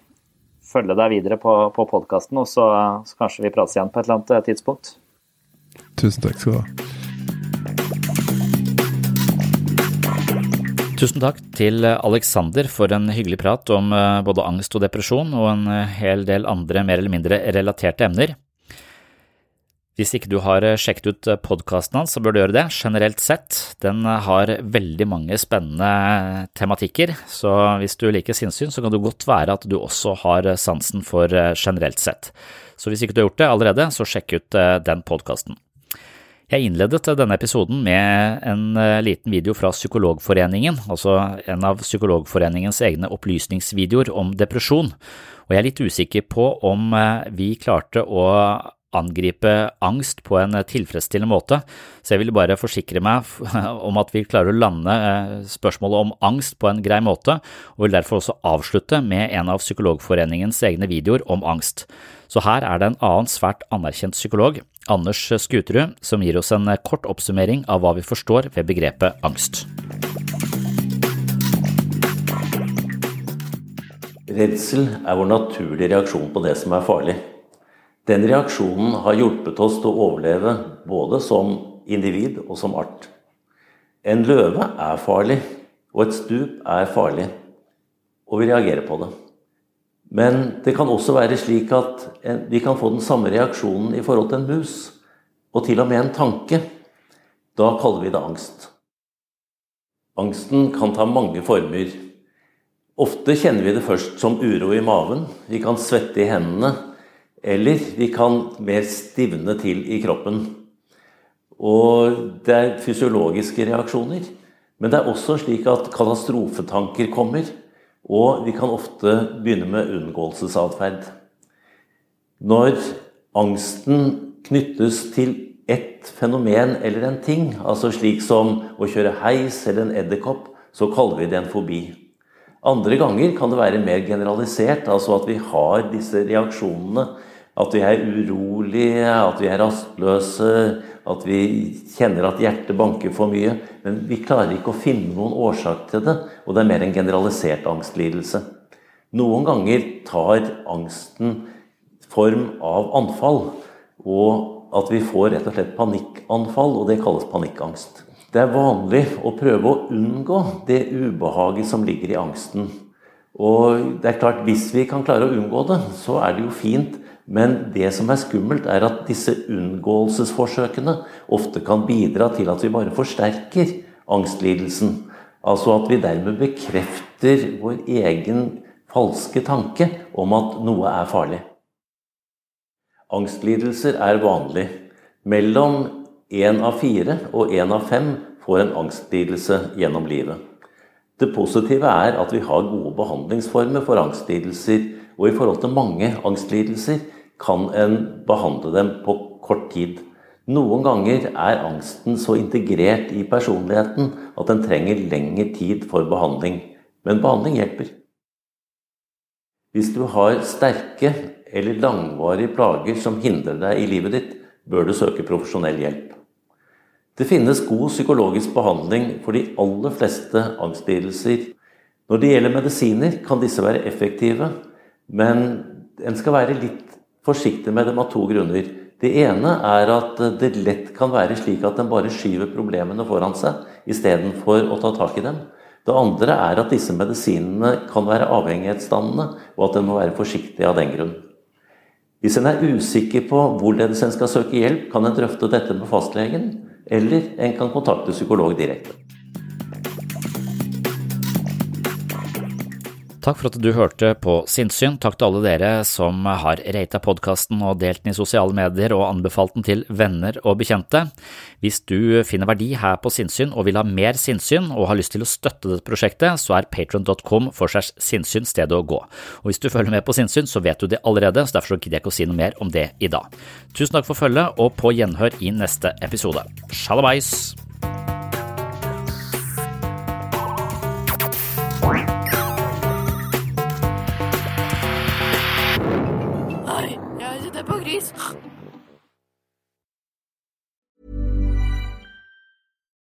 følge deg videre på, på podkasten, og så, så, kanskje vi prates igjen på et eller annet eh, tidspunkt. Tusen takk skal du ha. Tusen takk til Alexander for en hyggelig prat om eh, både angst og depresjon, og en eh, hel del andre mer eller mindre relaterte emner. Hvis ikke du har eh, sjekket ut eh, podkasten hans, så bør du gjøre det, generelt sett. Den eh, har veldig mange spennende tematikker, så hvis du liker sinnssyn, så kan det godt være at du også har sansen for generelt sett. Så hvis ikke du har gjort det allerede, så sjekk ut den podkasten. Jeg innledet denne episoden med en liten video fra Psykologforeningen, altså en av Psykologforeningens egne opplysningsvideoer om depresjon, og jeg er litt usikker på om vi klarte å angripe angst på en tilfredsstillende måte, så jeg vil bare forsikre meg *laughs* om at vi klarer å lande eh, spørsmålet om angst på en grei måte, og vil derfor også avslutte med en av Psykologforeningens egne videoer om angst. Så her er det en annen svært anerkjent psykolog, Anders Skuterud, som gir oss en kort oppsummering av hva vi forstår ved begrepet angst. Redsel er vår naturlige reaksjon på det som er farlig. Den reaksjonen har hjulpet oss til å overleve både som individ og som art. En løve er farlig, og et stup er farlig, og vi reagerer på det. Men det kan også være slik at vi kan få den samme reaksjonen i forhold til en mus, og til og med en tanke. Da kaller vi det angst. Angsten kan ta mange former. Ofte kjenner vi det først som uro i maven. Vi kan svette i hendene. Eller vi kan mer stivne til i kroppen. Og det er fysiologiske reaksjoner. Men det er også slik at katastrofetanker kommer. Og vi kan ofte begynne med unngåelsesatferd. Når angsten knyttes til ett fenomen eller en ting, altså slik som å kjøre heis eller en edderkopp, så kaller vi det en fobi. Andre ganger kan det være mer generalisert, altså at vi har disse reaksjonene at vi er urolige, at vi er rastløse, at vi kjenner at hjertet banker for mye. Men vi klarer ikke å finne noen årsak til det, og det er mer en generalisert angstlidelse. Noen ganger tar angsten form av anfall, og at vi får rett og slett panikkanfall, og det kalles panikkangst. Det er vanlig å prøve å unngå det ubehaget som ligger i angsten. Og det er klart, hvis vi kan klare å unngå det, så er det jo fint men det som er skummelt, er at disse unngåelsesforsøkene ofte kan bidra til at vi bare forsterker angstlidelsen. Altså at vi dermed bekrefter vår egen falske tanke om at noe er farlig. Angstlidelser er vanlig. Mellom én av fire og én av fem får en angstlidelse gjennom livet. Det positive er at vi har gode behandlingsformer for angstlidelser, og i forhold til mange angstlidelser kan en behandle dem på kort tid. Noen ganger er angsten så integrert i personligheten at den trenger lengre tid for behandling. Men behandling hjelper. Hvis du har sterke eller langvarige plager som hindrer deg i livet ditt, bør du søke profesjonell hjelp. Det finnes god psykologisk behandling for de aller fleste angstlidelser. Når det gjelder medisiner, kan disse være effektive, men en skal være litt forsiktig med dem av to grunner. Det ene er at det lett kan være slik at en bare skyver problemene foran seg istedenfor å ta tak i dem. Det andre er at disse medisinene kan være avhengighetsdannende, og at en må være forsiktig av den grunn. Hvis en er usikker på hvorledes en skal søke hjelp, kan en drøfte dette med fastlegen, eller en kan kontakte psykolog direkte. Takk for at du hørte på Sinnsyn. Takk til alle dere som har rata podkasten og delt den i sosiale medier og anbefalt den til venner og bekjente. Hvis du finner verdi her på Sinnsyn og vil ha mer sinnssyn og har lyst til å støtte dette prosjektet, så er patron.com for seg sinnssyn stedet å gå. Og hvis du følger med på sinnssyn, så vet du det allerede, så derfor gidder jeg ikke å si noe mer om det i dag. Tusen takk for følget, og på gjenhør i neste episode. Shalabais!